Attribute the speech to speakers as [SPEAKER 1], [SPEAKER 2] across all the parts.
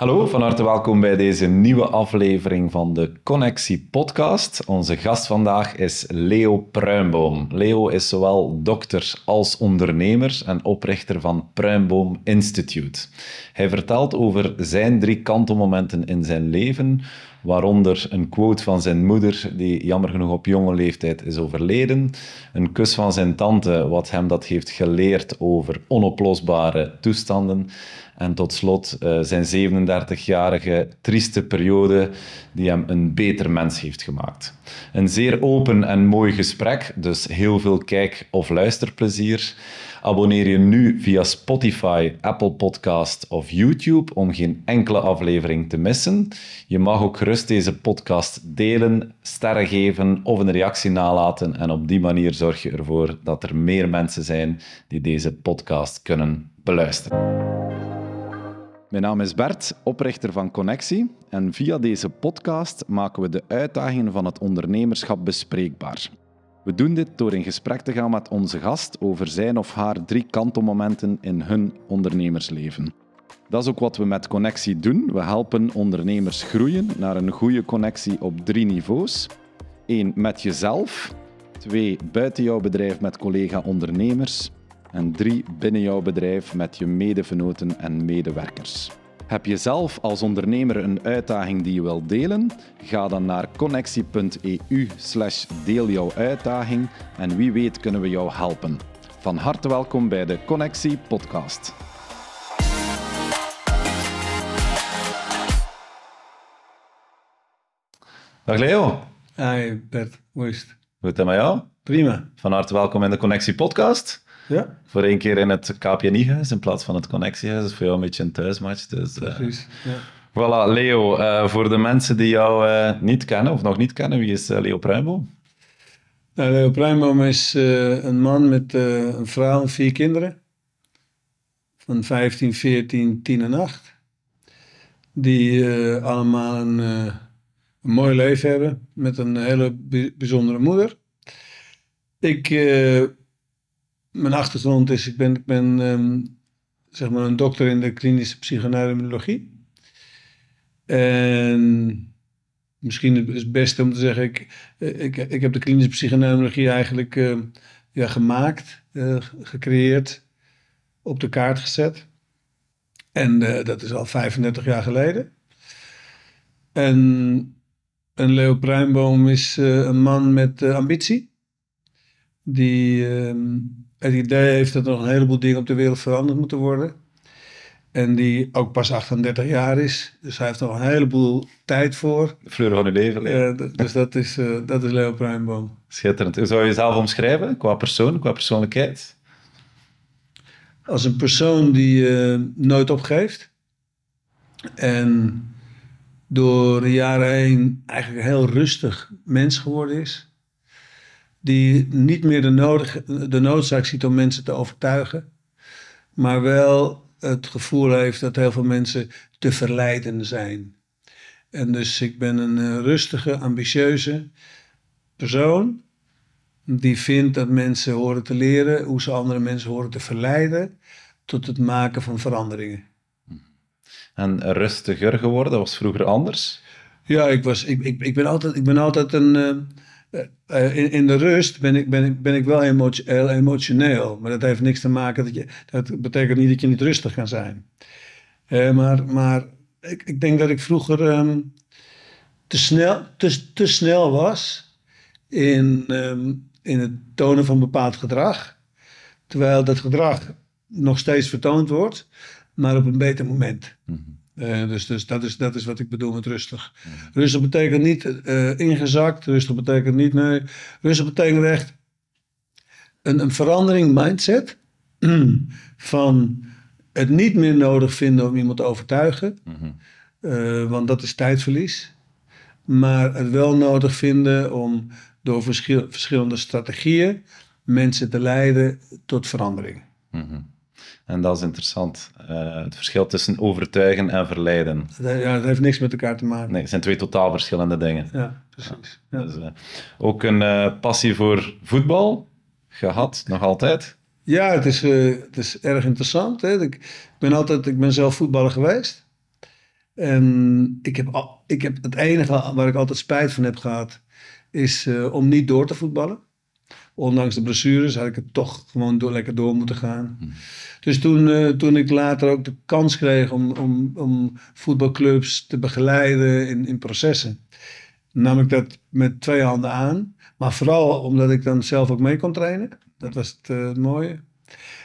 [SPEAKER 1] Hallo, van harte welkom bij deze nieuwe aflevering van de Connectie Podcast. Onze gast vandaag is Leo Pruimboom. Leo is zowel dokter als ondernemer en oprichter van Pruimboom Institute. Hij vertelt over zijn drie kantelmomenten in zijn leven, waaronder een quote van zijn moeder, die jammer genoeg op jonge leeftijd is overleden, een kus van zijn tante, wat hem dat heeft geleerd over onoplosbare toestanden, en tot slot uh, zijn 37-jarige trieste periode die hem een beter mens heeft gemaakt. Een zeer open en mooi gesprek, dus heel veel kijk- of luisterplezier. Abonneer je nu via Spotify, Apple Podcast of YouTube om geen enkele aflevering te missen. Je mag ook gerust deze podcast delen, sterren geven of een reactie nalaten. En op die manier zorg je ervoor dat er meer mensen zijn die deze podcast kunnen beluisteren. Mijn naam is Bert, oprichter van Connectie. En via deze podcast maken we de uitdagingen van het ondernemerschap bespreekbaar. We doen dit door in gesprek te gaan met onze gast over zijn of haar drie kantelmomenten in hun ondernemersleven. Dat is ook wat we met Connectie doen. We helpen ondernemers groeien naar een goede connectie op drie niveaus. Eén, met jezelf. Twee, buiten jouw bedrijf met collega-ondernemers. En drie, binnen jouw bedrijf met je medevenoten en medewerkers. Heb je zelf als ondernemer een uitdaging die je wilt delen? Ga dan naar connectie.eu slash deel jouw uitdaging en wie weet kunnen we jou helpen. Van harte welkom bij de Connectie podcast. Dag Leo.
[SPEAKER 2] Hi Bert, hoe is het?
[SPEAKER 1] Is het met jou?
[SPEAKER 2] Prima.
[SPEAKER 1] Van harte welkom in de Connectie podcast.
[SPEAKER 2] Ja.
[SPEAKER 1] Voor één keer in het KPNI-huis in plaats van het Connectiehuis. Dat is voor jou een beetje een thuismatch. Dus, uh,
[SPEAKER 2] Precies. Ja.
[SPEAKER 1] Voilà, Leo. Uh, voor de mensen die jou uh, niet kennen of nog niet kennen, wie is Leo Pruimboom?
[SPEAKER 2] Nou, Leo Pruimboom is een man met een vrouw en vier kinderen. Van 15, 14, 10 en 8. Die allemaal een, een mooi leven hebben met een hele bijzondere moeder. Ik mijn achtergrond is, ik ben, ben um, zeg maar een dokter in de klinische psychoneurologie. En misschien is het beste om te zeggen, ik, ik, ik heb de klinische psychoneurologie eigenlijk uh, ja, gemaakt, uh, gecreëerd, op de kaart gezet. En uh, dat is al 35 jaar geleden. En, en Leo Pruimboom is een man met ambitie. Die ehm, het idee heeft dat er nog een heleboel dingen op de wereld veranderd moeten worden. En die ook pas 38 jaar is. Dus hij heeft nog een heleboel tijd voor.
[SPEAKER 1] De fleur van uw leven.
[SPEAKER 2] Ja, dus dat is, uh, dat is Leo Pruimboom.
[SPEAKER 1] Schitterend. Hoe zou je jezelf omschrijven qua persoon, qua persoonlijkheid?
[SPEAKER 2] Als een persoon die uh, nooit opgeeft. En door de jaren heen eigenlijk een heel rustig mens geworden is die niet meer de, nodig, de noodzaak ziet om mensen te overtuigen, maar wel het gevoel heeft dat heel veel mensen te verleiden zijn. En dus ik ben een uh, rustige, ambitieuze persoon die vindt dat mensen horen te leren hoe ze andere mensen horen te verleiden tot het maken van veranderingen.
[SPEAKER 1] En rustiger geworden, was vroeger anders?
[SPEAKER 2] Ja, ik, was, ik, ik, ik, ben, altijd, ik ben altijd een. Uh, uh, in, de rust ben ik, ben ik, ben ik wel heel emotioneel. Maar dat heeft niks te maken. Dat, je, dat betekent niet dat je niet rustig kan zijn. Uh, maar maar ik, ik denk dat ik vroeger um, te, snel, te, te snel was in, um, in het tonen van bepaald gedrag. Terwijl dat gedrag nog steeds vertoond wordt, maar op een beter moment. Mm. Uh, dus dus dat, is, dat is wat ik bedoel met rustig. Rustig betekent niet uh, ingezakt. Rustig betekent niet, nee. Rustig betekent echt een, een verandering mindset. van het niet meer nodig vinden om iemand te overtuigen. Mm -hmm. uh, want dat is tijdverlies. Maar het wel nodig vinden om door verschil, verschillende strategieën mensen te leiden tot verandering.
[SPEAKER 1] Mm -hmm. En dat is interessant. Uh, het verschil tussen overtuigen en verleiden.
[SPEAKER 2] Ja, dat heeft niks met elkaar te maken.
[SPEAKER 1] Nee, het zijn twee totaal verschillende dingen.
[SPEAKER 2] Ja, precies. Ja.
[SPEAKER 1] Dus, uh, ook een uh, passie voor voetbal gehad, nog altijd?
[SPEAKER 2] Ja, het is, het is erg interessant. Hè? Ik, ben altijd, ik ben zelf voetballer geweest. En ik heb, al, ik heb het enige waar ik altijd spijt van heb gehad, is eh, om niet door te voetballen. Ondanks de blessures had ik het toch gewoon door, lekker door moeten gaan. Dus toen, eh, toen ik later ook de kans kreeg om, om, om voetbalclubs te begeleiden in, in processen, nam ik dat met twee handen aan. Maar vooral omdat ik dan zelf ook mee kon trainen. Dat was het, eh, het mooie.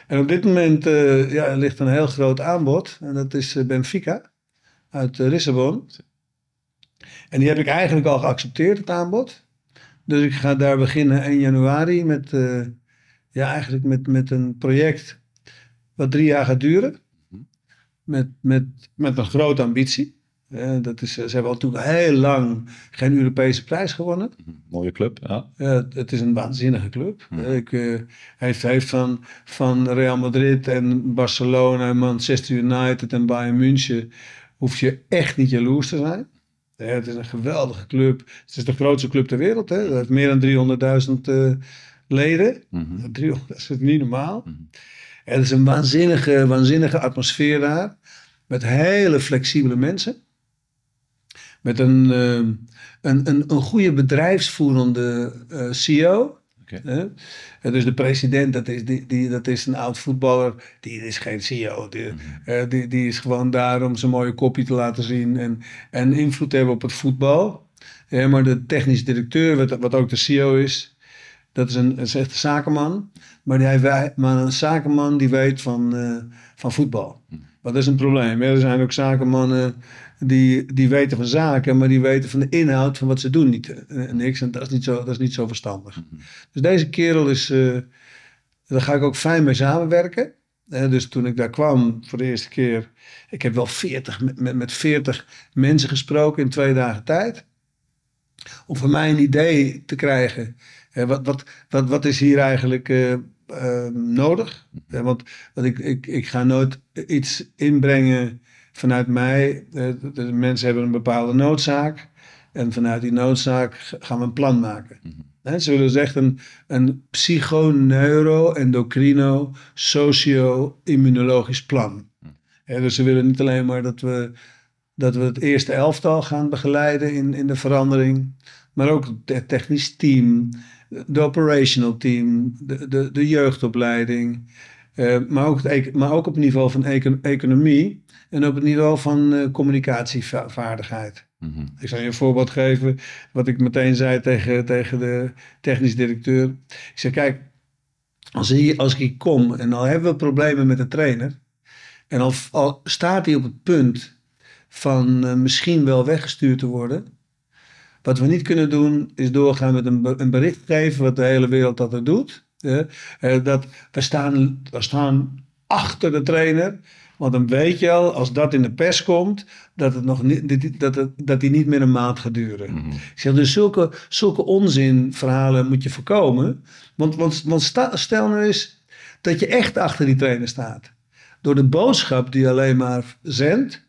[SPEAKER 2] En op dit moment eh, ja, er ligt een heel groot aanbod. En dat is Benfica uit Lissabon. En die heb ik eigenlijk al geaccepteerd, het aanbod. Dus ik ga daar beginnen 1 januari met, eh, ja, eigenlijk met, met een project wat drie jaar gaat duren. Met, met, met een grote ambitie. Eh, dat is, ze hebben al toen heel lang geen Europese prijs gewonnen.
[SPEAKER 1] Mooie club, ja.
[SPEAKER 2] Het, is een waanzinnige club. Eh, Ik, eh, hij heeft, heeft van, van Real Madrid en Barcelona, en Manchester United en Bayern München... hoef je echt niet jaloers te zijn. Ja, het is een geweldige club. Het is de grootste club ter wereld. Hè? Dat heeft meer dan 300.000 eh, leden.
[SPEAKER 1] Mhm.
[SPEAKER 2] 300, dat is niet normaal.
[SPEAKER 1] Mhm.
[SPEAKER 2] En het is een waanzinnige, waanzinnige atmosfeer daar. Met hele flexibele mensen. Met een, eh, een, een, een goede bedrijfsvoerende eh, CEO. Dus de president, dat is, die, die, dat is een oud voetballer. Die is geen CEO. Die, eh, die, die is gewoon daar om zijn mooie kopje te laten zien. En, en invloed te hebben op het voetbal. Maar de technisch directeur, wat, wat ook de CEO is. Dat is een, is echt een zakenman. Maar, die, hij- maar een zakenman die weet van, eh, van voetbal. Maar dat is een probleem. hè. Er zijn ook zakenmannen die, die weten van zaken, maar die weten van de inhoud van wat ze doen niet. eh, niks. En dat is niet zo, dat is niet zo verstandig. Dus deze kerel is. eh, daar ga ik ook fijn mee samenwerken. Eh, dus toen ik daar kwam voor de eerste keer. Ik heb wel 40, met, met, met 40 mensen gesproken in twee dagen tijd. Om voor mij een idee te krijgen. eh, wat, wat, wat, wat is hier eigenlijk nodig? Eh, want want ik, ik, ik ga nooit iets inbrengen vanuit mij. Eh, de mensen hebben een bepaalde noodzaak. En vanuit die noodzaak gaan we een plan maken. Hè, ze willen dus echt een, een psycho-neuro-endocrino socio-immunologisch plan. Hè, dus ze willen niet alleen maar dat we, dat we het eerste elftal gaan begeleiden in, in de verandering, maar ook het technisch team, de operational team, de, de, de jeugdopleiding, eh, maar, ook het, maar ook op niveau van eco- economie en op het niveau van eh, communicatievaardigheid.
[SPEAKER 1] Mhm.
[SPEAKER 2] Ik zal je een voorbeeld geven, wat ik meteen zei tegen, tegen de technisch directeur. Ik zei, kijk, als, hier, als ik hier kom en al hebben we problemen met de trainer... en al, al staat hij op het punt van eh, misschien wel weggestuurd te worden... wat we niet kunnen doen, is doorgaan met een, een bericht geven... wat de hele wereld dat er doet. eh, dat we staan, we staan achter de trainer... Want dan weet je al, als dat in de pers komt, dat, het nog niet, dat, het, dat die niet meer een maand gaat duren.
[SPEAKER 1] Mhm.
[SPEAKER 2] Ik zeg, dus zulke, zulke onzinverhalen moet je voorkomen. Want, want, want sta- stel nou eens dat je echt achter die trainer staat. Door de boodschap die je alleen maar zendt,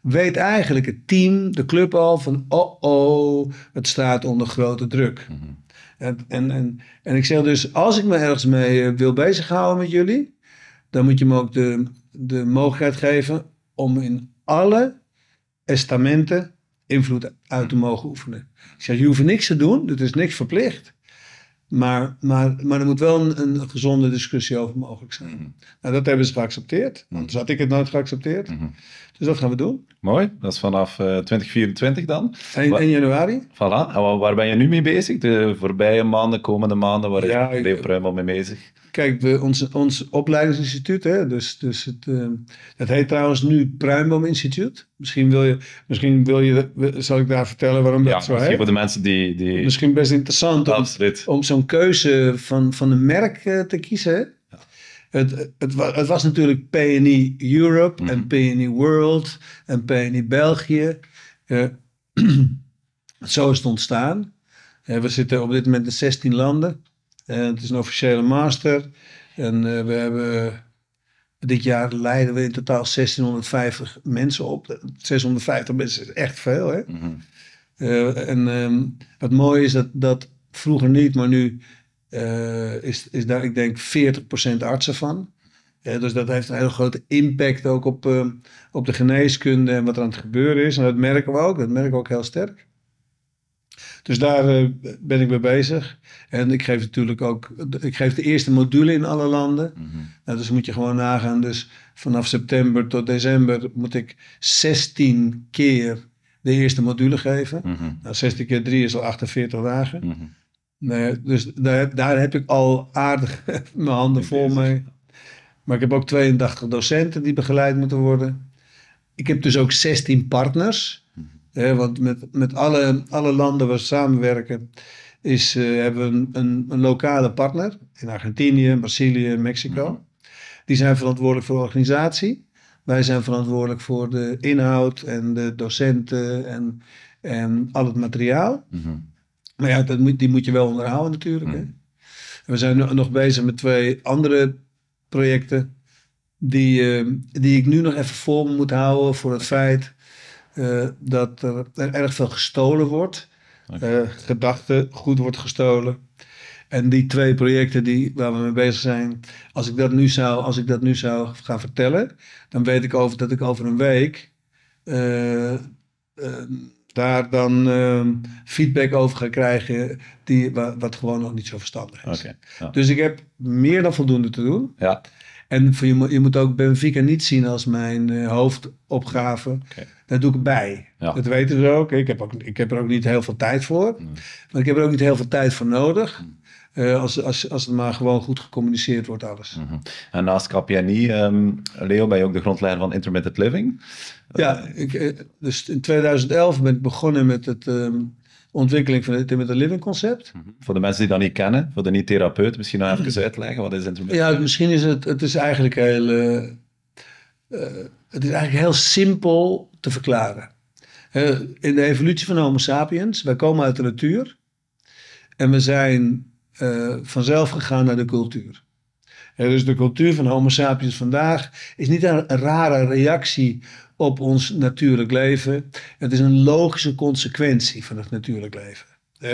[SPEAKER 2] weet eigenlijk het team, de club al van, oh oh, het staat onder grote druk. En, en, en, en ik zeg dus, als ik me ergens mee eh, wil bezighouden met jullie, dan moet je me ook de, de mogelijkheid geven om in alle estamenten invloed uit te mogen oefenen. Ik zeg, je hoeft niks te doen, het is niks verplicht. Maar, maar, maar er moet wel een, een gezonde discussie over mogelijk zijn. Nou, dat hebben ze geaccepteerd. Anders had ik het nooit geaccepteerd.
[SPEAKER 1] Mhm.
[SPEAKER 2] Dus dat gaan we doen.
[SPEAKER 1] Mooi, dat is vanaf eh, 2024 dan.
[SPEAKER 2] 1,
[SPEAKER 1] Wa-
[SPEAKER 2] 1 januari.
[SPEAKER 1] Voilà. En wa- waar ben je nu mee bezig? De voorbije maanden, komende maanden, waar is
[SPEAKER 2] Ja, ik-
[SPEAKER 1] Leo Pruim al mee bezig?
[SPEAKER 2] Kijk, we, ons, ons opleidingsinstituut, hè, dus, dus het, eh, het heet trouwens nu Pruimboom Instituut. Misschien wil je, misschien wil je, zal ik daar vertellen waarom dat zo
[SPEAKER 1] misschien
[SPEAKER 2] heet?
[SPEAKER 1] voor de mensen die... die...
[SPEAKER 2] Misschien best interessant om, om zo'n keuze van, van een merk eh, te kiezen. Het, het, het was natuurlijk PNI Europe en PNI World en PNI België. Eh, zo is het ontstaan. Eh, we zitten op dit moment in 16 landen. Eh, het is een officiële master. En we hebben dit jaar leiden we in totaal 1650 mensen op. 650 mensen is echt veel, hè?
[SPEAKER 1] Mhm.
[SPEAKER 2] En ehm, wat mooi is dat, dat vroeger niet, maar nu eh, is, is daar, ik denk, 40% artsen van. Ja, dus dat heeft een hele grote impact ook op, eh, op de geneeskunde en wat er aan het gebeuren is. En dat merken we ook, dat merken we ook heel sterk. Dus daar eh, ben ik mee bezig. En ik geef natuurlijk ook, ik geef de eerste module in alle landen. Nou, dus moet je gewoon nagaan. Dus vanaf september tot december moet ik 16 keer de eerste module geven.
[SPEAKER 1] Mhm.
[SPEAKER 2] Nou, 16 keer 3 is al 48 dagen.
[SPEAKER 1] Mhm.
[SPEAKER 2] Nee, dus daar, daar heb ik al aardig mijn handen vol
[SPEAKER 1] bezig.
[SPEAKER 2] mee. Maar ik heb ook 82 docenten die begeleid moeten worden. Ik heb dus ook 16 partners. Hè, want met, met alle, alle landen waar we samenwerken, is, eh, hebben we een, een, een lokale partner. In Argentinië, Brazilië, Mexico. Die zijn verantwoordelijk voor de organisatie. Wij zijn verantwoordelijk voor de inhoud en de docenten en, en al het materiaal.
[SPEAKER 1] Mhm.
[SPEAKER 2] Maar ja, dat moet, die moet je wel onderhouden natuurlijk. Hè? En We zijn nog bezig met twee andere projecten. Die, eh, die ik nu nog even voor me moet houden voor het feit eh, dat er, er erg veel gestolen wordt. Eh, gedachten goed wordt gestolen. En die twee projecten die, waar we mee bezig zijn, als ik, dat nu zou, als ik dat nu zou gaan vertellen, dan weet ik over, dat ik over een week eh, eh, daar dan eh, feedback over ga krijgen, die, wa- wat gewoon nog niet zo verstandig is.
[SPEAKER 1] Ja.
[SPEAKER 2] Dus ik heb meer dan voldoende te doen.
[SPEAKER 1] Ja.
[SPEAKER 2] En voor je, moet- je moet ook Benfica niet zien als mijn eh, hoofdopgave.
[SPEAKER 1] Oké.
[SPEAKER 2] Daar doe ik bij.
[SPEAKER 1] Ja.
[SPEAKER 2] Dat weten ze ook. Ik heb, ook. ik heb er ook niet heel veel tijd voor. Maar ik heb er ook niet heel veel tijd voor nodig. Eh, als, als, als het maar gewoon goed gecommuniceerd wordt, alles.
[SPEAKER 1] Mhm. En naast KPNI, ehm, Leo, ben je ook de grondlegger van Intermittent Living.
[SPEAKER 2] Ja, ik, eh, dus in 2011 ben ik begonnen met het ehm, ontwikkeling van het Intermittent Living concept.
[SPEAKER 1] Voor de mensen die dat niet kennen, voor de niet-therapeuten, misschien nog even uitleggen. Wat is Intermittent
[SPEAKER 2] Ja, misschien is het, het is eigenlijk heel, eh, het is eigenlijk heel simpel te verklaren. In de evolutie van Homo sapiens, wij komen uit de natuur en we zijn eh, vanzelf gegaan naar de cultuur. Dus de cultuur van Homo sapiens vandaag is niet een, rare reactie op ons natuurlijk leven. Het is een logische consequentie van het natuurlijk leven.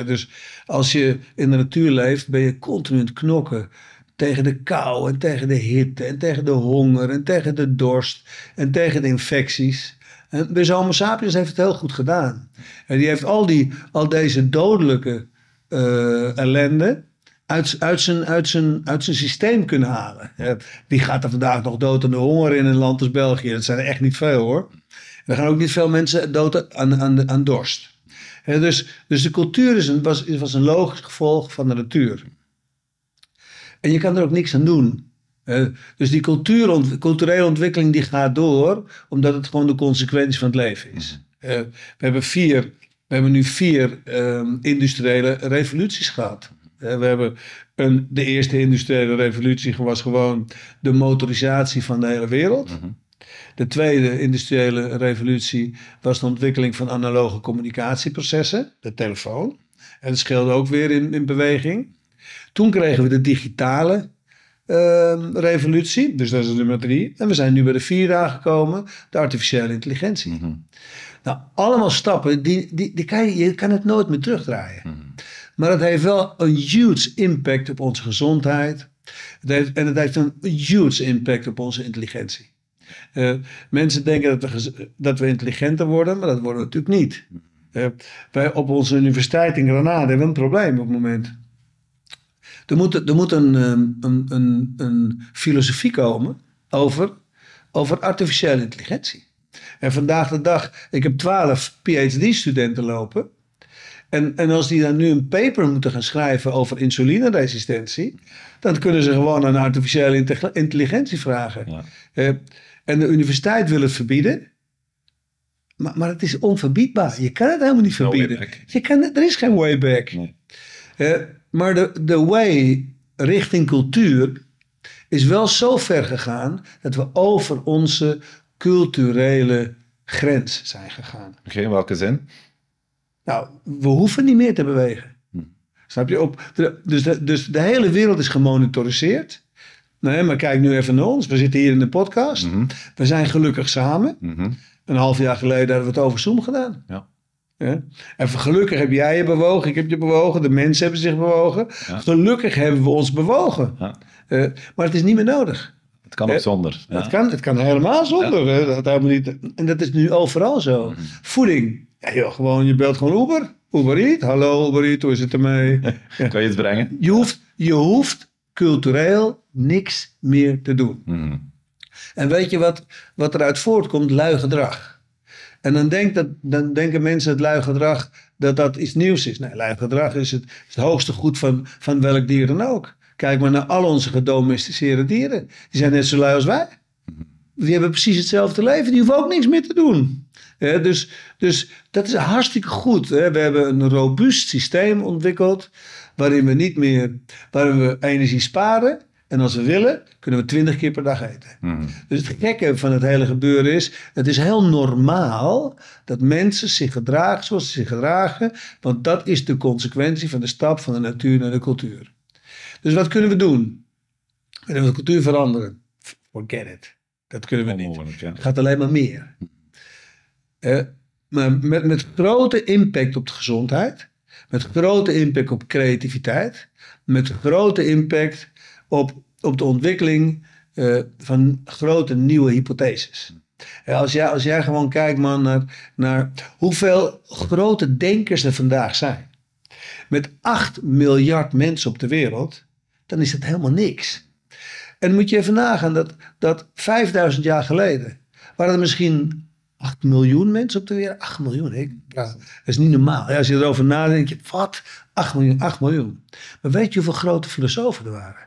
[SPEAKER 2] Dus als je in de natuur leeft, ben je continu aan het knokken tegen de kou en tegen de hitte en tegen de honger en tegen de dorst en tegen de infecties. En dus Homo sapiens heeft het heel goed gedaan. En die heeft al, die, al deze dodelijke eh, ellende uit, uit, zijn, uit, zijn, uit zijn systeem kunnen halen. Wie gaat er vandaag nog dood aan de honger in een land als België? Dat zijn er echt niet veel hoor. Er gaan ook niet veel mensen dood aan, aan, aan dorst. Dus, dus de cultuur is een, was, was een logisch gevolg van de natuur. En je kan er ook niks aan doen. Dus die cultuur, culturele ontwikkeling die gaat door, omdat het gewoon de consequentie van het leven is. Eh, we, hebben vier, we hebben nu vier ehm, industriële revoluties gehad. Eh, we hebben een, de eerste industriële revolutie was gewoon de motorisatie van de hele wereld. De tweede industriële revolutie was de ontwikkeling van analoge communicatieprocessen, de telefoon. En dat scheelde ook weer in, in beweging. Toen kregen we de digitale ehm, revolutie, dus dat is nummer drie. En we zijn nu bij de vierde aangekomen, de artificiële intelligentie.
[SPEAKER 1] Mhm.
[SPEAKER 2] Nou, allemaal stappen, die, die, die kan je, je kan het nooit meer terugdraaien. Maar het heeft wel een huge impact op onze gezondheid. En het heeft een huge impact op onze intelligentie. Eh, mensen denken dat we, dat intelligenter worden, maar dat worden we natuurlijk niet. Eh, wij op onze universiteit in Granada hebben we een probleem op het moment. Er moet, er ehm, een, een, een filosofie komen over, over artificiële intelligentie. En vandaag de dag, ik heb twaalf PhD-studenten lopen. En, en als die dan nu een paper moeten gaan schrijven over insulineresistentie, dan kunnen ze gewoon aan artificiële inte- intelligentie vragen.
[SPEAKER 1] Ja.
[SPEAKER 2] Eh, en de universiteit wil het verbieden. Maar, maar het is onverbiedbaar. Je kan het helemaal niet verbieden. Je kan, het- er is geen way back.
[SPEAKER 1] Nee.
[SPEAKER 2] Eh, maar de, de way richting cultuur is wel zo ver gegaan dat we over onze culturele grens zijn gegaan.
[SPEAKER 1] Oké, in welke zin?
[SPEAKER 2] Nou, we hoeven niet meer te bewegen. Snap je? Op dus, de, dus de hele wereld is gemonitoriseerd. Nee, maar kijk nu even naar ons. We zitten hier in de podcast.
[SPEAKER 1] Mhm.
[SPEAKER 2] We zijn gelukkig samen.
[SPEAKER 1] Mhm.
[SPEAKER 2] Een half jaar geleden hebben we het over Zoom gedaan.
[SPEAKER 1] Ja.
[SPEAKER 2] Ja. En gelukkig heb jij je bewogen, ik heb je bewogen, de mensen hebben zich bewogen.
[SPEAKER 1] Ja.
[SPEAKER 2] Gelukkig hebben we ons bewogen.
[SPEAKER 1] Ja.
[SPEAKER 2] Eh, maar het is niet meer nodig.
[SPEAKER 1] Het kan ook
[SPEAKER 2] Eh,
[SPEAKER 1] zonder.
[SPEAKER 2] Het, kan, het kan helemaal zonder. Dat helemaal niet, en dat is nu overal zo.
[SPEAKER 1] Mhm.
[SPEAKER 2] Voeding. Ja, joh, gewoon, je belt gewoon Uber. Uber Eat. Hallo Uber Eat, hoe is het ermee?
[SPEAKER 1] Kan je het brengen?
[SPEAKER 2] Je hoeft, je hoeft cultureel niks meer te doen.
[SPEAKER 1] Mhm.
[SPEAKER 2] En weet je wat, wat eruit voortkomt? Lui gedrag. En dan, denkt dat, dan denken mensen het lui gedrag dat dat iets nieuws is. Nee, lui gedrag is het, is het hoogste goed van, van welk dier dan ook. Kijk maar naar al onze gedomesticeerde dieren. Die zijn net zo lui als wij. Die hebben precies hetzelfde leven. Die hoeven ook niks meer te doen. Dus, dus dat is hartstikke goed. Hè. We hebben een robuust systeem ontwikkeld. Waarin we niet meer waarin we energie sparen. En als we willen, kunnen we twintig keer per dag eten.
[SPEAKER 1] Mhm.
[SPEAKER 2] Dus het gekke van het hele gebeuren is, het is heel normaal dat mensen zich gedragen zoals ze zich gedragen, want dat is de consequentie van de stap van de natuur naar de cultuur. Dus wat kunnen we doen? Willen we de cultuur veranderen? Forget it. Dat kunnen we niet. Het gaat alleen maar meer. Maar met, met grote impact op de gezondheid, met grote impact op creativiteit, met grote impact op, op de ontwikkeling eh, van grote nieuwe hypotheses. Eh, als, jij, als jij gewoon kijkt man, naar, naar hoeveel grote denkers er vandaag zijn, met 8 miljard mensen op de wereld, dan is dat helemaal niks. En moet je even nagaan dat, dat 5000 jaar geleden waren er misschien 8 miljoen mensen op de wereld. 8 miljoen? Ja, dat is niet normaal. Ja, als je erover nadenkt, denk je, wat? 8 miljoen, 8 miljoen. Maar weet je hoeveel grote filosofen er waren?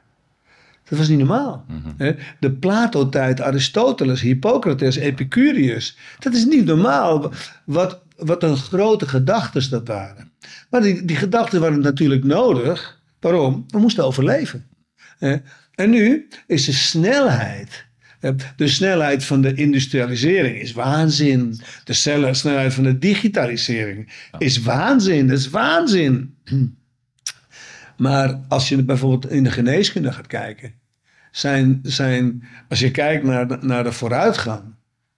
[SPEAKER 2] Dat was niet normaal. hè? De Plato-tijd, Aristoteles, Hippocrates, Epicurus. Dat is niet normaal. Wat, wat een grote gedachten dat waren. Maar die, die gedachten waren natuurlijk nodig. Waarom? We moesten overleven. En nu is de snelheid. Hè, De snelheid van de industrialisering is waanzin. De snelheid van de digitalisering is waanzin. Dat is waanzin. Maar als je bijvoorbeeld in de geneeskunde gaat kijken, zijn, zijn, als je kijkt naar de, naar de vooruitgang,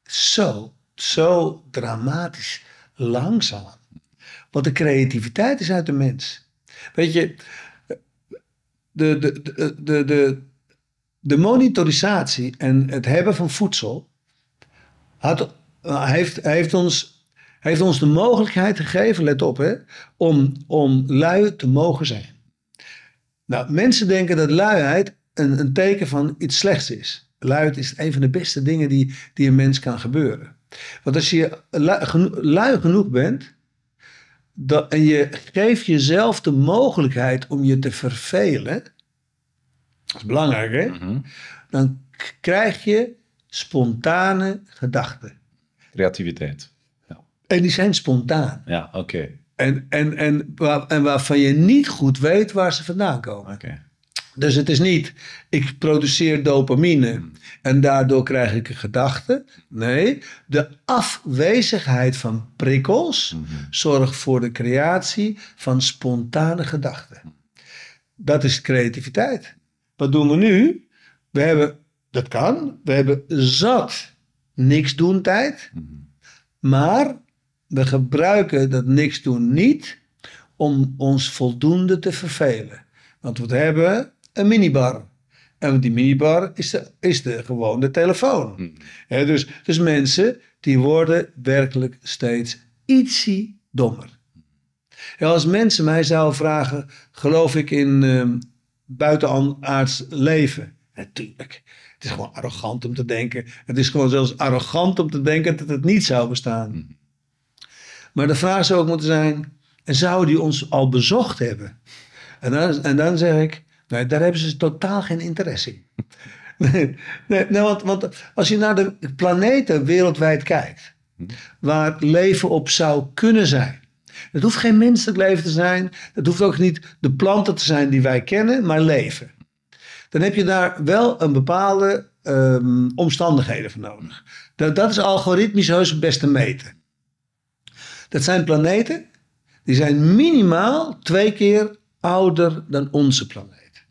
[SPEAKER 2] zo, zo dramatisch langzaam. Want de creativiteit is uit de mens. Weet je, de, de, de, de, de, monitorisatie en het hebben van voedsel had, heeft, heeft, ons, heeft ons de mogelijkheid gegeven, let op, hè, om, om lui te mogen zijn. Nou, mensen denken dat luiheid een, een teken van iets slechts is. Luiheid is een van de beste dingen die, die een mens kan gebeuren. Want als je lui, geno- lui genoeg bent, en je geeft jezelf de mogelijkheid om je te vervelen, dat is belangrijk hè,
[SPEAKER 1] Mhm.
[SPEAKER 2] dan krijg je spontane gedachten.
[SPEAKER 1] Creativiteit. Ja,
[SPEAKER 2] En die zijn spontaan.
[SPEAKER 1] ja oké.
[SPEAKER 2] En, en, en, waar, en waarvan je niet goed weet waar ze vandaan komen.
[SPEAKER 1] Oké.
[SPEAKER 2] Dus het is niet, ik produceer dopamine en daardoor krijg ik een gedachte. Nee, de afwezigheid van prikkels zorgt voor de creatie van spontane gedachten. Dat is creativiteit. Wat doen we nu? We hebben, dat kan, we hebben zat niks doen tijd. Maar we gebruiken dat niks doen niet om ons voldoende te vervelen. Want we hebben een minibar. En die minibar is de, is de gewone telefoon. Hè, dus, dus mensen die worden werkelijk steeds ietsie dommer. Ja, als mensen mij zouden vragen, geloof ik in ehm buitenaards leven? Natuurlijk. Het is gewoon arrogant om te denken. Het is gewoon zelfs arrogant om te denken dat het niet zou bestaan. Maar de vraag zou ook moeten zijn, en zouden die ons al bezocht hebben? En dan, en dan zeg ik, nee, daar hebben ze totaal geen interesse in. Nee, nee, nee, want, want als je naar de planeten wereldwijd kijkt, waar leven op zou kunnen zijn. Het hoeft geen menselijk leven te zijn. Het hoeft ook niet de planten te zijn die wij kennen, maar leven. Dan heb je daar wel een bepaalde ehm, omstandigheden voor nodig. Dat, dat is algoritmisch heus het beste meten. Dat zijn planeten die zijn minimaal twee keer ouder dan onze planeet.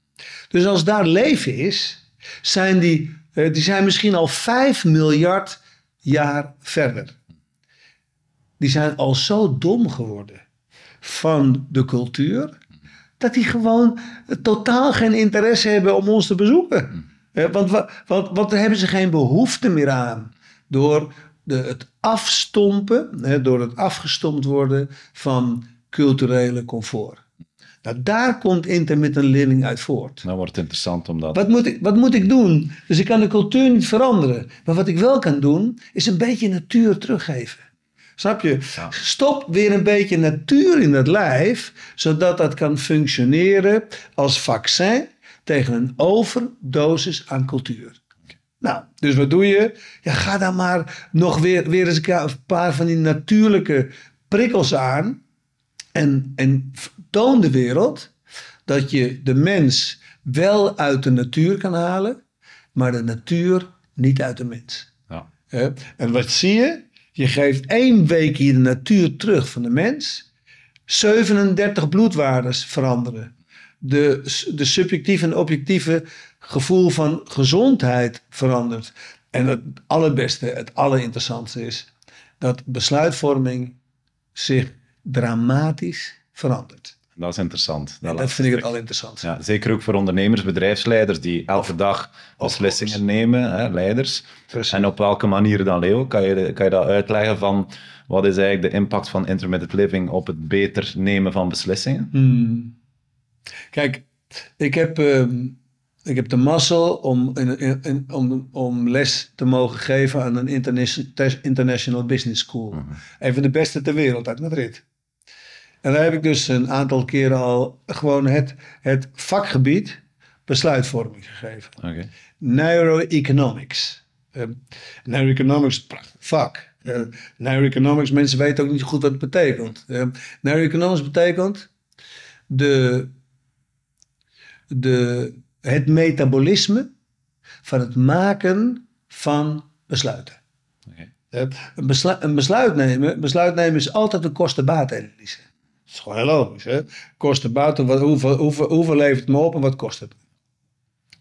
[SPEAKER 2] Dus als daar leven is, zijn die, eh, die zijn misschien al 5 miljard jaar verder. Die zijn al zo dom geworden van de cultuur, dat die gewoon totaal geen interesse hebben om ons te bezoeken. Eh, Want, wa- want, want daar hebben ze geen behoefte meer aan. Door de, het afstompen, hè, door het afgestompt worden van culturele comfort. Nou, daar komt intermittent living uit voort.
[SPEAKER 1] Dan wordt het interessant om dat...
[SPEAKER 2] Wat moet, ik, wat moet ik doen? Dus ik kan de cultuur niet veranderen. Maar wat ik wel kan doen, is een beetje natuur teruggeven. Snap je?
[SPEAKER 1] Ja.
[SPEAKER 2] Stop weer een beetje natuur in het lijf, zodat dat kan functioneren als vaccin tegen een overdosis aan cultuur. Nou, dus wat doe je? Ja, ga dan maar nog weer, weer eens een paar van die natuurlijke prikkels aan. En, en toon de wereld dat je de mens wel uit de natuur kan halen, maar de natuur niet uit de mens.
[SPEAKER 1] Ja.
[SPEAKER 2] En wat zie je? Je geeft één week hier de natuur terug van de mens. 37 bloedwaardes veranderen. De, de subjectieve en objectieve gevoel van gezondheid verandert. En het allerbeste, het allerinteressantste is dat besluitvorming zich dramatisch verandert.
[SPEAKER 1] Dat is interessant.
[SPEAKER 2] Dat vind ik het
[SPEAKER 1] stuk.
[SPEAKER 2] allerinteressantste.
[SPEAKER 1] Ja, zeker ook voor ondernemers, bedrijfsleiders die elke dag beslissingen nemen, hè, leiders.
[SPEAKER 2] Precies.
[SPEAKER 1] En op welke manier dan, Leo? Kan je, kan je dat uitleggen van wat is eigenlijk de impact van intermittent living op het beter nemen van beslissingen?
[SPEAKER 2] Hmm. Kijk, ik heb, ehm, ik heb de mazzel om, in, in- in- om, om les te mogen geven aan een interna- International Business School. Een van de beste ter wereld uit Madrid. En daar heb ik dus een aantal keren al gewoon het, het vakgebied besluitvorming gegeven.
[SPEAKER 1] Oké.
[SPEAKER 2] Neuroeconomics. Uh, neuroeconomics, prachtig vak. Uh, neuroeconomics, mensen weten ook niet goed wat het betekent. Uh, neuroeconomics betekent de, de, het metabolisme van het maken van besluiten.
[SPEAKER 1] Oké.
[SPEAKER 2] Uh, een, besluit, een besluit nemen, besluit nemen is altijd een kosten-baat-analyse. Dat is gewoon heel logisch. Hè? Kosten-baten, wat- hoeveel, hoeveel, hoeveel levert het me op en wat kost het?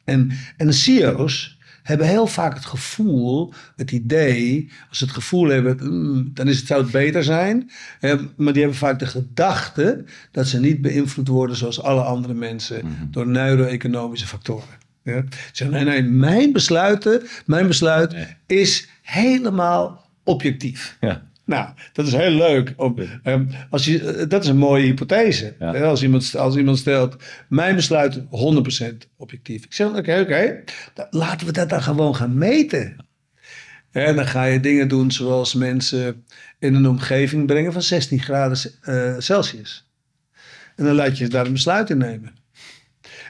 [SPEAKER 2] En, en de CEO's hebben heel vaak het gevoel, het idee, als ze het gevoel hebben, mm, dan is het, zou het beter zijn. Eh, maar die hebben vaak de gedachte dat ze niet beïnvloed worden zoals alle andere mensen door neuro-economische factoren. Ja? Ze zeggen, nee, nee, mijn besluiten, mijn besluit
[SPEAKER 1] Nee.
[SPEAKER 2] is helemaal objectief.
[SPEAKER 1] Ja.
[SPEAKER 2] Nou, dat is heel leuk. Ehm, als je, eh, dat is een mooie hypothese.
[SPEAKER 1] Ja.
[SPEAKER 2] Als, iemand, als iemand stelt, mijn besluit 100% objectief. Ik zeg, oké, oké, laten we dat dan gewoon gaan meten. En dan ga je dingen doen zoals mensen in een omgeving brengen van 16 graden eh, Celsius. En dan laat je daar een besluit in nemen.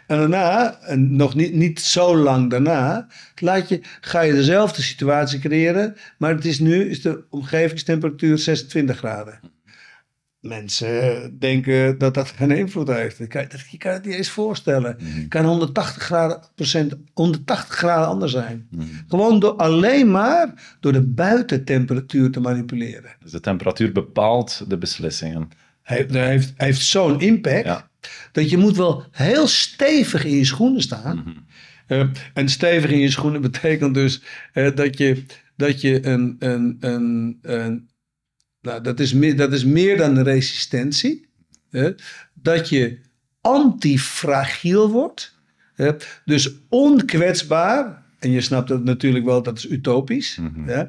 [SPEAKER 2] En daarna, en nog niet, niet zo lang daarna, laat je, ga je dezelfde situatie creëren. Maar het is nu is de omgevingstemperatuur 26 graden. Mensen denken dat dat geen invloed heeft. Je kan, je kan het niet eens voorstellen. Het kan 180 graden, procent, 180 graden anders zijn. Gewoon door, alleen maar door de buitentemperatuur te manipuleren.
[SPEAKER 1] Dus de temperatuur bepaalt de beslissingen.
[SPEAKER 2] Heeft, heeft, heeft zo'n impact
[SPEAKER 1] Ja.
[SPEAKER 2] Dat je moet wel heel stevig in je schoenen staan. Eh, en stevig in je schoenen betekent dus eh, dat je, dat je een, een, een, een nou, dat, is meer, dat is meer dan een resistentie. dat je antifragiel wordt. dus onkwetsbaar. En je snapt dat natuurlijk wel, dat is utopisch. hè,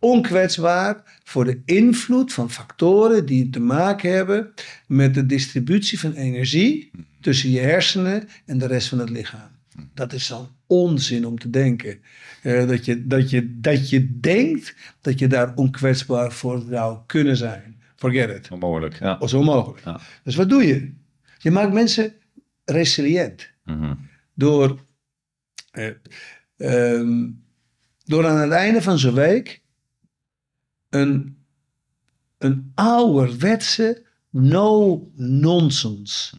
[SPEAKER 2] onkwetsbaar voor de invloed van factoren die te maken hebben met de distributie van energie tussen je hersenen en de rest van het lichaam. Dat is zo'n onzin om te denken. Eh, dat, je, dat, je, dat je denkt dat je daar onkwetsbaar voor zou kunnen zijn. Forget it.
[SPEAKER 1] Onmogelijk. Ja.
[SPEAKER 2] Is onmogelijk.
[SPEAKER 1] Ja.
[SPEAKER 2] Dus wat doe je? Je maakt mensen resilient
[SPEAKER 1] Mhm.
[SPEAKER 2] door, eh, ehm, door aan het einde van zo'n week een, een ouderwetse no-nonsense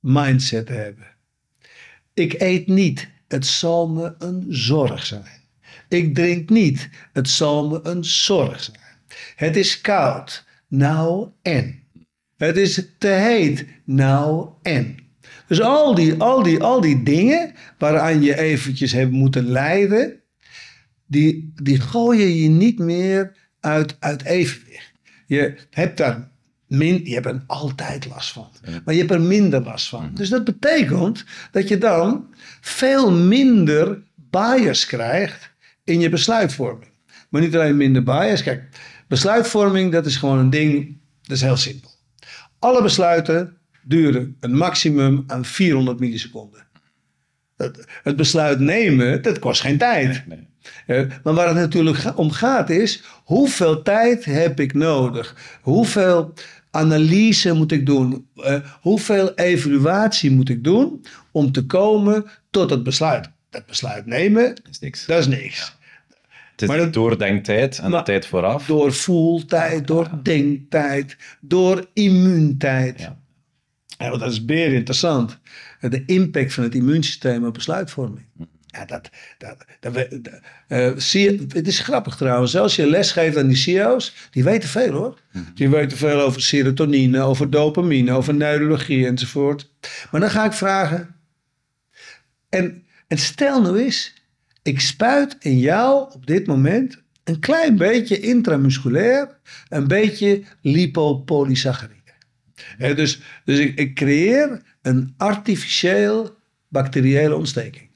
[SPEAKER 2] mindset hebben. Ik eet niet, het zal me een zorg zijn. Ik drink niet, het zal me een zorg zijn. Het is koud, nou en. Het is te heet, nou en. Dus al die, al die, al die dingen waaraan je eventjes hebt moeten lijden, die, die gooien je niet meer uit, uit evenwicht. Je hebt daar min, je hebt er altijd last van, maar je hebt er minder last van. Dus dat betekent dat je dan veel minder bias krijgt in je besluitvorming. Maar niet alleen minder bias. Kijk, besluitvorming, dat is gewoon een ding, dat is heel simpel. Alle besluiten duren een maximum aan 400 milliseconden. Het, besluit nemen, dat kost geen tijd.
[SPEAKER 1] Nee.
[SPEAKER 2] Maar waar het natuurlijk om gaat is, hoeveel tijd heb ik nodig? Hoeveel analyse moet ik doen? Eh, hoeveel evaluatie moet ik doen om te komen tot het besluit? Dat besluit nemen,
[SPEAKER 1] Dat is niks.
[SPEAKER 2] dat is niks.
[SPEAKER 1] Het is
[SPEAKER 2] maar dat-
[SPEAKER 1] doordenktijd en de tijd vooraf.
[SPEAKER 2] Door voeltijd, door denktijd, door immuuntijd.
[SPEAKER 1] Ja.
[SPEAKER 2] Dat is beer interessant. De impact van het immuunsysteem op besluitvorming. Ja, dat, dat, dat, dat- zie je, het is grappig trouwens. Als je les geeft aan die CEO's, die weten veel hoor. Die weten veel over serotonine, over dopamine, over neurologie enzovoort. Maar dan ga ik vragen. En, en stel nou eens, ik spuit in jou op dit moment een klein beetje intramusculair, een beetje lipopolysaccharide. Hè, dus dus ik, ik creëer een artificieel bacteriële ontsteking.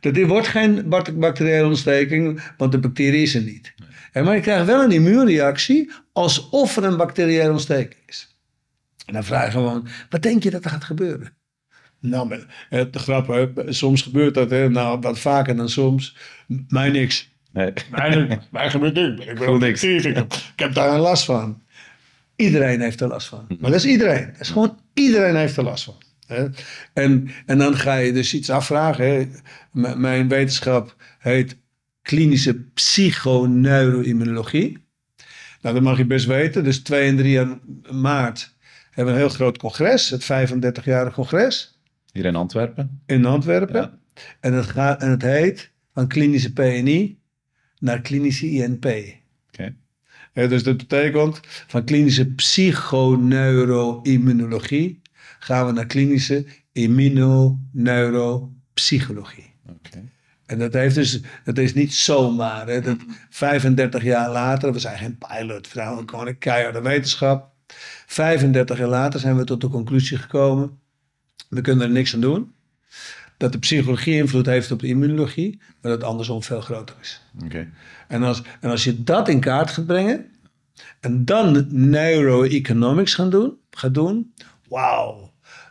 [SPEAKER 2] Dat dit wordt geen bac- bacteriële ontsteking, want de bacterie is er niet. Maar je krijgt wel een immuunreactie alsof er een bacteriële ontsteking is. En dan vraag je gewoon, wat denk je dat er gaat gebeuren? Nou, de grap, hè, soms gebeurt dat, hè, nou, wat vaker dan soms. Mij niks.
[SPEAKER 1] Nee.
[SPEAKER 2] Mij, mij gebeurt niks. Ik ben
[SPEAKER 1] Voel niks.
[SPEAKER 2] Ik heb, ik heb daar een last van. Iedereen heeft er last van. Maar dat is iedereen. Dat is gewoon iedereen heeft er last van. Hè? En, en dan ga je dus iets afvragen. Hè? M- mijn wetenschap heet klinische psychoneuroimmunologie. Nou, dat mag je best weten. Dus 2 en 3 maart hebben we een heel groot congres. Het 35-jarig congres
[SPEAKER 1] Hier in Antwerpen.
[SPEAKER 2] in Antwerpen.
[SPEAKER 1] Ja.
[SPEAKER 2] En, het gaat, en het heet van klinische PNI naar klinische INP.
[SPEAKER 1] Oké.
[SPEAKER 2] Hè, dus dat betekent van klinische psychoneuroimmunologie gaan we naar klinische immunoneuropsychologie.
[SPEAKER 1] Oké.
[SPEAKER 2] En dat, heeft dus, dat is niet zomaar. Hè. Dat 35 jaar later, we zijn geen pilot, we zijn gewoon een keiharde wetenschap. 35 jaar later zijn we tot de conclusie gekomen, we kunnen er niks aan doen. Dat de psychologie invloed heeft op de immunologie, maar dat het andersom veel groter is.
[SPEAKER 1] Oké.
[SPEAKER 2] En als, en als je dat in kaart gaat brengen en dan neuroeconomics gaan doen, gaat doen, wauw.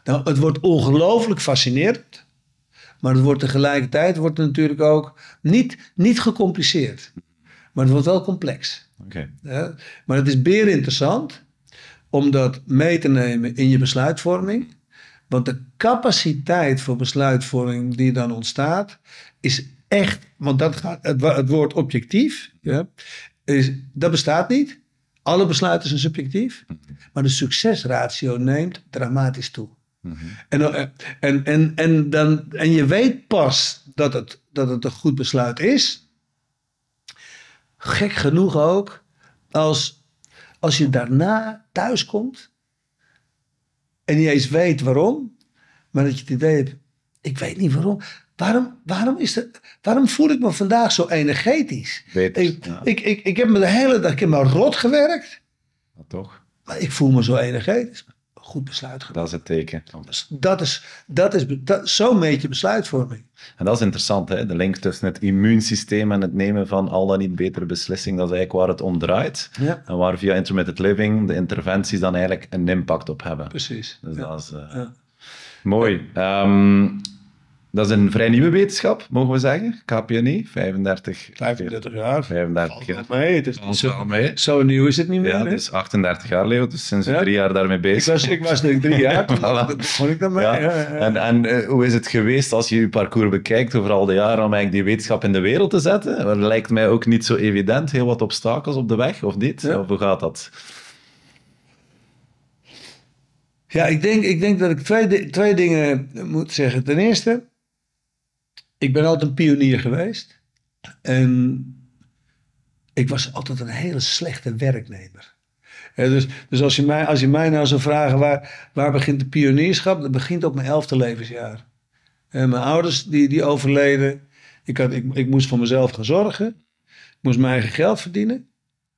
[SPEAKER 2] Nou, het wordt ongelooflijk fascinerend, maar het wordt tegelijkertijd wordt het natuurlijk ook niet, niet gecompliceerd, maar het wordt wel complex.
[SPEAKER 1] Oké.
[SPEAKER 2] hè. Maar het is beer interessant om dat mee te nemen in je besluitvorming. Want de capaciteit voor besluitvorming die dan ontstaat, is echt, want dat gaat, het, het woord objectief, ja, is, dat bestaat niet. Alle besluiten zijn subjectief, maar de succesratio neemt dramatisch toe. En, dan- en, en, en, dan, en je weet pas dat het, dat het een goed besluit is, gek genoeg ook, als, als je daarna thuis komt en niet eens weet waarom, maar dat je het idee hebt, ik weet niet waarom. Waarom, waarom, is dat, waarom voel ik me vandaag zo energetisch?
[SPEAKER 1] Beter,
[SPEAKER 2] Ik,
[SPEAKER 1] ja.
[SPEAKER 2] ik, ik, ik heb me de hele dag ik heb me rot gewerkt,
[SPEAKER 1] Maar toch,
[SPEAKER 2] maar ik voel me zo energetisch. Goed besluit genomen.
[SPEAKER 1] dat is het teken.
[SPEAKER 2] Dus Dat is, dat is, dat, zo meet je besluitvorming.
[SPEAKER 1] En dat is interessant, hè? de link tussen het immuunsysteem en het nemen van al dan niet betere beslissingen. Dat is eigenlijk waar het om draait.
[SPEAKER 2] Ja,
[SPEAKER 1] En waar via intermittent living de interventies dan eigenlijk een impact op hebben.
[SPEAKER 2] precies.
[SPEAKER 1] Dus
[SPEAKER 2] Ja.
[SPEAKER 1] dat is eh,
[SPEAKER 2] Ja.
[SPEAKER 1] mooi. Ehm, dat is een vrij nieuwe wetenschap, mogen we zeggen. KPNI, 35,
[SPEAKER 2] 35 jaar.
[SPEAKER 1] 35
[SPEAKER 2] Valt
[SPEAKER 1] jaar.
[SPEAKER 2] mee. Het is zo,
[SPEAKER 1] mee.
[SPEAKER 2] zo nieuw is het niet meer.
[SPEAKER 1] Ja,
[SPEAKER 2] hè?
[SPEAKER 1] dus 38 jaar, Leo. Dus sinds
[SPEAKER 2] Ja.
[SPEAKER 1] drie jaar daarmee
[SPEAKER 2] ik,
[SPEAKER 1] bezig.
[SPEAKER 2] was, ik was denk ik drie jaar. Toen
[SPEAKER 1] Voilà.
[SPEAKER 2] begon ik daarmee.
[SPEAKER 1] Ja.
[SPEAKER 2] Ja, ja, ja.
[SPEAKER 1] En, en eh, hoe is het geweest als je je parcours bekijkt over al die jaren om eigenlijk die wetenschap in de wereld te zetten? Dat lijkt mij ook niet zo evident. Heel wat obstakels op de weg, of dit?
[SPEAKER 2] Ja.
[SPEAKER 1] Of hoe gaat dat?
[SPEAKER 2] Ja, ik denk, ik denk dat ik twee, twee dingen moet zeggen. Ten eerste, ik ben altijd een pionier geweest. En ik was altijd een hele slechte werknemer. Dus dus als, je mij, als je mij nou zou vragen waar, waar begint de pionierschap, dat begint op mijn elfde levensjaar. En mijn ouders die, die overleden. Ik, ik, ik moest voor mezelf gaan zorgen. Ik moest mijn eigen geld verdienen.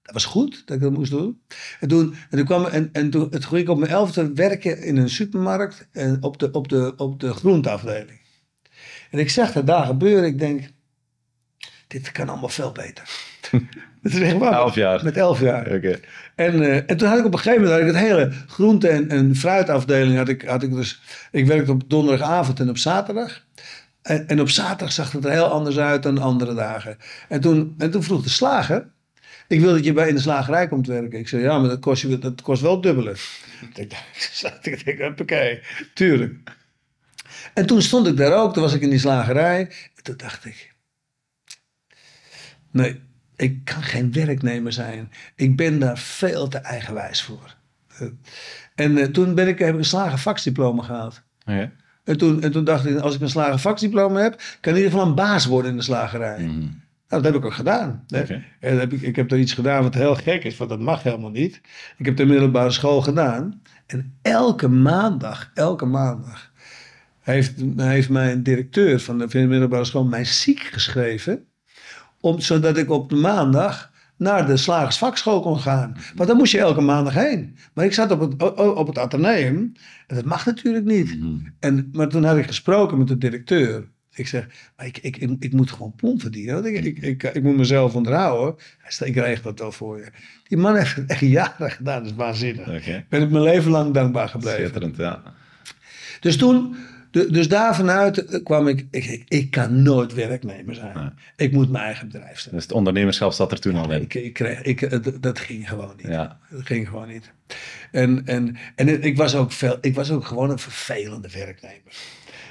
[SPEAKER 2] Dat was goed dat ik dat moest doen. En toen, en kwam, en, en toen, het ging ik op mijn elfde werken in een supermarkt en op de, op de, op de groenteafdeling. En ik zag dat daar gebeuren. Ik denk, dit kan allemaal veel beter. dat is echt waar.
[SPEAKER 1] Elf jaar.
[SPEAKER 2] Met elf jaar.
[SPEAKER 1] Oké.
[SPEAKER 2] En, eh, en toen had ik op een gegeven moment had ik het hele groente- en, en fruitafdeling had ik, had ik dus. Ik werkte op donderdagavond en op zaterdag. En, en op zaterdag zag het er heel anders uit dan andere dagen. En toen, en toen vroeg de slager. Ik wil dat je bij in de slagerij komt werken. Ik zei, ja, maar dat kost, je, dat kost wel het dubbele. ik dacht, ik denk, hoppakee, tuurlijk. En toen stond ik daar ook, toen was ik in die slagerij. En toen dacht ik, nee, ik kan geen werknemer zijn. Ik ben daar veel te eigenwijs voor. En eh, toen ben ik, heb ik een slagervaksdiploma gehaald.
[SPEAKER 1] Oké.
[SPEAKER 2] En toen, en toen dacht ik, als ik een slagervaksdiploma heb, kan ik in ieder geval een baas worden in de slagerij.
[SPEAKER 1] Mhm.
[SPEAKER 2] Nou, dat heb ik ook gedaan. En heb ik, ik heb er iets gedaan wat heel gek is, want dat mag helemaal niet. Ik heb de middelbare school gedaan. En elke maandag, elke maandag, heeft, heeft mijn directeur van de, middelbare school mij ziek geschreven. Om, zodat ik op de maandag naar de slagersvakschool kon gaan. Want dan moest je elke maandag heen. Maar ik zat op het, op het ateneum. En dat mag natuurlijk niet.
[SPEAKER 1] Mhm.
[SPEAKER 2] En, maar toen had ik gesproken met de directeur. Ik zeg, maar ik, ik, ik, ik moet gewoon plomp verdienen. Ik, ik, ik, ik moet mezelf onderhouden. Hij zei, ik regel dat wel voor je. Die man heeft het echt jaren gedaan. Dat is waanzinnig.
[SPEAKER 1] Oké.
[SPEAKER 2] Ik ben het mijn leven lang dankbaar gebleven.
[SPEAKER 1] Schitterend, ja.
[SPEAKER 2] Dus toen, de- dus daar vanuit eh, kwam ik, ik, ik, ik kan nooit werknemer zijn.
[SPEAKER 1] Nee.
[SPEAKER 2] Ik moet mijn eigen bedrijf zijn.
[SPEAKER 1] Dus het ondernemerschap zat er toen al in.
[SPEAKER 2] Ik, ik kreeg, ik, eh, dat- ging gewoon niet.
[SPEAKER 1] Ja.
[SPEAKER 2] Dat ging gewoon niet. En, en, en ik, was ook veel, ik was ook gewoon een vervelende werknemer.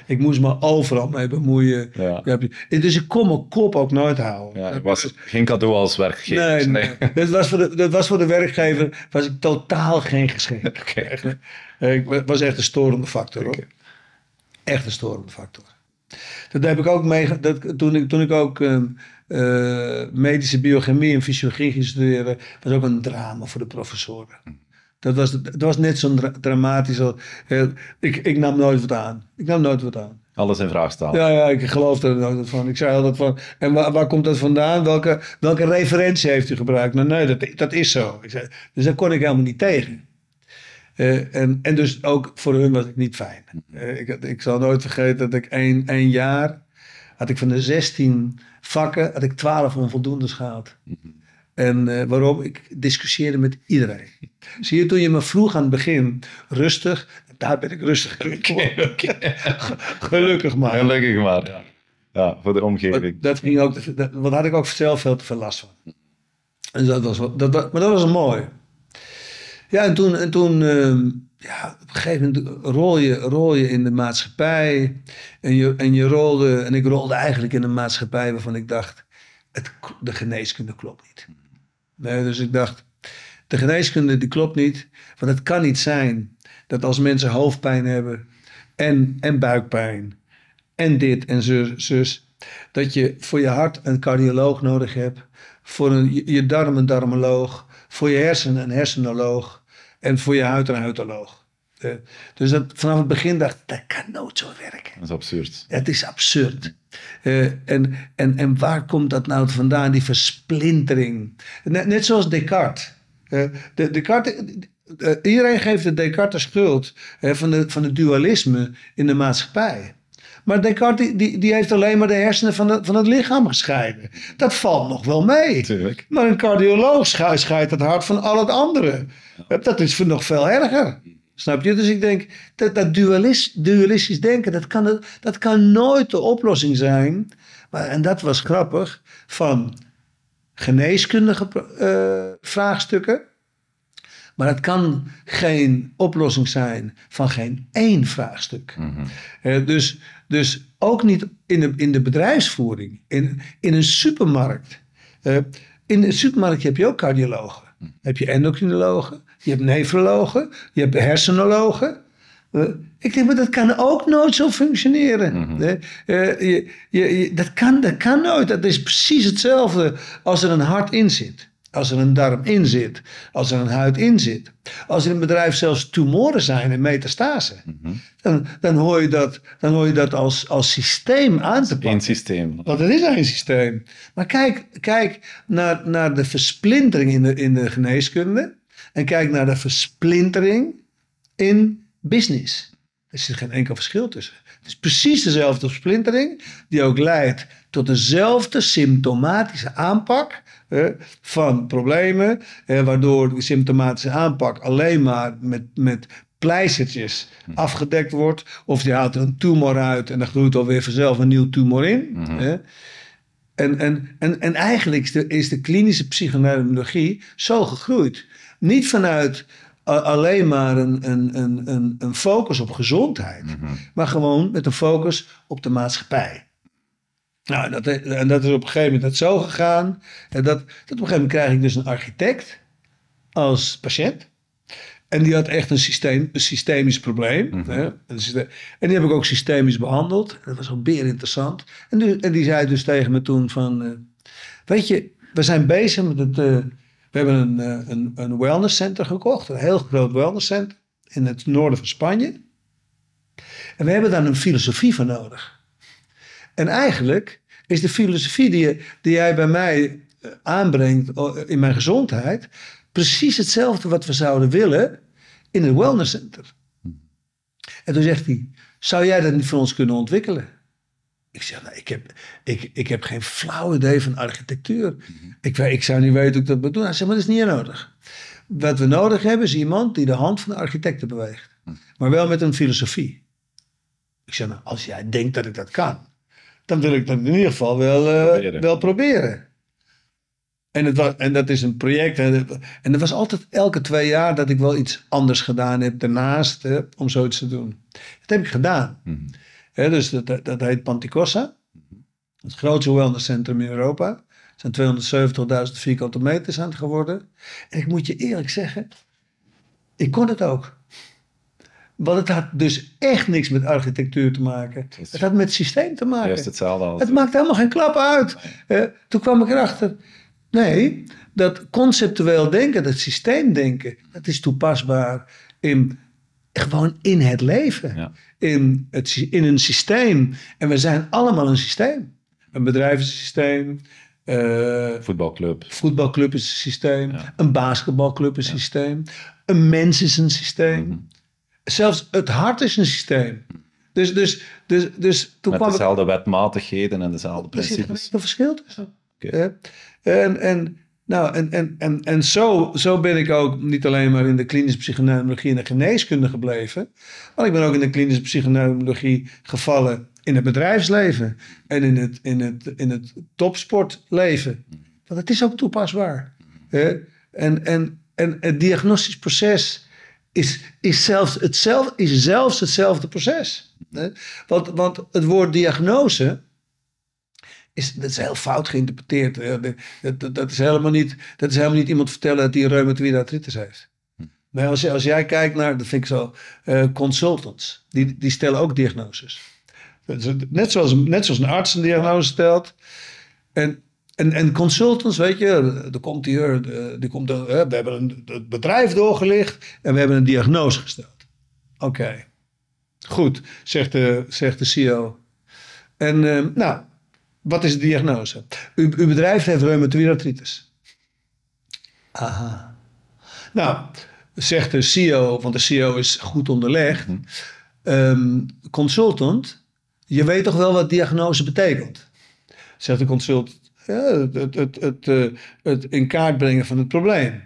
[SPEAKER 2] Ik moest me overal mee bemoeien.
[SPEAKER 1] Ja.
[SPEAKER 2] Dus ik kon mijn kop ook nooit houden.
[SPEAKER 1] Ja, het was geen cadeau als werkgever.
[SPEAKER 2] Nee, nee. Dat, was voor de, dat was voor de werkgever was ik totaal geen geschikt.
[SPEAKER 1] Oké.
[SPEAKER 2] Ik was echt een storende factor. Hoor. Echt een storende factor. Dat heb ik ook mee. Dat, toen, ik, toen ik ook ehm, eh, medische biochemie en fysiologie ging studeren, was ook een drama voor de professoren. Dat was, dat was net zo dra- dramatisch. Als, eh, ik, ik nam nooit wat aan. Ik nam nooit wat aan.
[SPEAKER 1] Alles in vraag stellen.
[SPEAKER 2] Ja, ja, ik geloof er nooit van. Ik zei altijd van, en waar, waar komt dat vandaan? Welke, welke referentie heeft u gebruikt? Nou nee, dat, dat is zo. Ik zei, dus daar kon ik helemaal niet tegen. Eh, en, en dus ook voor hun was ik niet fijn. Eh, ik, ik zal nooit vergeten dat ik één, één jaar, had ik van de 16 vakken, had ik 12 onvoldoendes gehaald. En eh, waarom? Ik discussieerde met iedereen. Zie je, toen je me vroeg aan het begin, rustig, daar ben ik rustig. Gelukkig maar.
[SPEAKER 1] Gelukkig maar. Ja. ja, voor de omgeving.
[SPEAKER 2] Maar Dat ging ook, dat, want daar had ik ook zelf veel te veel last van. En dat was, dat, maar dat was mooi. Ja, en toen, en toen ehm, ja, op een gegeven moment rol je, rol je in de maatschappij. En je, en je rolde, en ik rolde eigenlijk in een maatschappij waarvan ik dacht, het, de geneeskunde klopt niet. Nee, dus ik dacht, de geneeskunde die klopt niet. Want het kan niet zijn dat als mensen hoofdpijn hebben en, en buikpijn en dit en zus, zus, dat je voor je hart een cardioloog nodig hebt, voor een, je, darm een darmoloog, voor je hersenen een hersenoloog en voor je huid een huidoloog. Eh, dus dat, vanaf het begin dacht ik, dat kan nooit zo werken.
[SPEAKER 1] Dat is absurd.
[SPEAKER 2] Het is absurd. Eh, en, en, en waar komt dat nou vandaan, die versplintering? Net, net zoals Descartes. Eh, de, Descartes iedereen geeft de Descartes de schuld van, de, van het dualisme in de maatschappij. Maar Descartes die, die, die heeft alleen maar de hersenen van, de, van het lichaam gescheiden. Dat valt nog wel mee. Maar een cardioloog scheidt, het hart van al het andere. Dat is nog veel erger. Snap je? Dus ik denk, dat, dat dualis, dualistisch denken, dat kan, dat kan nooit de oplossing zijn. Maar, en dat was grappig, van geneeskundige eh, vraagstukken. Maar het kan geen oplossing zijn van geen één vraagstuk.
[SPEAKER 1] Mhm.
[SPEAKER 2] Eh, dus, dus ook niet in de, in de bedrijfsvoering, in, in een supermarkt. Eh, in de supermarkt heb je ook cardiologen. Heb je endocrinologen, je hebt nefrologen, je hebt hersenologen. Eh, ik denk, maar dat kan ook nooit zo functioneren. Eh, eh, je, je, je- dat, kan, dat kan nooit. Dat is precies hetzelfde als er een hart in zit. Als er een darm in zit. Als er een huid in zit. Als er in een bedrijf zelfs tumoren zijn en metastase. Dan, dan hoor je dat, dan hoor je dat als, als systeem aan te pakken.
[SPEAKER 1] Eén systeem.
[SPEAKER 2] Want het is één systeem. Maar kijk, kijk naar, naar de versplintering in de, in de geneeskunde. En kijk naar de versplintering in business. Er zit geen enkel verschil tussen. Het is precies dezelfde splintering die ook leidt tot dezelfde symptomatische aanpak van problemen. Waardoor die symptomatische aanpak alleen maar met, met pleistertjes afgedekt wordt. Of die haalt er een tumor uit en dan groeit alweer vanzelf een nieuw tumor in. hè. En, en, en, en eigenlijk is de, is de klinische psychoneurologie zo gegroeid. Niet vanuit a- alleen maar een, een, een, een, een focus op gezondheid, maar gewoon met een focus op de maatschappij. Nou, dat, en dat is op een gegeven moment net zo gegaan. En dat, dat op een gegeven moment krijg ik dus een architect als patiënt. En die had echt een, systeem, een systemisch probleem. syste- En die heb ik ook systemisch behandeld. Dat was ook beer interessant. En die, en die zei dus tegen me toen van... eh, weet je, we zijn bezig met het... eh, we hebben een, eh, een, een wellness center gekocht. Een heel groot wellness center in het noorden van Spanje. En we hebben daar een filosofie voor nodig. En eigenlijk is de filosofie die, je, die jij bij mij eh, aanbrengt oh, in mijn gezondheid... precies hetzelfde wat we zouden willen in een wellness center. En toen zegt hij, zou jij dat niet voor ons kunnen ontwikkelen? Ik zeg, nou, ik, heb, ik, ik heb geen flauw idee van architectuur. ik, weet- ik zou niet weten hoe ik dat moet doen. Hij zegt, maar dat is niet nodig. Wat we nodig hebben is iemand die de hand van de architecten beweegt. Maar wel met een filosofie. Ik zeg, nou, als jij denkt dat ik dat kan, dan wil ik dat in ieder geval wel, eh,
[SPEAKER 1] Proberen.
[SPEAKER 2] wel proberen. En, het was, en dat is een project. En het, en het was altijd elke twee jaar dat ik wel iets anders gedaan heb daarnaast hè, om zoiets te doen. Dat heb ik gedaan. Hè, dus dat, dat, dat heet Panticossa. Het grootste wellnesscentrum in Europa. Er zijn 270.000 vierkante meters aan het geworden. En ik moet je eerlijk zeggen, ik kon het ook. Want het had dus echt niks met architectuur te maken.
[SPEAKER 1] is
[SPEAKER 2] Het had met het systeem te maken.
[SPEAKER 1] Juist hetzelfde als...
[SPEAKER 2] Het maakt helemaal geen klap uit. Eh, toen kwam ik erachter. Nee, dat conceptueel denken, dat systeemdenken, dat is toepasbaar in, gewoon in het leven.
[SPEAKER 1] Ja.
[SPEAKER 2] In, het, in een systeem. En we zijn allemaal een systeem. Een bedrijfssysteem. eh,
[SPEAKER 1] Voetbalclub.
[SPEAKER 2] voetbalclub is een systeem.
[SPEAKER 1] Ja.
[SPEAKER 2] Een basketbalclub is een systeem. Een mens is een systeem.
[SPEAKER 1] Mhm.
[SPEAKER 2] Zelfs het hart is een systeem. Dus, dus, dus, dus toen
[SPEAKER 1] Met
[SPEAKER 2] kwam ik
[SPEAKER 1] dezelfde wetmatigheden en dezelfde
[SPEAKER 2] er zit geen
[SPEAKER 1] principes.
[SPEAKER 2] enkel verschil tussen. En, en, nou, en, en, en, en zo, zo ben ik ook niet alleen maar in de klinische psychoneurologie en de geneeskunde gebleven. Maar ik ben ook in de klinische psychoneurologie gevallen in het bedrijfsleven. En in het, in het, in het topsportleven. Want het is ook toepasbaar. En, en, en het diagnostisch proces is, is, zelfs hetzelfde, is zelfs hetzelfde proces. Want, want het woord diagnose is, dat is heel fout geïnterpreteerd. Dat, dat, dat is helemaal niet, dat is helemaal niet iemand vertellen dat hij reumatoïde artritis heeft. Maar als, als jij kijkt naar, dat vind ik zo, eh, consultants, die, die stellen ook diagnoses. Net zoals, net zoals een arts een diagnose stelt. En, en, en consultants, weet je, er komt hier, eh, die komt, er, eh, we hebben een, het bedrijf doorgelicht en we hebben een diagnose gesteld. Oké, goed, zegt de, zegt de CEO. En eh, nou, wat is de diagnose? U, uw bedrijf heeft reumatoïde artritis. Aha. Nou, zegt de CEO, want de CEO is goed onderlegd. ehm, consultant, je weet toch wel wat diagnose betekent? Zegt de consultant, ja, het, het, het, eh, het in kaart brengen van het probleem.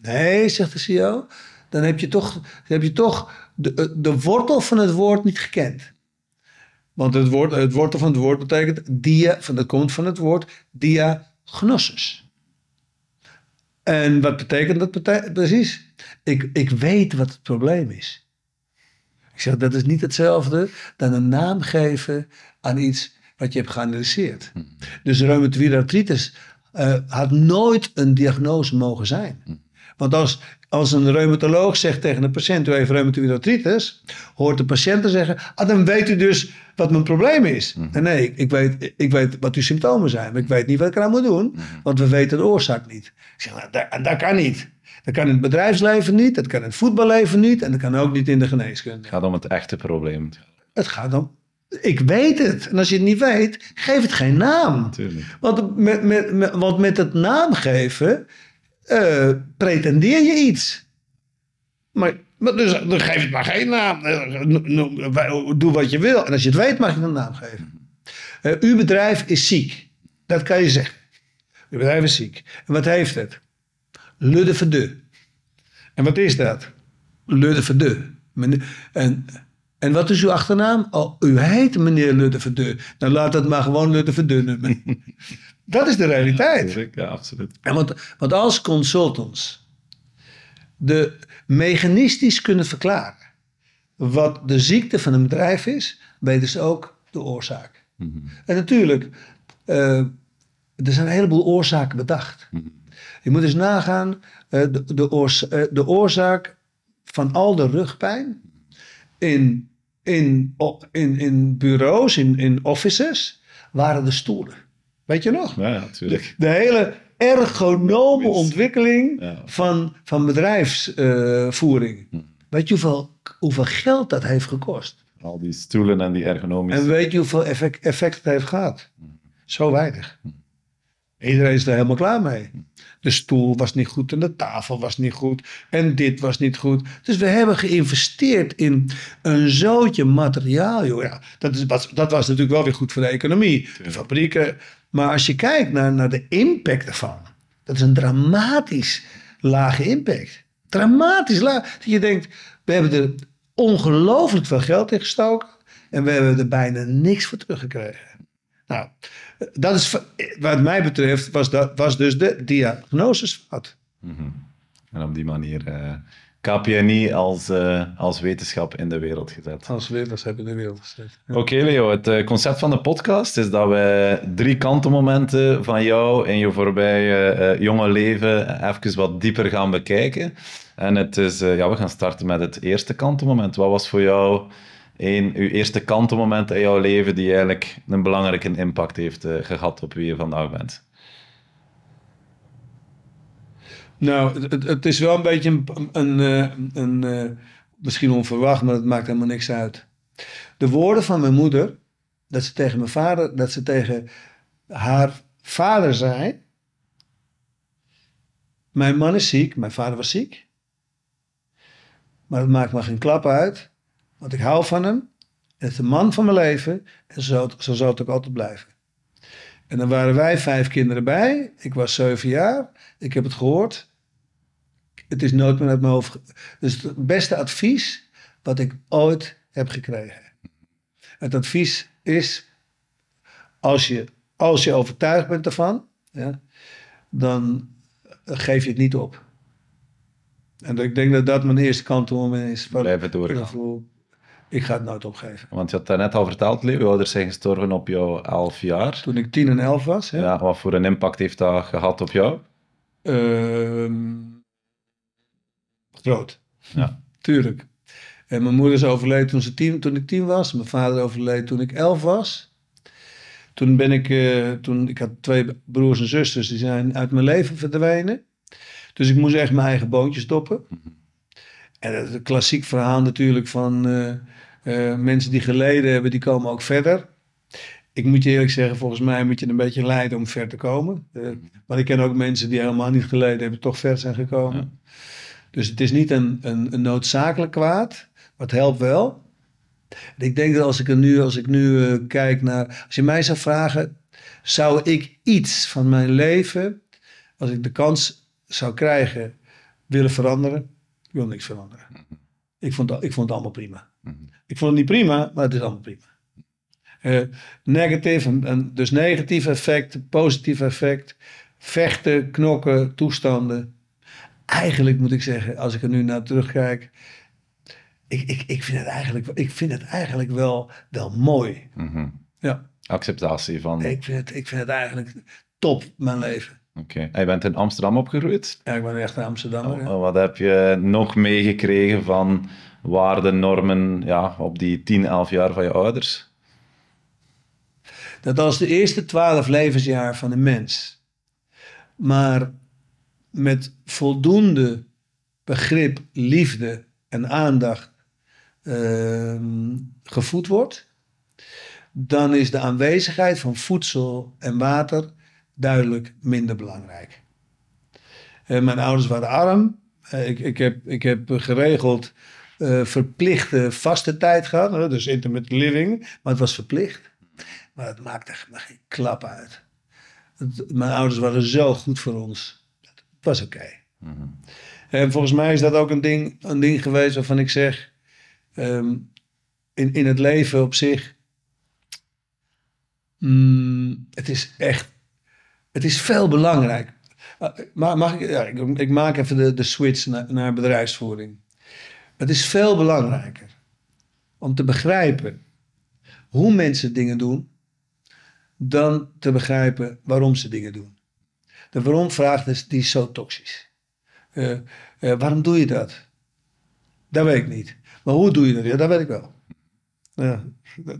[SPEAKER 2] Nee, zegt de CEO, dan heb je toch, heb je toch de, de wortel van het woord niet gekend. Want het, woord, het wortel van het woord betekent dia, van, dat komt van het woord diagnosis. En wat betekent dat precies? Ik, ik weet wat het probleem is. Ik zeg, dat is niet hetzelfde dan een naam geven aan iets wat je hebt geanalyseerd. Dus reumatoïde artritis eh, had nooit een diagnose mogen zijn. Want als, als een reumatoloog zegt tegen een patiënt, u heeft reumatoïde artritis, hoort de patiënt te zeggen, ah, dan weet u dus wat mijn probleem is. En nee, ik, ik, weet, ik weet wat uw symptomen zijn, maar ik weet niet wat ik eraan moet doen, want we weten de oorzaak niet. Ik zeg, nou, dat, dat kan niet. Dat kan in het bedrijfsleven niet, dat kan in het voetballeven niet en dat kan ook niet in de geneeskunde.
[SPEAKER 1] Het gaat om het echte probleem.
[SPEAKER 2] Het gaat om, ik weet het. En als je het niet weet, geef het geen naam.
[SPEAKER 1] Natuurlijk.
[SPEAKER 2] Want met, met, met, want met het naamgeven eh, pretendeer je iets. Maar, maar dus, dan geef het maar geen naam. Eh, Doe wat je wil. En als je het weet, mag je een naam geven. Eh, uw bedrijf is ziek. Dat kan je zeggen. Uw bedrijf is ziek. En wat heeft het? Le de Verdeux. En wat is dat? Le de Verdeux. Meneer- En, en wat is uw achternaam? Oh, u heet meneer Verdeux. Dan laat het maar gewoon Verdeux noemen. dat is de realiteit.
[SPEAKER 1] Ja, absoluut.
[SPEAKER 2] En want, want als consultants de mechanistisch kunnen verklaren wat de ziekte van een bedrijf is, weten ze ook de oorzaak. En natuurlijk, eh, er zijn een heleboel oorzaken bedacht. Je moet eens nagaan, eh, de, de, oors- eh, de oorzaak van al de rugpijn in, in, in, in bureaus, in, in offices, waren de stoelen. Weet je nog?
[SPEAKER 1] Ja, natuurlijk.
[SPEAKER 2] De hele ergonome ontwikkeling
[SPEAKER 1] Ja.
[SPEAKER 2] van, van bedrijfsvoering. Weet je hoeveel, hoeveel geld dat heeft gekost?
[SPEAKER 1] Al die stoelen en die ergonomische...
[SPEAKER 2] En weet je hoeveel effect, effect het heeft gehad? Zo weinig. Iedereen is er helemaal klaar mee. De stoel was niet goed en de tafel was niet goed en dit was niet goed. Dus we hebben geïnvesteerd in een zootje materiaal. Joh. Ja, dat, is, dat was natuurlijk wel weer goed voor de economie, de fabrieken. Maar als je kijkt naar, naar de impact ervan, dat is een dramatisch lage impact. Dramatisch laag. Dat je denkt, we hebben er ongelooflijk veel geld in gestoken en we hebben er bijna niks voor teruggekregen. Nou, dat is, wat mij betreft, was, dat, was dus de diagnosis fout.
[SPEAKER 1] En op die manier eh KPNI als, eh, als wetenschap in de wereld gezet.
[SPEAKER 2] Als werelds hebben de wereld gezet.
[SPEAKER 1] Oké Leo, het eh, concept van de podcast is dat we drie kantenmomenten van jou in je voorbije eh, jonge leven even wat dieper gaan bekijken. En het is, eh, ja, we gaan starten met het eerste kantenmoment. Wat was voor jou een, uw eerste kantenmoment in jouw leven die eigenlijk een belangrijke impact heeft eh, gehad op wie je vandaag bent?
[SPEAKER 2] Nou, het, is wel een beetje een, een, eh, een, eh, misschien onverwacht, maar het maakt helemaal niks uit. De woorden van mijn moeder, dat ze tegen mijn vader, dat ze tegen haar vader zei: Mijn man is ziek, mijn vader was ziek. Maar het maakt me geen klap uit, want ik hou van hem. Het is de man van mijn leven en zo, zo zal het ook altijd blijven. En dan waren wij vijf kinderen bij. Ik was zeven jaar. Ik heb het gehoord. Het is nooit meer uit mijn hoofd. Dus het beste advies wat ik ooit heb gekregen. Het advies is: als je, als je overtuigd bent ervan, ja, dan geef je het niet op. En ik denk dat dat mijn eerste kantelmoment is. Van,
[SPEAKER 1] Blijven doorgaan.
[SPEAKER 2] Ik ga het nooit opgeven.
[SPEAKER 1] Want je had daarnet al verteld, Leo, je ouders zijn gestorven op jouw elf jaar.
[SPEAKER 2] Toen ik tien en elf was, hè,
[SPEAKER 1] Ja, wat voor een impact heeft dat gehad op jou?
[SPEAKER 2] Ehm, groot.
[SPEAKER 1] Ja.
[SPEAKER 2] Tuurlijk. En mijn moeder is overleden toen, ze tien, toen ik tien was. Mijn vader overleed toen ik elf was. Toen ben ik, eh, toen, ik had twee broers en zusters, die zijn uit mijn leven verdwenen. Dus ik moest echt mijn eigen boontjes doppen. En dat is een klassiek verhaal natuurlijk van eh, eh, mensen die geleden hebben, die komen ook verder. Ik moet je eerlijk zeggen, volgens mij moet je een beetje lijden om ver te komen. Eh, maar ik ken ook mensen die helemaal niet geleden hebben, toch ver zijn gekomen. Dus het is niet een, een, een noodzakelijk kwaad, maar het helpt wel. En ik denk dat als ik, er nu, als ik nu eh, kijk naar... Als je mij zou vragen, zou ik iets van mijn leven... Als ik de kans zou krijgen, willen veranderen? Ik wil niks veranderen. Ik vond, ik vond het allemaal prima. Ik vond het niet prima, maar het is allemaal prima. Eh negatief, en, en dus negatief effect, positief effect, vechten, knokken, toestanden. Eigenlijk moet ik zeggen, als ik er nu naar terugkijk, ik, ik, ik, vind, het eigenlijk, ik vind het eigenlijk wel, wel mooi.
[SPEAKER 1] Mhm.
[SPEAKER 2] Ja,
[SPEAKER 1] Acceptatie van...
[SPEAKER 2] ik vind, het, ik vind het eigenlijk top, mijn leven.
[SPEAKER 1] Oké. En je bent in Amsterdam opgegroeid.
[SPEAKER 2] Ja, ik ben echt een Amsterdammer. ja.
[SPEAKER 1] Wat heb je nog meegekregen van waarden, normen ja, op die 10, 11 jaar van je ouders?
[SPEAKER 2] Dat als de eerste twaalf levensjaar van een mens, maar met voldoende begrip, liefde en aandacht ehm, gevoed wordt, dan is de aanwezigheid van voedsel en water duidelijk minder belangrijk. Eh, mijn ouders waren arm. Eh, ik, ik, heb, ik heb geregeld eh, verplichte vaste tijd gehad. dus intermittent living. Maar het was verplicht. Maar het maakte geen klap uit. Het- mijn ouders waren zo goed voor ons. Het was oké. En volgens mij is dat ook een ding, een ding geweest waarvan ik zeg... ehm, in, in het leven op zich... mm, het is echt... Het is veel belangrijk. Maar mag ik, ja, ik, maak even de, de switch naar, naar bedrijfsvoering. Het is veel belangrijker om te begrijpen hoe mensen dingen doen, dan te begrijpen waarom ze dingen doen. De waarom-vraag is, die is zo toxisch. Eh, eh, waarom doe je dat? Dat weet ik niet. Maar hoe doe je dat? Ja, dat weet ik wel. Ja,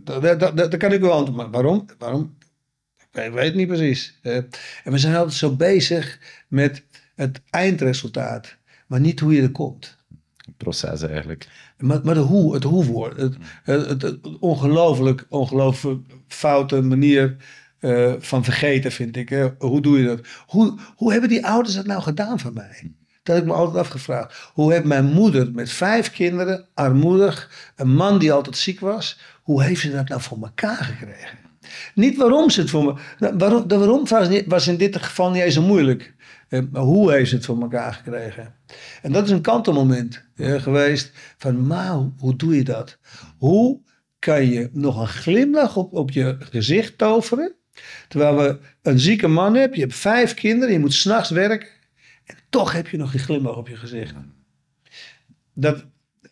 [SPEAKER 2] dat- dat kan ik wel antwoorden. Maar waarom? Waarom? Ik weet, het niet precies. Eh, en we zijn altijd zo bezig met het eindresultaat, maar niet hoe je er komt.
[SPEAKER 1] Proces eigenlijk.
[SPEAKER 2] Maar, maar de hoe, het hoe-woord. Het, het, het, het ongelooflijk, ongelooflijk foute manier eh, van vergeten, vind ik. Hè. Hoe doe je dat? Hoe, hoe hebben die ouders dat nou gedaan van mij? Dat heb ik me altijd afgevraagd. Hoe heeft mijn moeder met vijf kinderen, armoedig, een man die altijd ziek was, hoe heeft ze dat nou voor elkaar gekregen? Niet waarom ze het voor me. nou, Waarom, waarom was, in dit geval niet eens zo moeilijk. Eh, Maar hoe heeft ze het voor elkaar gekregen? En dat is een kantelmoment geweest. Van, maar hoe- doe je dat? Hoe kan je nog een glimlach op, op je gezicht toveren? Terwijl we een zieke man hebben, je hebt vijf kinderen, je moet s'nachts werken. En toch heb je nog een glimlach op je gezicht. Dat,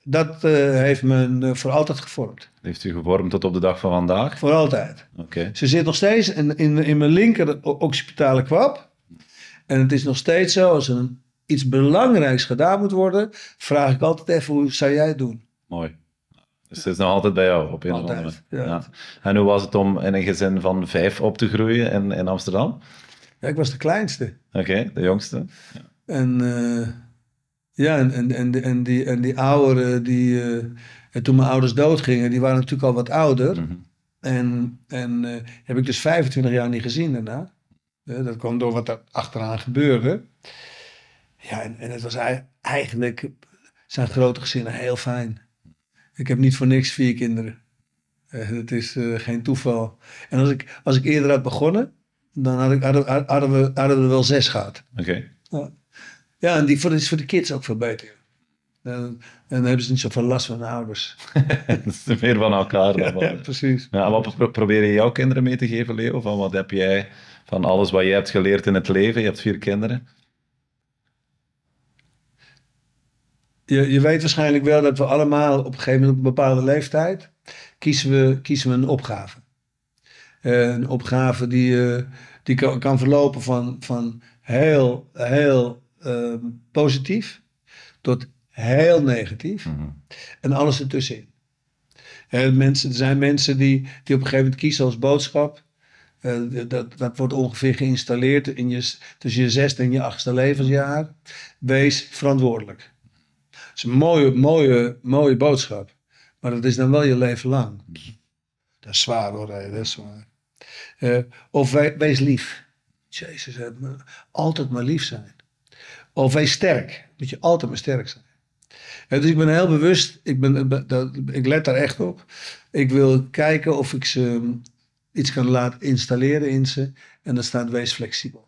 [SPEAKER 2] dat eh, heeft me eh, voor altijd gevormd.
[SPEAKER 1] Heeft u gevormd tot op de dag van vandaag?
[SPEAKER 2] Voor altijd.
[SPEAKER 1] Oké.
[SPEAKER 2] Ze zit nog steeds in, in, in mijn linker occipitale kwab. En het is nog steeds zo, als er iets belangrijks gedaan moet worden, vraag ik altijd even, hoe zou jij het doen?
[SPEAKER 1] Mooi. Dus het is nog altijd bij jou op een of andere
[SPEAKER 2] ja.
[SPEAKER 1] Ja. En hoe was het om in een gezin van vijf op te groeien in, in Amsterdam?
[SPEAKER 2] Ja, ik was de kleinste.
[SPEAKER 1] Oké, de jongste.
[SPEAKER 2] En eh, ja, en, en, en, en, die, en die ouderen, die, eh, en toen mijn ouders doodgingen, die waren natuurlijk al wat ouder.
[SPEAKER 1] Mhm.
[SPEAKER 2] En, en eh, heb ik dus 25 jaar niet gezien daarna. Eh, dat kwam door wat er achteraan gebeurde. Ja, en, en het was ei- eigenlijk, zijn grote gezinnen heel fijn. Ik heb niet voor niks vier kinderen. Dat is geen toeval. En als ik, als ik eerder had begonnen, dan had hadden, hadden, we, hadden we er wel zes gehad.
[SPEAKER 1] Oké.
[SPEAKER 2] Ja, ja en die, voor, is voor de kids ook veel beter. En, en dan hebben ze niet zoveel last van hun ouders.
[SPEAKER 1] Is meer van elkaar dan.
[SPEAKER 2] Ja, precies.
[SPEAKER 1] Ja, en wat pro- probeer je jouw kinderen mee te geven, Leo? Van wat heb jij van alles wat je hebt geleerd in het leven? Je hebt vier kinderen.
[SPEAKER 2] Je, je weet waarschijnlijk wel dat we allemaal op een gegeven moment op een bepaalde leeftijd kiezen we, kiezen we een opgave. Eh, een opgave die, eh, die kan, kan verlopen van, van heel, heel ehm, positief tot heel negatief
[SPEAKER 1] Mhm.
[SPEAKER 2] en alles ertussenin. Mensen, er zijn mensen die, die op een gegeven moment kiezen als boodschap. Eh, dat, dat wordt ongeveer geïnstalleerd in je, tussen je zesde en je achtste levensjaar. Wees verantwoordelijk. Dat is een mooie, mooie, mooie boodschap. Maar dat is dan wel je leven lang. Dat is zwaar hoor, dat is zwaar. Eh, of we- wees lief. Jezus, altijd maar lief zijn. Of wees sterk. Moet je altijd maar sterk zijn. Dus ik ben heel bewust, ik, ben, ik let daar echt op. Ik wil kijken of ik ze mm, iets kan laten installeren in ze. En dan staat wees flexibel.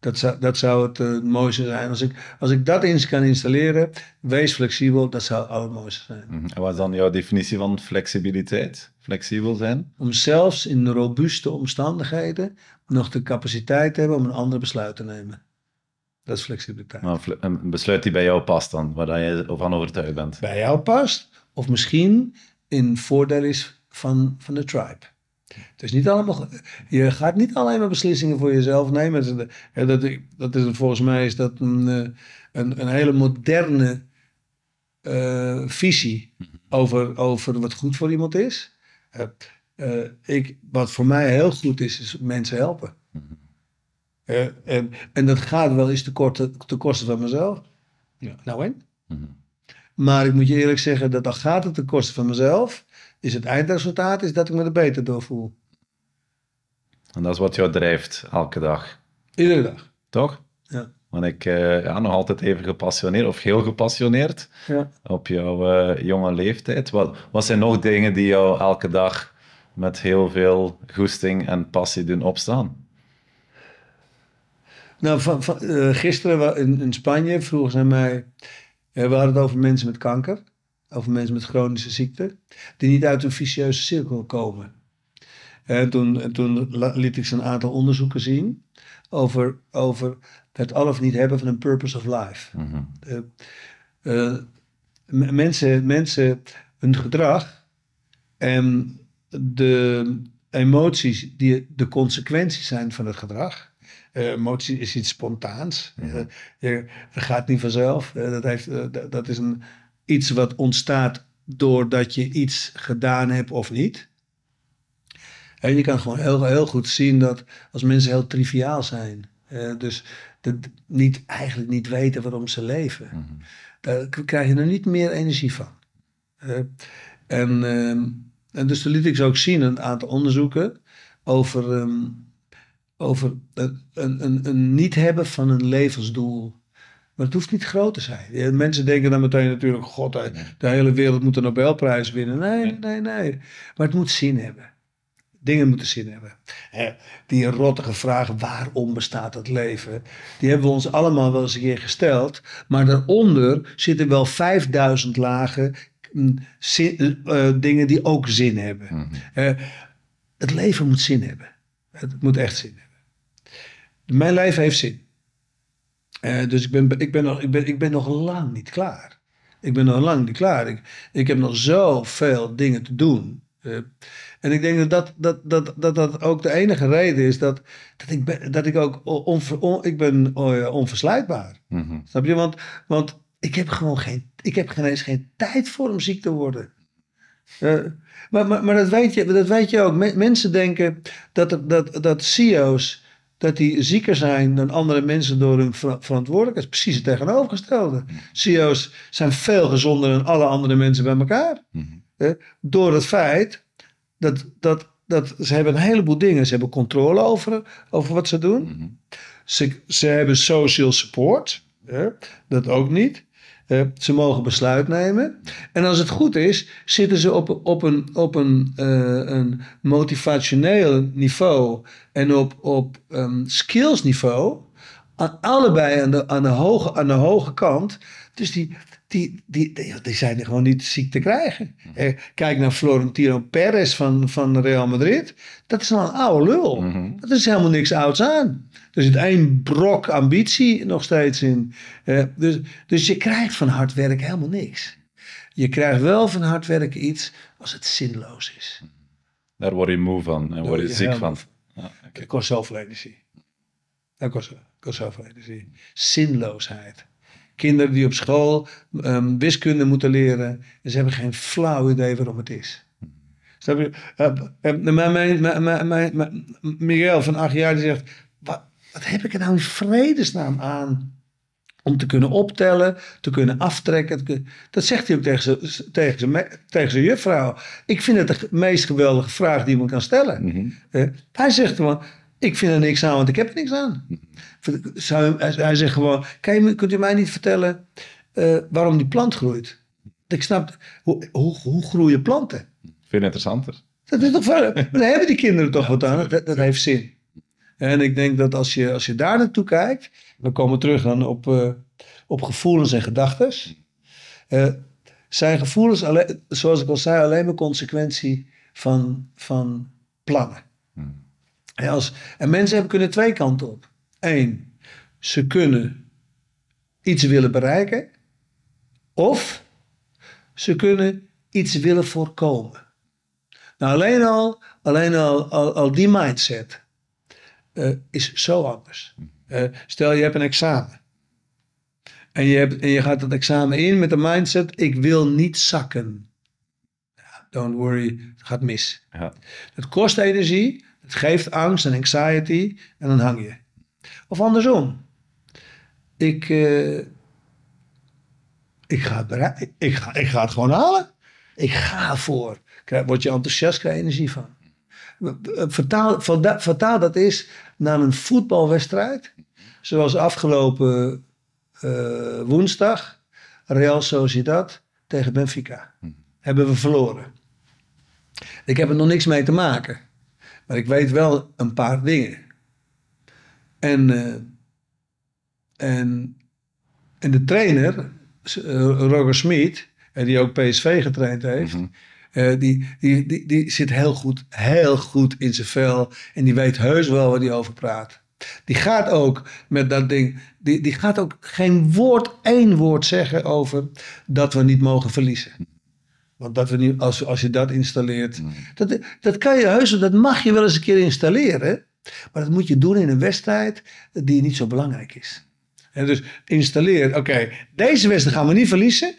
[SPEAKER 2] Dat zou, dat zou het eh, mooiste zijn. Als ik, als ik dat eens kan installeren, wees flexibel, dat zou het allermooiste zijn.
[SPEAKER 1] Mhm. En wat is dan jouw definitie van flexibiliteit? Flexibel zijn?
[SPEAKER 2] Om zelfs in robuuste omstandigheden nog de capaciteit te hebben om een ander besluit te nemen. Dat is flexibiliteit.
[SPEAKER 1] Maar een besluit die bij jou past dan, waar je van overtuigd bent.
[SPEAKER 2] Bij jou past, of misschien in voordeel is van, van de tribe. Het is niet allemaal, je gaat niet alleen maar beslissingen voor jezelf nemen. Dat dat, dat is, volgens mij is dat een, eh, een, een hele moderne eh, visie over, over wat goed voor iemand is. Eh, ik, wat voor mij heel goed is, is mensen helpen. Eh, en, en dat gaat wel eens ten, korte, ten koste van mezelf. Ja. Nou en?
[SPEAKER 1] Mhm.
[SPEAKER 2] Maar ik moet je eerlijk zeggen dat al gaat het ten koste van mezelf, is het eindresultaat is dat ik me er beter door voel.
[SPEAKER 1] En dat is wat jou drijft elke dag,
[SPEAKER 2] Iedere dag.
[SPEAKER 1] toch?
[SPEAKER 2] Ja.
[SPEAKER 1] Want ik uh, ja, nog altijd even gepassioneerd, of heel gepassioneerd,
[SPEAKER 2] Ja.
[SPEAKER 1] op jouw eh, jonge leeftijd. Wat, wat zijn nog dingen die jou elke dag met heel veel goesting en passie doen opstaan?
[SPEAKER 2] Nou, van, van, eh, gisteren in, in Spanje vroegen ze mij... eh, we hadden het over mensen met kanker. Over mensen met chronische ziekte. Die niet uit een vicieuze cirkel komen. En toen, en toen liet ik ze een aantal onderzoeken zien. Over, over het al of niet hebben van een purpose of life.
[SPEAKER 1] Mhm.
[SPEAKER 2] Eh, eh, m- mensen, mensen, hun gedrag en de emoties die de consequenties zijn van het gedrag. Eh, emotie is iets spontaans.
[SPEAKER 1] Mhm.
[SPEAKER 2] Eh, je- dat gaat niet vanzelf. Eh, dat, heeft, eh, dat- dat is een, iets wat ontstaat doordat je iets gedaan hebt of niet. En je kan gewoon heel, heel goed zien dat als mensen heel triviaal zijn. eh, dus de, niet, eigenlijk niet weten waarom ze leven.
[SPEAKER 1] Mhm.
[SPEAKER 2] Daar krijg je er niet meer energie van. Eh, en, ehm, en dus toen liet ik ze ook zien, een aantal onderzoeken, over, ehm, over een, een, een, niet hebben van een levensdoel. Maar het hoeft niet groot te zijn. Mensen denken dan meteen natuurlijk, god, de, de hele wereld moet een Nobelprijs winnen. Nee, nee, nee. Maar het moet zin hebben. Dingen moeten zin hebben. Die rottige vraag, waarom bestaat het leven? Die hebben we ons allemaal wel eens een keer gesteld. Maar daaronder zitten wel 5000 lagen mm, zin- eh, dingen die ook zin hebben.
[SPEAKER 1] Mhm.
[SPEAKER 2] Eh, het leven moet zin hebben. Het moet echt zin hebben. Mijn leven heeft zin. Eh, dus ik ben, ik, ben nog, ik, ben, ik ben nog lang niet klaar. Ik ben nog lang niet klaar. Ik, ik heb nog zoveel dingen te doen. Eh, en ik denk dat dat, dat, dat, dat dat ook de enige reden is dat, dat, ik, ben, dat ik ook onver, on- ik ben eh, onverslijtbaar.
[SPEAKER 1] Mhm.
[SPEAKER 2] Snap je? Want, want ik heb gewoon geen, ik heb geen eens geen tijd voor om ziek te worden. Eh, maar maar, maar dat, weet je, dat weet je ook. Men- mensen denken dat, dat, dat CEO's dat die zieker zijn dan andere mensen door hun ver- verantwoordelijkheid. Precies het tegenovergestelde. CEO's zijn veel gezonder dan alle andere mensen bij elkaar.
[SPEAKER 1] Mhm.
[SPEAKER 2] Door het feit dat, dat, dat ze hebben een heleboel dingen. Ze hebben controle over, over wat ze doen.
[SPEAKER 1] Mhm.
[SPEAKER 2] Ze, ze hebben social support. hè, dat ook niet. Eh, ze mogen besluit nemen. En als het goed is, zitten ze op, op, een, op een, eh, een motivationeel niveau en op, op um, skills niveau. Aan, allebei aan de, aan, de hoge, aan de hoge kant. Dus die, die, die, die, zijn er gewoon niet ziek te krijgen. Eh, kijk naar Florentino Perez van, van Real Madrid. Dat is al een oude lul.
[SPEAKER 1] Mhm.
[SPEAKER 2] Dat is helemaal niks ouds aan. Er zit één brok ambitie nog steeds in. Eh, dus, dus je krijgt van hard werk helemaal niks. Je krijgt wel van hard werken iets als het zinloos is.
[SPEAKER 1] Daar word je moe van en word je
[SPEAKER 2] je
[SPEAKER 1] ziek van. Ja, oké.
[SPEAKER 2] Dat kost zoveel energie. Dat kost, kost zoveel energie. Zinloosheid. Kinderen die op school ehm, wiskunde moeten leren. En ze hebben geen flauw idee waarom het is. Snap je? Eh, eh, mijn- Miguel van acht jaar die zegt... Wat, heb ik er nou in vredesnaam aan? Om te kunnen optellen, te kunnen aftrekken. te Dat zegt hij ook tegen zijn, tegen zijn, tegen zijn juffrouw. Ik vind het de meest geweldige vraag die iemand kan stellen.
[SPEAKER 1] Mhm.
[SPEAKER 2] Eh, hij zegt gewoon, ik vind er niks aan, want ik heb er niks aan. Zou, hij, hij zegt gewoon, je, kunt u mij niet vertellen eh, waarom die plant groeit? Ik snap, hoe, hoe, hoe groeien planten?
[SPEAKER 1] Veel interessanter.
[SPEAKER 2] Dat is toch daar hebben die kinderen toch wat aan. Dat, dat heeft zin. En ik denk dat als je, als je daar naartoe kijkt, we komen terug dan op, eh, op gevoelens en gedachten. Eh, zijn gevoelens, alleen, zoals ik al zei, alleen maar consequentie van, van plannen.
[SPEAKER 1] Hmm.
[SPEAKER 2] En, als, en mensen hebben kunnen twee kanten op. Eén, ze kunnen iets willen bereiken. Of ze kunnen iets willen voorkomen. Nou, alleen al, alleen al, al, al die mindset eh, is zo anders. Eh, stel, je hebt een examen. En je, hebt, en je gaat dat examen in met de mindset, ik wil niet zakken. Don't worry, het gaat mis.
[SPEAKER 1] Ja.
[SPEAKER 2] Het kost energie, het geeft angst en anxiety en dan hang je. Of andersom. Ik, eh, ik, ga, het ik, ga, ik ga het gewoon halen. Ik ga ervoor. Krijg, word je enthousiast, krijg je energie van. Vertaal, vertaal dat is naar een voetbalwedstrijd. Zoals afgelopen eh, woensdag, Real Sociedad tegen Benfica. Hebben we verloren. Ik heb er nog niks mee te maken. Maar ik weet wel een paar dingen. En, eh, en, en de trainer, eh, Roger Smit, die ook PSV getraind heeft, eh, die, die, die, die zit heel goed, heel goed in zijn vel. En die weet heus wel waar hij over praat. Die gaat ook met dat ding, die, die gaat ook geen woord, één woord zeggen over dat we niet mogen verliezen. Want dat we niet, als, als je dat installeert, dat, dat kan je heus, dat mag je wel eens een keer installeren. Maar dat moet je doen in een wedstrijd die niet zo belangrijk is. En dus installeer, oké, deze wedstrijd gaan we niet verliezen.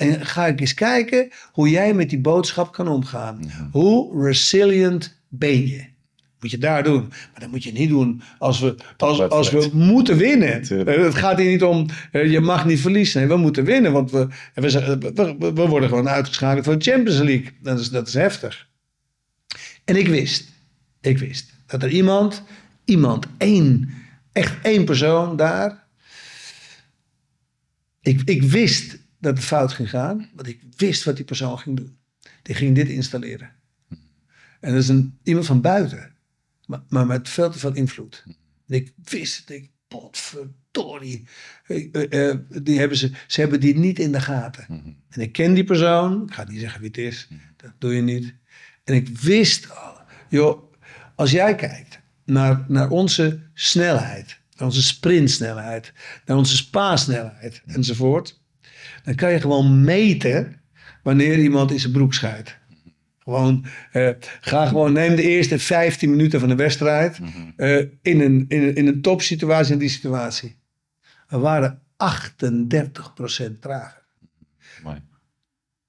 [SPEAKER 2] En ga ik eens kijken hoe jij met die boodschap kan omgaan. Hoe resilient ben je? Moet je daar doen. Maar dat moet je niet doen als we, als, als we moeten winnen. Eh, Het gaat hier niet om, eh, je mag niet verliezen. Nee, we moeten winnen, want we, we, zijn- we, we- we worden gewoon uitgeschakeld voor de Champions League. Dat is, dat is heftig. En ik wist, ik wist dat er iemand, iemand, één, echt één persoon daar. Ik, ik wist dat het fout ging gaan, want ik wist wat die persoon ging doen. Die ging dit installeren. En dat is een, iemand van buiten, maar, maar met veel te veel invloed. En ik wist het, ik, potverdorie. Eh, eh, die hebben ze, ze hebben die niet in de gaten. En ik ken die persoon, ik ga niet zeggen wie het is, dat doe je niet. En ik wist al, joh, als jij kijkt naar, naar onze snelheid, naar onze sprintsnelheid, naar onze spaasnelheid enzovoort, dan kan je gewoon meten wanneer iemand in zijn broek scheidt. Gewoon, eh, ga gewoon, neem de eerste 15 minuten van de wedstrijd eh, in, een, in, een, in een topsituatie en die situatie. We waren 38% trager.
[SPEAKER 1] Mooi.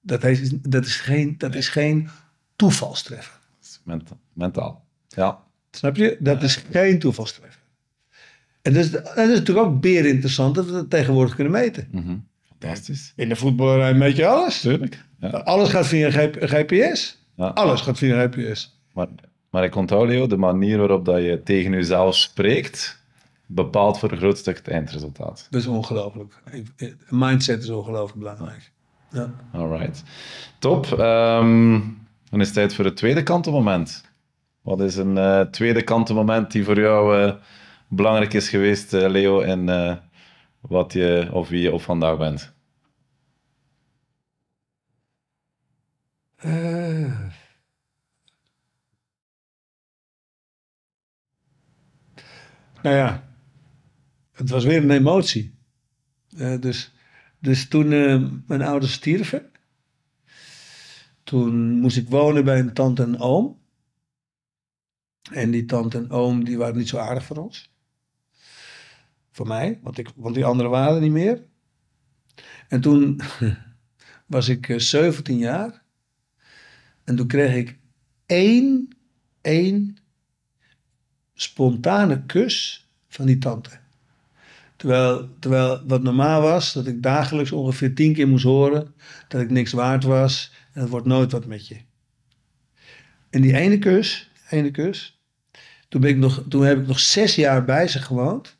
[SPEAKER 2] Dat is, dat is, geen, dat is geen toevalstreffer.
[SPEAKER 1] Menta- Mentaal. Ja.
[SPEAKER 2] Snap je? Dat is geen toevalstreffer. En dat is, dat is natuurlijk ook beer interessant dat we dat tegenwoordig kunnen meten.
[SPEAKER 1] Mhm. Fantastisch.
[SPEAKER 2] In de voetballerij meet je alles.
[SPEAKER 1] Tuurlijk. Ja.
[SPEAKER 2] Alles gaat via een GPS.
[SPEAKER 1] Ja.
[SPEAKER 2] Alles gaat via een GPS.
[SPEAKER 1] Maar, maar ik onthoud, Leo, de manier waarop dat je tegen jezelf spreekt, bepaalt voor een groot stuk het eindresultaat.
[SPEAKER 2] Dat is ongelooflijk. Mindset is ongelooflijk belangrijk. Ja.
[SPEAKER 1] Alright. Top. Ehm, dan is het tijd voor het tweede kantenmoment. Wat is een eh, tweede kantenmoment die voor jou eh, belangrijk is geweest, eh, Leo, en wat je of wie je op vandaag bent?
[SPEAKER 2] Eh. Nou ja, het was weer een emotie. Eh, dus, dus toen eh, mijn ouders stierven, toen moest ik wonen bij een tante en oom. En die tante en oom die waren niet zo aardig voor ons. Voor mij, want, ik, want die anderen waren er niet meer. En toen was ik eh, 17 jaar. En toen kreeg ik één, één spontane kus van die tante. Terwijl, terwijl wat normaal was, dat ik dagelijks ongeveer tien keer moest horen dat ik niks waard was en het wordt nooit wat met je. En die ene kus, ene kus, toen, ben ik nog, toen heb ik nog zes jaar bij ze gewoond.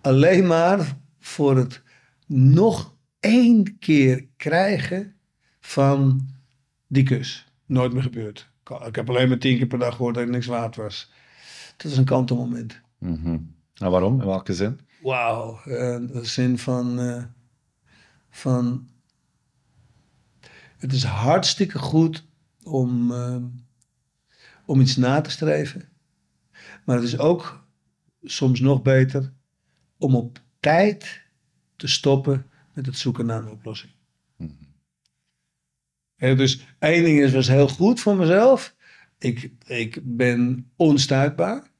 [SPEAKER 2] Alleen maar voor het nog één keer krijgen van die kus. Nooit meer gebeurd. Ik heb alleen maar tien keer per dag gehoord dat ik niks waard was. Dat is een kantelmoment.
[SPEAKER 1] Mhm. En waarom? In welke zin?
[SPEAKER 2] Wauw. eh, de zin van, eh, van... Het is hartstikke goed om, eh, om iets na te streven. Maar het is ook soms nog beter om op tijd te stoppen met het zoeken naar een oplossing. Dus één ding is, was heel goed voor mezelf. Ik, ik ben onstuitbaar.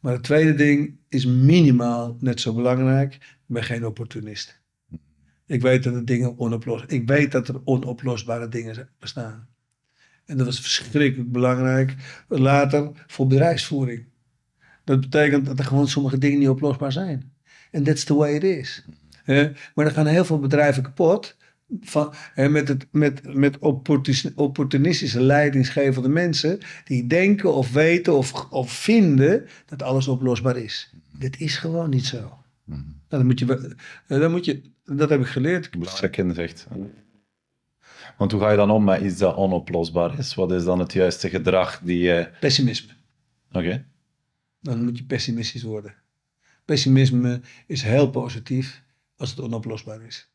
[SPEAKER 2] Maar het tweede ding is minimaal net zo belangrijk. Ik ben geen opportunist. Ik weet dat er dingen onoplosbaar Ik weet dat er onoplosbare dingen bestaan. En dat was verschrikkelijk belangrijk. Later voor bedrijfsvoering. Dat betekent dat er gewoon sommige dingen niet oplosbaar zijn. En that's the way it is. Maar er gaan heel veel bedrijven kapot van, hè, met, het, met, met opportunis- opportunistische leidingsgevende mensen die denken of weten of, of vinden dat alles oplosbaar is. Dit is gewoon niet zo. Nou, dan moet je, eh, dan moet je, dat heb ik geleerd.
[SPEAKER 1] Inzicht. Want hoe ga je dan om met iets dat onoplosbaar is? Wat is dan het juiste gedrag die je...
[SPEAKER 2] Pessimisme.
[SPEAKER 1] Oké.
[SPEAKER 2] Dan moet je pessimistisch worden. Pessimisme is heel positief als het onoplosbaar is.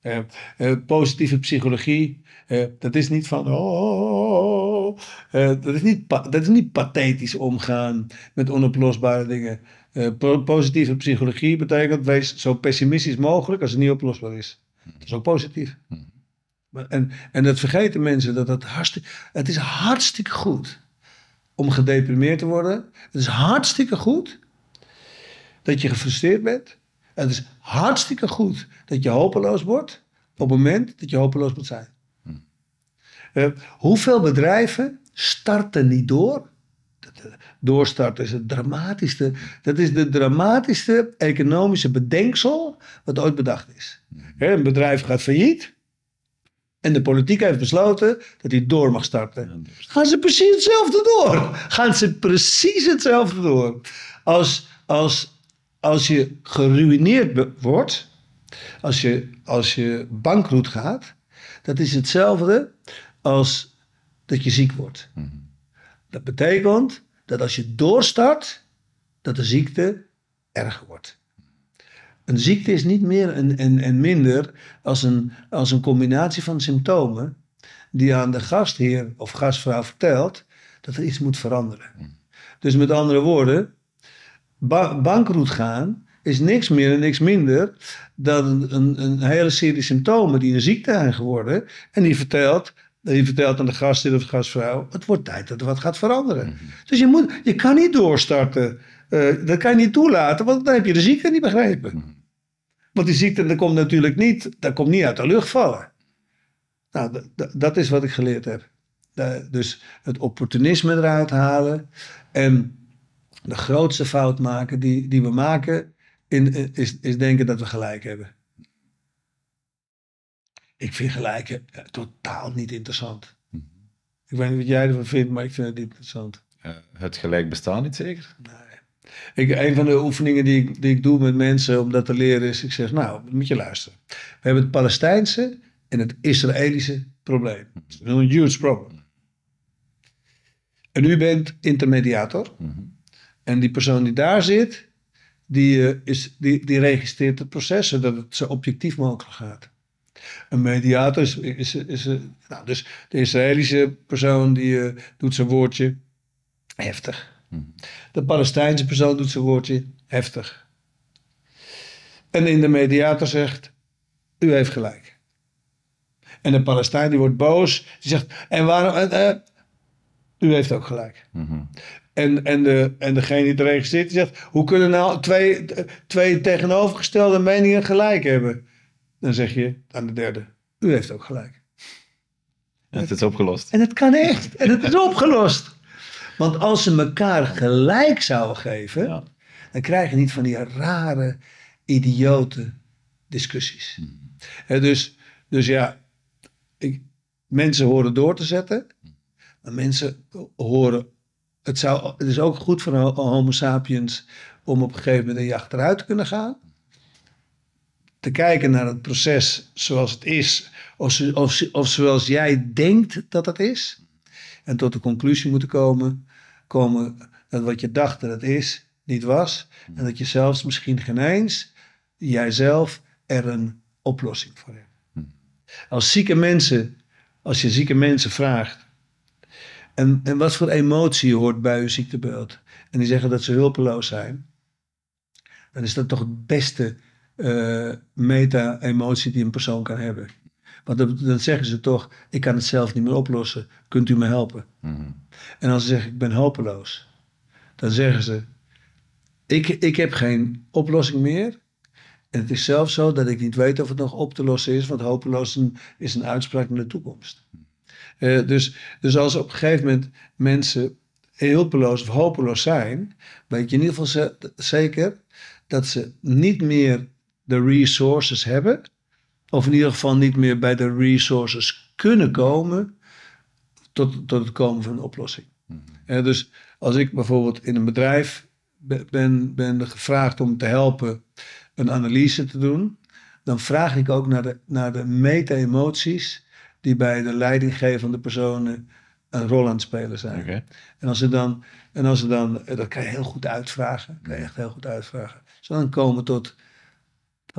[SPEAKER 2] Eh, eh, positieve psychologie, eh, dat is niet van. Oh, oh, oh, oh. Eh, dat, is niet dat is niet pathetisch omgaan met onoplosbare dingen. Eh, po- positieve psychologie betekent wees zo pessimistisch mogelijk als het niet oplosbaar is. Dat is ook positief. En, en dat vergeten mensen dat hartstikke. Het is hartstikke goed om gedeprimeerd te worden. Het is hartstikke goed dat je gefrustreerd bent. Het is hartstikke goed dat je hopeloos wordt op het moment dat je hopeloos moet zijn. Eh, hoeveel bedrijven starten niet door? Eh, Doorstarten is het dramatischste. Dat is de dramatischste economische bedenksel wat ooit bedacht is. Hè, Een bedrijf gaat failliet. En de politiek heeft besloten dat hij door mag starten. Gaan ze precies hetzelfde door. Gaan ze precies hetzelfde door. Als, als, als je geruineerd wordt, als je, als je bankroet gaat, dat is hetzelfde als dat je ziek wordt. Dat betekent dat als je doorstart, dat de ziekte erger wordt. Een ziekte is niet meer en, en, en minder als een, als een combinatie van symptomen die aan de gastheer of gastvrouw vertelt dat er iets moet veranderen. Dus met andere woorden, ba- bankroet gaan is niks meer en niks minder dan een, een, hele serie symptomen die een ziekte zijn geworden. En die vertelt, die vertelt aan de gastheer of de gastvrouw, het wordt tijd dat er wat gaat veranderen. Dus je, moet, je kan niet doorstarten. Eh, dat kan je niet toelaten, want dan heb je de ziekte niet begrepen. Want die ziekte dat komt natuurlijk niet, dat komt niet uit de lucht vallen. Nou, dat is wat ik geleerd heb. Da- dus het opportunisme eruit halen. En de grootste fout maken die, die we maken, in, is, is denken dat we gelijk hebben. Ik vind gelijk eh, totaal niet interessant. Ik weet niet wat jij ervan vindt, maar ik vind het niet interessant.
[SPEAKER 1] Eh, het gelijk bestaan niet zeker?
[SPEAKER 2] Ik, een van de oefeningen die ik, die ik doe met mensen om dat te leren is, ik zeg, nou, moet je luisteren. We hebben het Palestijnse en het Israëlische probleem. Is een huge problem. En u bent intermediator. En die persoon die daar zit, die, eh, is, die, die registreert het proces zodat het zo objectief mogelijk gaat. Een mediator is, is, is, eh, nou, dus de Israëlische persoon die eh, doet zijn woordje heftig. De Palestijnse persoon doet zijn woordje heftig. En in de mediator zegt, u heeft gelijk. En de Palestijn die wordt boos, die zegt, en waarom, u heeft ook gelijk. En, en, de, en degene die het registreert, die zegt, hoe kunnen nou twee, twee tegenovergestelde meningen gelijk hebben? Dan zeg je aan de derde, u heeft ook gelijk.
[SPEAKER 1] Ja, het is opgelost.
[SPEAKER 2] En het kan echt. En het is opgelost. Want als ze elkaar gelijk zouden geven,
[SPEAKER 1] Ja.
[SPEAKER 2] dan krijg je niet van die rare, idiote discussies. Hè, dus, dus ja, ik, mensen horen door te zetten, maar mensen horen. Het, zou, het is ook goed voor Homo sapiens om op een gegeven moment een je achteruit te kunnen gaan. Te kijken naar het proces zoals het is, of, of, of zoals jij denkt dat het is. En tot de conclusie moeten komen, komen dat wat je dacht dat het is, niet was. En dat je zelfs misschien geen eens, jijzelf, er een oplossing voor hebt. Als zieke mensen, als je zieke mensen vraagt, en, en wat voor emotie hoort bij uw ziektebeeld, en die zeggen dat ze hulpeloos zijn, dan is dat toch het beste eh, meta-emotie die een persoon kan hebben. Want dan, dan zeggen ze toch, ik kan het zelf niet meer oplossen, kunt u me helpen? En als ze zeggen, ik ben hopeloos, dan zeggen ze, ik, ik heb geen oplossing meer. En het is zelfs zo dat ik niet weet of het nog op te lossen is, want hopeloos een- is een uitspraak naar de toekomst. Eh, dus, dus als op een gegeven moment mensen hulpeloos of hopeloos zijn, weet je in ieder geval ze- zeker dat ze niet meer de resources hebben Of in ieder geval niet meer bij de resources kunnen komen tot, tot het komen van een oplossing. Ja, dus als ik bijvoorbeeld in een bedrijf be- ben, ben gevraagd om te helpen een analyse te doen, dan vraag ik ook naar de, naar de meta-emoties die bij de leidinggevende personen een rol aan het spelen zijn. En als ze dan, en als ze dan, eh, dat kan je heel goed uitvragen, kan je echt heel goed uitvragen. Ze dan komen tot,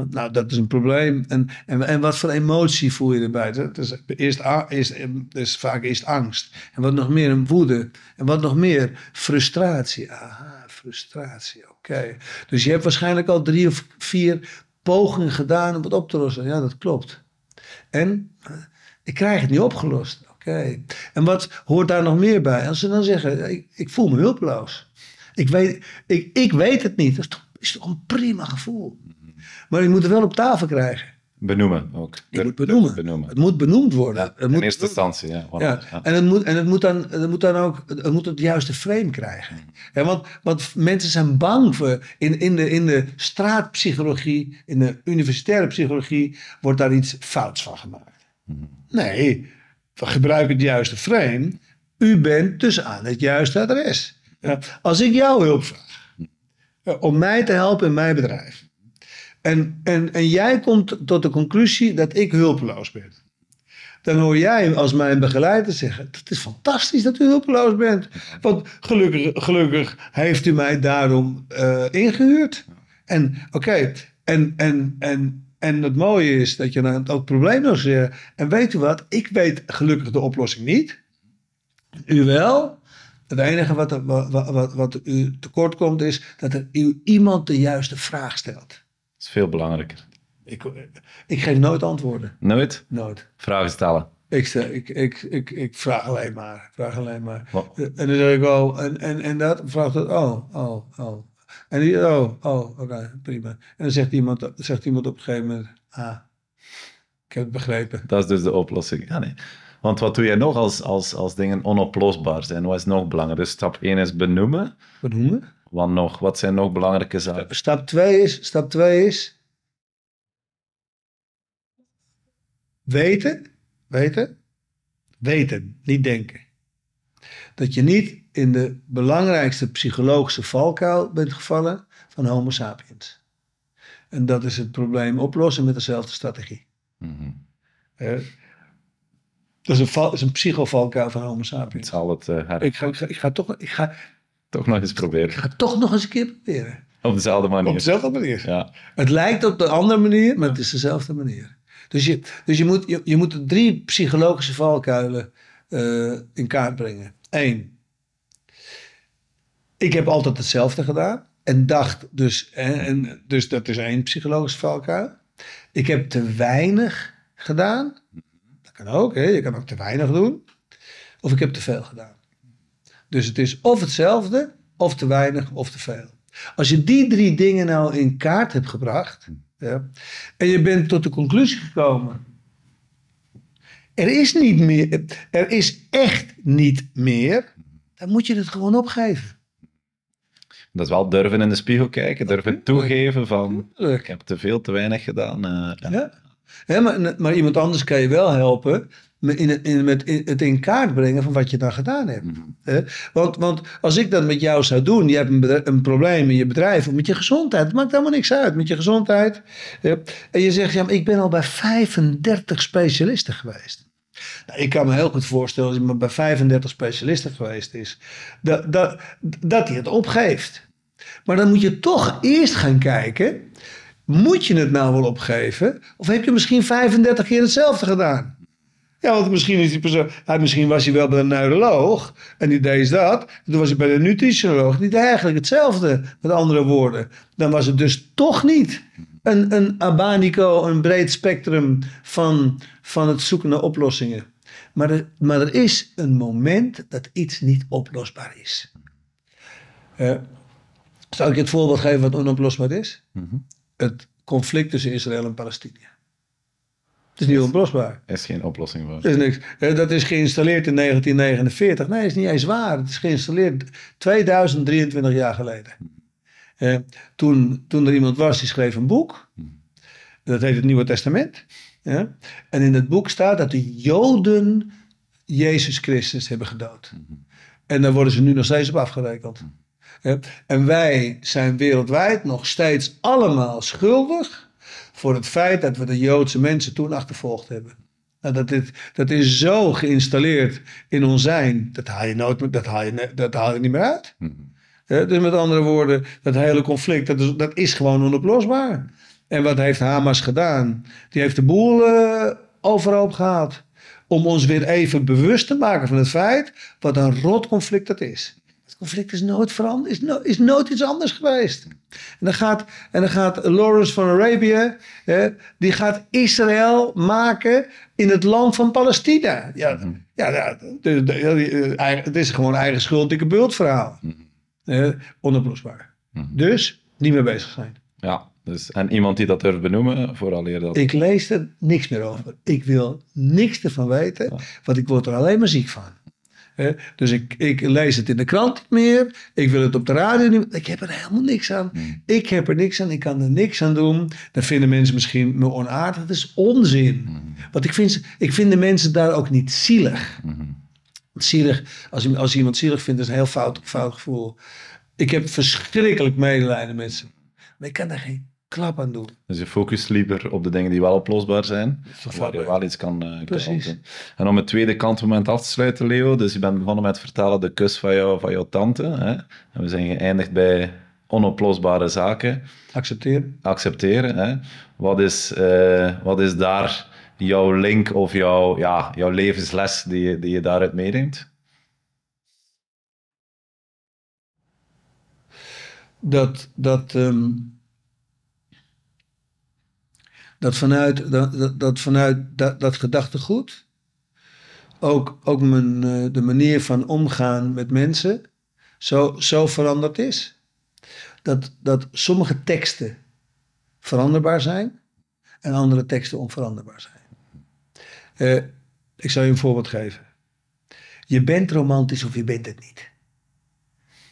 [SPEAKER 2] nou dat is een probleem. En, en, en wat voor emotie voel je erbij? Dat is, eerst, a- eerst, is vaak eerst angst. En wat nog meer een woede. En wat nog meer frustratie. Aha, frustratie, oké. Dus je hebt waarschijnlijk al drie of vier pogingen gedaan om het op te lossen. Ja, dat klopt. En eh, ik krijg het niet opgelost. Oké. En wat hoort daar nog meer bij? Als ze dan zeggen, ik, ik voel me hulpeloos. Ik weet, ik, ik weet het niet. Dat is toch, is toch een prima gevoel. Maar je moet het wel op tafel krijgen.
[SPEAKER 1] Benoemen ook.
[SPEAKER 2] Je moet benoemen.
[SPEAKER 1] benoemen.
[SPEAKER 2] Het moet benoemd worden.
[SPEAKER 1] Ja,
[SPEAKER 2] het
[SPEAKER 1] in eerste instantie, ja.
[SPEAKER 2] ja,
[SPEAKER 1] Ja.
[SPEAKER 2] en het moet, en het moet, dan, het moet dan ook het moet het juiste frame krijgen. Ja, want, want mensen zijn bang voor. In, in, de, in de straatpsychologie, in de universitaire psychologie, wordt daar iets fouts van gemaakt. Nee, we gebruiken het juiste frame. U bent dus aan het juiste adres. Ja, als ik jou hulp vraag om mij te helpen in mijn bedrijf. En, en, en jij komt tot de conclusie dat ik hulpeloos ben dan hoor jij als mijn begeleider zeggen: Het is fantastisch dat u hulpeloos bent. Want gelukkig, gelukkig heeft u mij daarom eh, ingehuurd. En oké, en, en, en, en het mooie is dat je dan ook probleemloos zegt. En weet u wat? Ik weet gelukkig de oplossing niet. U wel. Het enige wat, er- wat, wat, wat u tekort komt is dat er u iemand de juiste vraag stelt.
[SPEAKER 1] Dat is veel belangrijker.
[SPEAKER 2] Ik, ik geef nooit antwoorden.
[SPEAKER 1] Nooit
[SPEAKER 2] Nooit.
[SPEAKER 1] vragen stellen.
[SPEAKER 2] Ik, ik, ik, ik, ik vraag alleen maar. Vraag alleen maar. En dan zeg ik, oh, en, en, en dat vraagt het, oh, oh, oh. En die, oh, oh, oké, prima. En dan zegt iemand, zegt iemand op een gegeven moment, ah, ik heb het begrepen.
[SPEAKER 1] Dat is dus de oplossing. Ja, nee. Want wat doe jij nog als, als, als dingen onoplosbaar zijn? Wat is nog belangrijk? Dus stap 1 is benoemen.
[SPEAKER 2] Wat noemen
[SPEAKER 1] Wat nog? Wat zijn nog belangrijke zaken?
[SPEAKER 2] Stap 2 is, stap 2 is, weten, weten, weten, niet denken. Dat je niet in de belangrijkste psychologische valkuil bent gevallen van Homo sapiens. En dat is het probleem oplossen met dezelfde strategie.
[SPEAKER 1] Mhm.
[SPEAKER 2] Hè? Dat is een, val, is een psychovalkuil van Homo
[SPEAKER 1] Ik
[SPEAKER 2] sapiens.
[SPEAKER 1] zal het eh, her-
[SPEAKER 2] Ik ga, ik, ga, ik, ga toch, ik, ga,
[SPEAKER 1] toch nog eens
[SPEAKER 2] ik
[SPEAKER 1] proberen.
[SPEAKER 2] ga toch nog eens een keer proberen.
[SPEAKER 1] Op dezelfde
[SPEAKER 2] Op
[SPEAKER 1] manier.
[SPEAKER 2] dezelfde manier.
[SPEAKER 1] Ja.
[SPEAKER 2] Het lijkt op de andere manier, maar het is dezelfde manier. Dus je, dus je, moet, je, je moet de drie psychologische valkuilen eh, in kaart brengen. Eén, ik heb altijd hetzelfde gedaan. En dacht dus, en, en, dus dat is één psychologische valkuil. Ik heb te weinig gedaan. Dat kan ook, hè? je kan ook te weinig doen. Of ik heb te veel gedaan. Dus het is of hetzelfde, of te weinig, of te veel. Als je die drie dingen nou in kaart hebt gebracht. Ja, en je bent tot de conclusie gekomen. Er is niet meer. Er is echt niet meer. Dan moet je het gewoon opgeven.
[SPEAKER 1] Dat is wel durven in de spiegel kijken, durven toegeven van ik heb te veel, te weinig gedaan. eh, ja.
[SPEAKER 2] Ja. Ja, maar, maar iemand anders kan je wel helpen met in het, in, met in- het in kaart brengen van wat je dan gedaan hebt. Hè? Want, want als ik dat met jou zou doen, je hebt een, een probleem in je bedrijf of met je gezondheid, het maakt helemaal niks uit met je gezondheid. En je zegt, ja, maar ik ben al bij 35 specialisten geweest. Nou, ik kan me heel goed voorstellen, als iemand bij 35 specialisten geweest is, dat, dat, dat hij het opgeeft. Maar dan moet je toch eerst gaan kijken, moet je het nou wel opgeven? Of heb je misschien 35 keer hetzelfde gedaan? Ja, want misschien, is die persoon, misschien was hij wel bij een neuroloog en die deed dat. En toen was hij bij de nutritionoloog. Deed eigenlijk hetzelfde, met andere woorden. Dan was het dus toch niet een, een abanico, een breed spectrum van, van het zoeken naar oplossingen. Maar er, maar er is een moment dat iets niet oplosbaar is. Eh, zal ik je het voorbeeld geven wat onoplosbaar is? Het conflict tussen Israël en Palestina. Het is niet onoplosbaar.
[SPEAKER 1] is geen oplossing voor.
[SPEAKER 2] Dat is niks. Dat is geïnstalleerd in 1949. Nee, dat is niet eens waar. Het is geïnstalleerd 2023 jaar geleden. Eh, toen, toen er iemand was die schreef een boek. Dat heet het Nieuwe Testament. Ja? En in het boek staat dat de Joden Jezus Christus hebben gedood. En daar worden ze nu nog steeds op afgerekend. En wij zijn wereldwijd nog steeds allemaal schuldig voor het feit dat we de Joodse mensen toen achtervolgd hebben. Nou, dat, is, dat is zo geïnstalleerd in ons zijn, dat haal je, nooit, dat haal je, dat haal je niet meer uit. Ja, dus met andere woorden, dat hele conflict, dat is, dat is gewoon onoplosbaar. En wat heeft Hamas gedaan? Die heeft de boel eh, overhoop gehaald. Om ons weer even bewust te maken van het feit wat een rot conflict dat is. Het conflict is nooit veranderd, is, no- is nooit iets anders geweest. En dan gaat, en dan gaat Lawrence van Arabia, hè, die gaat Israël maken in het land van Palestina. Ja, ja, ja, eh, het is gewoon eigen schuld, dikke bult verhaal. Eh, onoplosbaar. Dus niet meer bezig zijn.
[SPEAKER 1] Ja, dus, en iemand die dat durft benoemen, vooraleer dat...
[SPEAKER 2] Ik lees er niks meer over. Ik wil niks ervan weten, want ik word er alleen maar ziek van. Dus ik, ik lees het in de krant niet meer. Ik wil het op de radio niet. Ik heb er helemaal niks aan. Ik heb er niks aan. Ik kan er niks aan doen. Dan vinden mensen misschien me onaardig. Dat is onzin. Want ik vind, ik vind de mensen daar ook niet zielig. Want Zielig, als, als iemand zielig vindt, is een heel fout, fout gevoel. Ik heb verschrikkelijk medelijden met ze. Maar ik kan daar geen klap aan doen.
[SPEAKER 1] Dus je focust liever op de dingen die wel oplosbaar zijn, waar je
[SPEAKER 2] wel-
[SPEAKER 1] iets kan, eh, kan
[SPEAKER 2] Precies.
[SPEAKER 1] doen. En om het tweede kantmoment af te sluiten, Leo, dus je bent begonnen met vertellen de kus van, jou, van jouw tante. Hè? En we zijn geëindigd bij onoplosbare zaken.
[SPEAKER 2] Accepteren.
[SPEAKER 1] Accepteren. Hè? Wat, is, eh, wat is daar jouw link of jouw, ja, jouw levensles die je, die je daaruit meeneemt?
[SPEAKER 2] dat, dat, ehm, dat vanuit dat, dat, vanuit dat gedachtegoed ook, ook mijn, eh, de manier van omgaan met mensen zo, zo veranderd is. Dat, dat sommige teksten veranderbaar zijn en andere teksten onveranderbaar zijn. Eh, ik zal je een voorbeeld geven. Je bent romantisch of je bent het niet.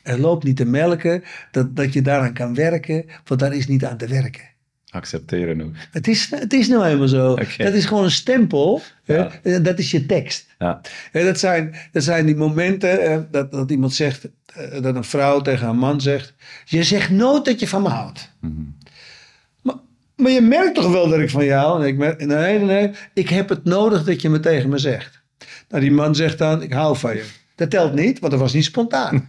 [SPEAKER 2] Er loopt niet te melken dat, dat je daaraan kan werken, want daar is niet aan te werken.
[SPEAKER 1] Accepteren ook.
[SPEAKER 2] Het is, het is nou helemaal zo. Dat is gewoon een stempel.
[SPEAKER 1] Ja.
[SPEAKER 2] hè, en dat is je tekst.
[SPEAKER 1] Ja.
[SPEAKER 2] En dat, zijn, dat zijn die momenten eh, dat, dat iemand zegt, eh, dat een vrouw tegen haar man zegt: Je zegt nooit dat je van me houdt. maar, maar je merkt toch wel dat ik van jou. En ik merk, nee, nee, nee, ik heb het nodig dat je me tegen me zegt. Nou, die man zegt dan: Ik hou van je. Dat telt niet, want dat was niet spontaan.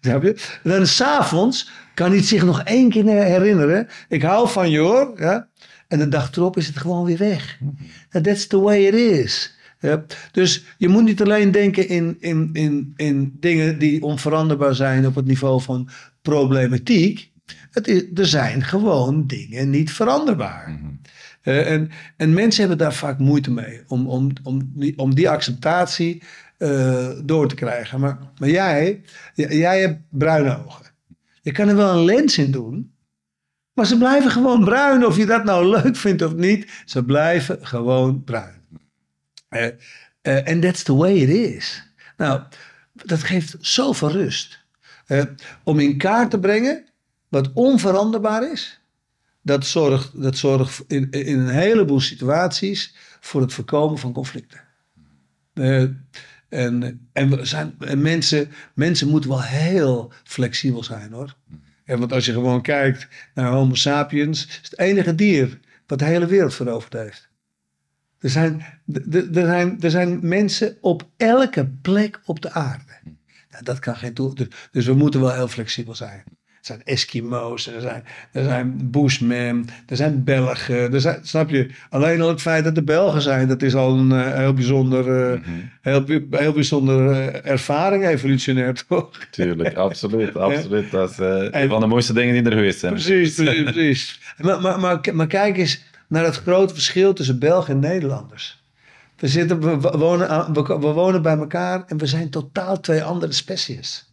[SPEAKER 2] Dan s'avonds kan hij het zich nog één keer herinneren. Ik hou van je hoor. Ja? En de dag erop is het gewoon weer weg. And That's the way it is. Ja? Dus je moet niet alleen denken in, in, in, in dingen die onveranderbaar zijn op het niveau van problematiek. Het is, er zijn gewoon dingen niet veranderbaar. Eh, en, en mensen hebben daar vaak moeite mee om, om, om, die, om die acceptatie eh, door te krijgen. Maar, maar jij, jij hebt bruine ogen. Je kan er wel een lens in doen, maar ze blijven gewoon bruin. Of je dat nou leuk vindt of niet, ze blijven gewoon bruin. Eh, eh, En that's the way it is. Nou, dat geeft zoveel rust. Om in kaart te brengen wat onveranderbaar is. Dat zorgt, dat zorgt in, in een heleboel situaties voor het voorkomen van conflicten. Eh, en en, we zijn, en mensen, mensen moeten wel heel flexibel zijn hoor. En want als je gewoon kijkt naar Homo sapiens, is het enige dier wat de hele wereld veroverd heeft. Er zijn, er zijn, er zijn mensen op elke plek op de aarde. Nou, dat kan geen doel. Dus, dus we moeten wel heel flexibel zijn. Er zijn Eskimo's, er zijn, er zijn Bushmen, er zijn Belgen. Er zijn, snap je? Alleen al het feit dat er Belgen zijn, dat is al een eh, heel bijzonder, eh, heel, bij- heel bijzonder eh, ervaring, evolutionair toch?
[SPEAKER 1] Tuurlijk, absoluut. absoluut. Dat is
[SPEAKER 2] En-
[SPEAKER 1] een van de mooiste dingen die er geweest zijn.
[SPEAKER 2] Precies, precies. Maar, maar, maar, maar kijk eens naar het grote verschil tussen Belgen en Nederlanders. We, zitten, we, wonen, we wonen bij elkaar en we zijn totaal twee andere species.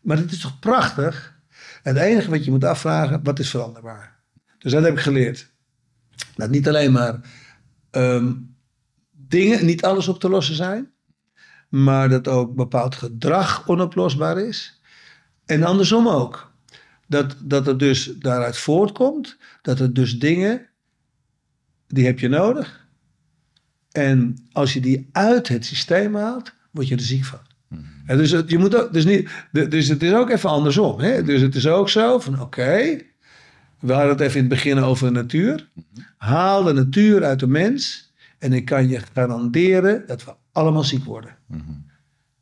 [SPEAKER 2] Maar het is toch prachtig? Het enige wat je moet afvragen, wat is veranderbaar? Dus dat heb ik geleerd. Dat niet alleen maar ehm, dingen, niet alles op te lossen zijn. Maar dat ook bepaald gedrag onoplosbaar is. En andersom ook. Dat, dat er dus daaruit voortkomt dat er dus dingen, die heb je nodig. En als je die uit het systeem haalt, word je er ziek van. Dus, het, je moet dus, niet, dus het is ook even andersom. Hè? Dus het is ook zo van oké, we hadden het even in het begin over de natuur. Haal de natuur uit de mens en ik kan je garanderen dat we allemaal ziek worden.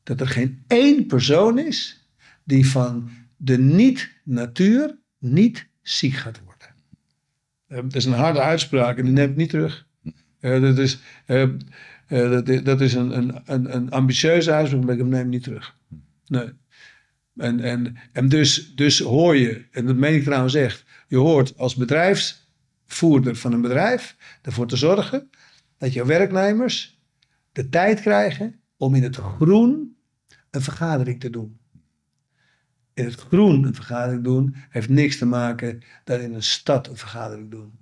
[SPEAKER 2] Dat er geen één persoon is die van de niet-natuur niet ziek gaat worden. Eh, Dat is een harde uitspraak en die neem ik niet terug. Eh, dat, is, eh, eh, dat, is, dat is een, een, een, een ambitieuze uitspraak, maar ik neem hem niet terug. Nee. En, en, en dus, dus hoor je, en dat meen ik trouwens echt, je hoort als bedrijfsvoerder van een bedrijf ervoor te zorgen dat je werknemers de tijd krijgen om in het groen een vergadering te doen. In het groen een vergadering doen heeft niks te maken dan in een stad een vergadering doen.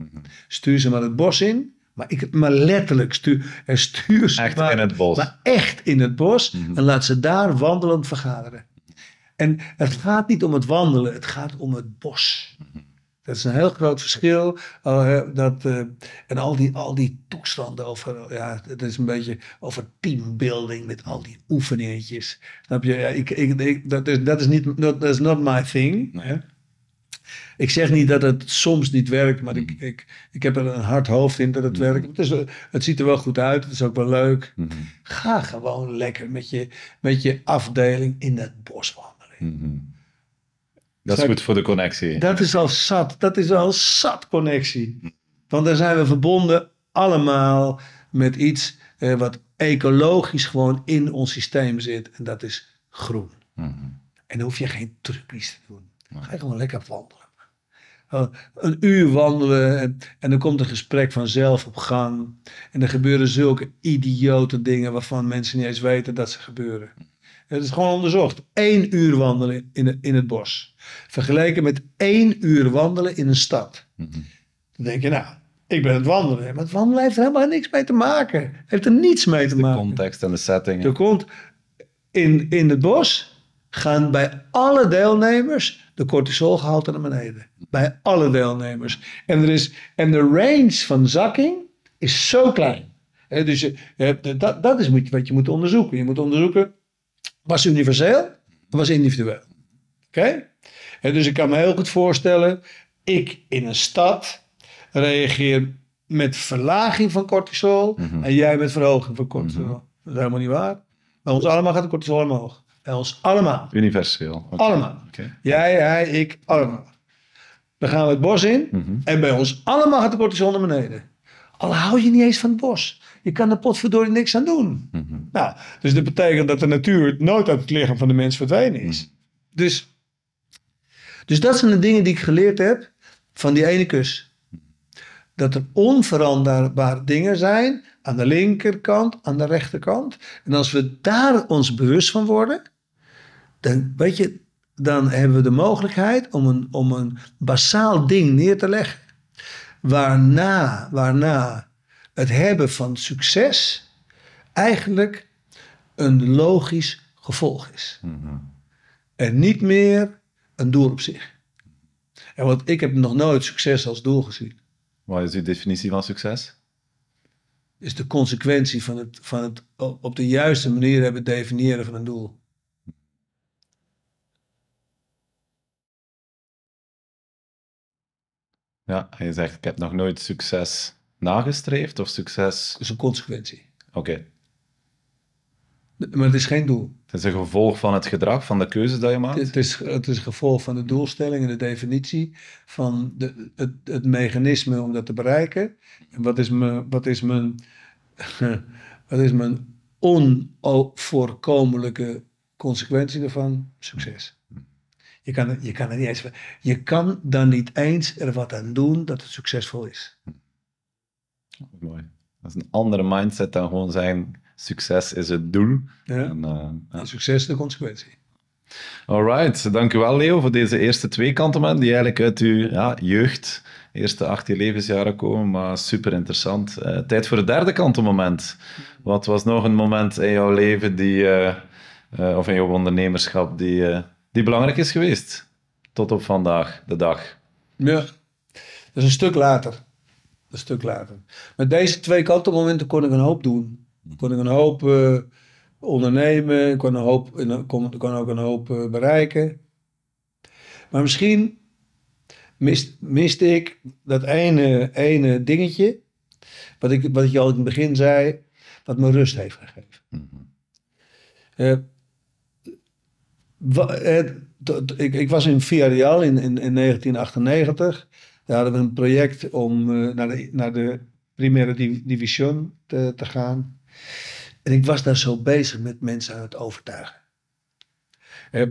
[SPEAKER 2] Stuur ze maar het bos in, maar, ik, maar letterlijk stuur, en stuur ze
[SPEAKER 1] Echt
[SPEAKER 2] maar,
[SPEAKER 1] in het bos.
[SPEAKER 2] maar echt in het bos
[SPEAKER 1] Mhm.
[SPEAKER 2] en laat ze daar wandelend vergaderen. En het gaat niet om het wandelen, het gaat om het bos. Dat is een heel groot verschil. Eh, dat, eh, en al die, al die toestanden over, ja, het is een beetje over teambuilding met al die oefeningetjes. Snap je? Ja, ik, ik, ik, dat, is, dat is niet, dat is not my thing.
[SPEAKER 1] Nee.
[SPEAKER 2] Ik zeg niet dat het soms niet werkt, maar ik, ik, ik heb er een hard hoofd in dat het werkt. Het, is, het ziet er wel goed uit, het is ook wel leuk.
[SPEAKER 1] Mhm.
[SPEAKER 2] Ga gewoon lekker met je, met je afdeling in het bos wandelen.
[SPEAKER 1] Mhm. Dat is goed voor de connectie.
[SPEAKER 2] Dat is al zat. Dat is al zat connectie. Want daar zijn we verbonden allemaal met iets eh, wat ecologisch gewoon in ons systeem zit. En dat is groen.
[SPEAKER 1] Mhm.
[SPEAKER 2] En dan hoef je geen trucjes te doen. Ga je gewoon lekker wandelen. Uh, een uur wandelen en, en dan komt een gesprek vanzelf op gang. En er gebeuren zulke idiote dingen waarvan mensen niet eens weten dat ze gebeuren. Het is gewoon onderzocht. Eén uur wandelen in, het- in het bos. Vergeleken met één uur wandelen in een stad.
[SPEAKER 1] Mhm.
[SPEAKER 2] Dan denk je, nou, ik ben het wandelen. Maar het wandelen heeft er helemaal niks mee te maken. Heeft er niets mee te
[SPEAKER 1] De
[SPEAKER 2] maken.
[SPEAKER 1] context en de setting.
[SPEAKER 2] Er komt in, in het bos gaan bij alle deelnemers de cortisolgehalte naar beneden. Bij alle deelnemers. En, er is, en de range van zakking is zo klein. Dus hebt- dat, dat is wat je moet onderzoeken. Je moet onderzoeken, was universeel of was individueel? Oké? Dus ik kan me heel goed voorstellen, ik in een stad reageer met verlaging van cortisol
[SPEAKER 1] Mhm.
[SPEAKER 2] en jij met verhoging van cortisol. Dat is helemaal niet waar. Bij ons allemaal gaat de cortisol omhoog. Ons allemaal.
[SPEAKER 1] Universeel.
[SPEAKER 2] Allemaal. Jij, hij, ik, allemaal. Dan gaan we het bos in
[SPEAKER 1] Mhm.
[SPEAKER 2] en bij ons allemaal gaat de cortisol naar beneden. Al hou je niet eens van het bos. Je kan er potverdorie niks aan doen.
[SPEAKER 1] Mhm.
[SPEAKER 2] Nou, dus dat betekent dat de natuur nooit uit het lichaam van de mens verdwenen is. Dus, dus dat zijn de dingen die ik geleerd heb van die ene kus. Dat er onveranderbare dingen zijn aan de linkerkant, aan de rechterkant. En als we daar ons bewust van worden, dan, weet je, dan hebben we de mogelijkheid om een, om een basaal ding neer te leggen. Waarna, waarna het hebben van succes eigenlijk een logisch gevolg is.
[SPEAKER 1] Mhm.
[SPEAKER 2] En niet meer een doel op zich. En want ik heb nog nooit succes als doel gezien.
[SPEAKER 1] Wat is uw definitie van succes?
[SPEAKER 2] Is de consequentie van het, van het op de juiste manier hebben definiëren van een doel.
[SPEAKER 1] Ja, en je zegt, ik heb nog nooit succes nagestreefd of succes...
[SPEAKER 2] Dat is een consequentie.
[SPEAKER 1] Oké,
[SPEAKER 2] Maar het is geen doel.
[SPEAKER 1] het is een gevolg van het gedrag, van de keuze dat je maakt?
[SPEAKER 2] Het is, het is een gevolg van de doelstelling en de definitie van de, het, het mechanisme om dat te bereiken. En wat is mijn, wat is mijn, wat is mijn onvoorkomelijke consequentie daarvan? Succes. Je kan, er- je, kan er niet eens, je kan dan niet eens er wat aan doen dat het succesvol is.
[SPEAKER 1] Mooi. Dat is een andere mindset dan gewoon zeggen, succes is het doel.
[SPEAKER 2] Ja?
[SPEAKER 1] En, eh, ja.
[SPEAKER 2] Succes is de consequentie.
[SPEAKER 1] Alright, dankjewel Leo voor deze eerste twee kanten die eigenlijk uit uw ja, jeugd, eerste 18 levensjaren komen, maar super interessant. Eh, tijd voor het derde kantenmoment. Wat was nog een moment in jouw leven die, eh, of in jouw ondernemerschap die, die belangrijk is geweest? Tot op vandaag, de dag.
[SPEAKER 2] Ja. Dat is een stuk later. Een stuk later. Met deze twee kantelmomenten kon ik een hoop doen. Kon ik een hoop eh, ondernemen. Kon, een hoop, kon, kon ook een hoop uh, bereiken. Maar misschien mist, miste ik dat ene, ene dingetje. Wat ik, wat je al in het begin zei. Wat me rust heeft gegeven. uh, ik, ik, was in Villarreal in, in, in 1998. Daar hadden we een project om uh, naar, de, naar de Primaire Division te, te, gaan. En ik was daar zo bezig met mensen aan het overtuigen. Uh,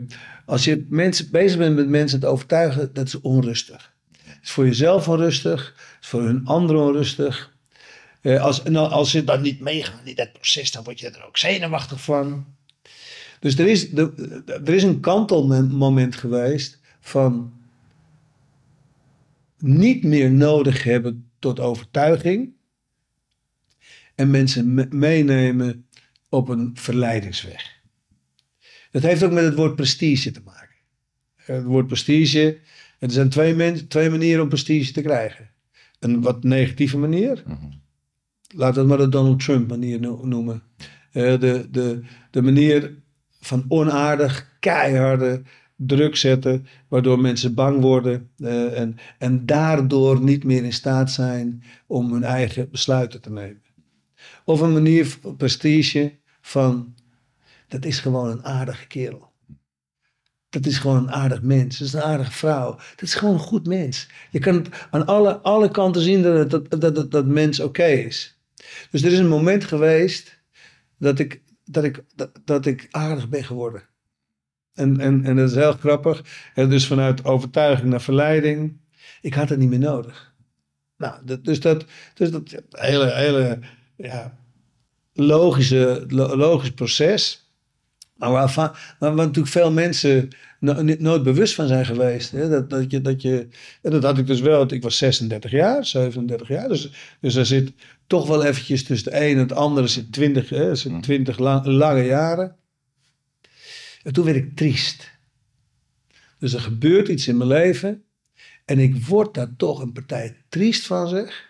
[SPEAKER 2] als je mensen, bezig bent met mensen het overtuigen, dat is onrustig. Het is voor jezelf onrustig, het is voor hun anderen onrustig. Als, en als je dan niet meegaat in dat proces, dan word je er ook zenuwachtig van. Dus er is, er is een kantelmoment geweest van niet meer nodig hebben tot overtuiging en mensen meenemen op een verleidingsweg. Dat heeft ook met het woord prestige te maken. Het woord prestige, er zijn twee, twee manieren om prestige te krijgen. Een wat negatieve manier, mm -hmm. we het maar de Donald Trump manier noemen. Uh, de, de, de manier van onaardig, keiharde druk zetten, waardoor mensen bang worden uh, en, en daardoor niet meer in staat zijn om hun eigen besluiten te nemen. Of een manier van prestige van, dat is gewoon een aardige kerel. Dat is gewoon een aardig mens. Dat is een aardige vrouw. Dat is gewoon een goed mens. Je kan aan alle, alle kanten zien dat, dat, dat, dat mens oké is. Dus er is een moment geweest dat ik dat ik, dat, dat ik aardig ben geworden. En, en, en dat is heel grappig. En dus vanuit overtuiging naar verleiding. Ik had het niet meer nodig. Nou, dat, dus dat, dus dat hele, hele ja, logische, logisch proces. Maar waar, waar natuurlijk veel mensen nooit bewust van zijn geweest. Hè? Dat, dat, je, dat, je, en dat had ik dus wel. Ik was 36 jaar, 37 jaar. Dus, dus er zit toch wel eventjes tussen de een en het andere zit 20, hè, zit 20 lang, lange jaren. En toen werd ik triest. Dus er gebeurt iets in mijn leven. En ik word daar toch een partij triest van, zeg.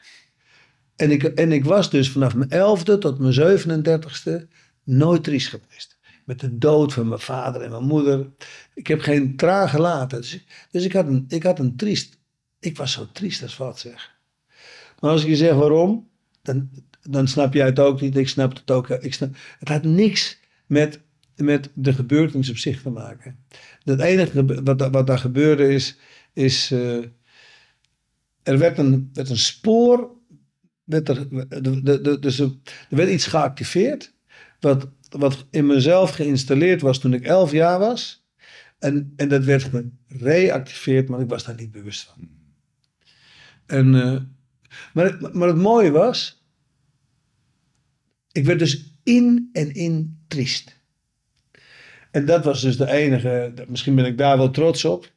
[SPEAKER 2] En ik, en ik was dus vanaf mijn elfde tot mijn 37ste nooit triest geweest met de dood van mijn vader en mijn moeder. Ik heb geen traan gelaten. Dus, dus, ik, had een, ik had een triest. Ik was zo triest als wat zeg. Maar als ik je zeg waarom, dan, dan snap jij het ook niet. Ik snap het ook. Ik snap, het had niks met, met de gebeurtenis op zich te maken. Het enige wat, wat daar gebeurde is. is uh, er werd een, werd een spoor. Werd er, de, de, de, dus er werd iets geactiveerd. Wat wat in mezelf geïnstalleerd was toen ik elf jaar was. En, en dat werd gereactiveerd, maar ik was daar niet bewust van. En, uh, maar, maar het mooie was, ik werd dus in en in triest. En dat was dus de enige, misschien ben ik daar wel trots op,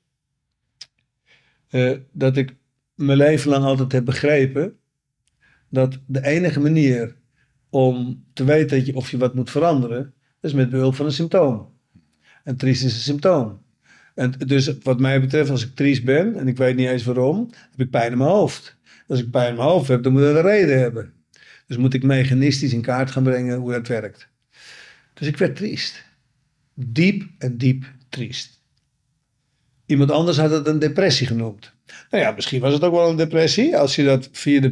[SPEAKER 2] uh, dat ik mijn leven lang altijd heb begrepen dat de enige manier om te weten dat je, of je wat moet veranderen, is met behulp van een symptoom. En triest is een symptoom. En dus wat mij betreft, als ik triest ben en ik weet niet eens waarom, heb ik pijn in mijn hoofd. Als ik pijn in mijn hoofd heb, dan moet ik een reden hebben. Dus moet ik mechanistisch in kaart gaan brengen hoe dat werkt. Dus ik werd triest. Diep en diep triest. Iemand anders had het een depressie genoemd. Nou ja, misschien was het ook wel een depressie. Als je dat via de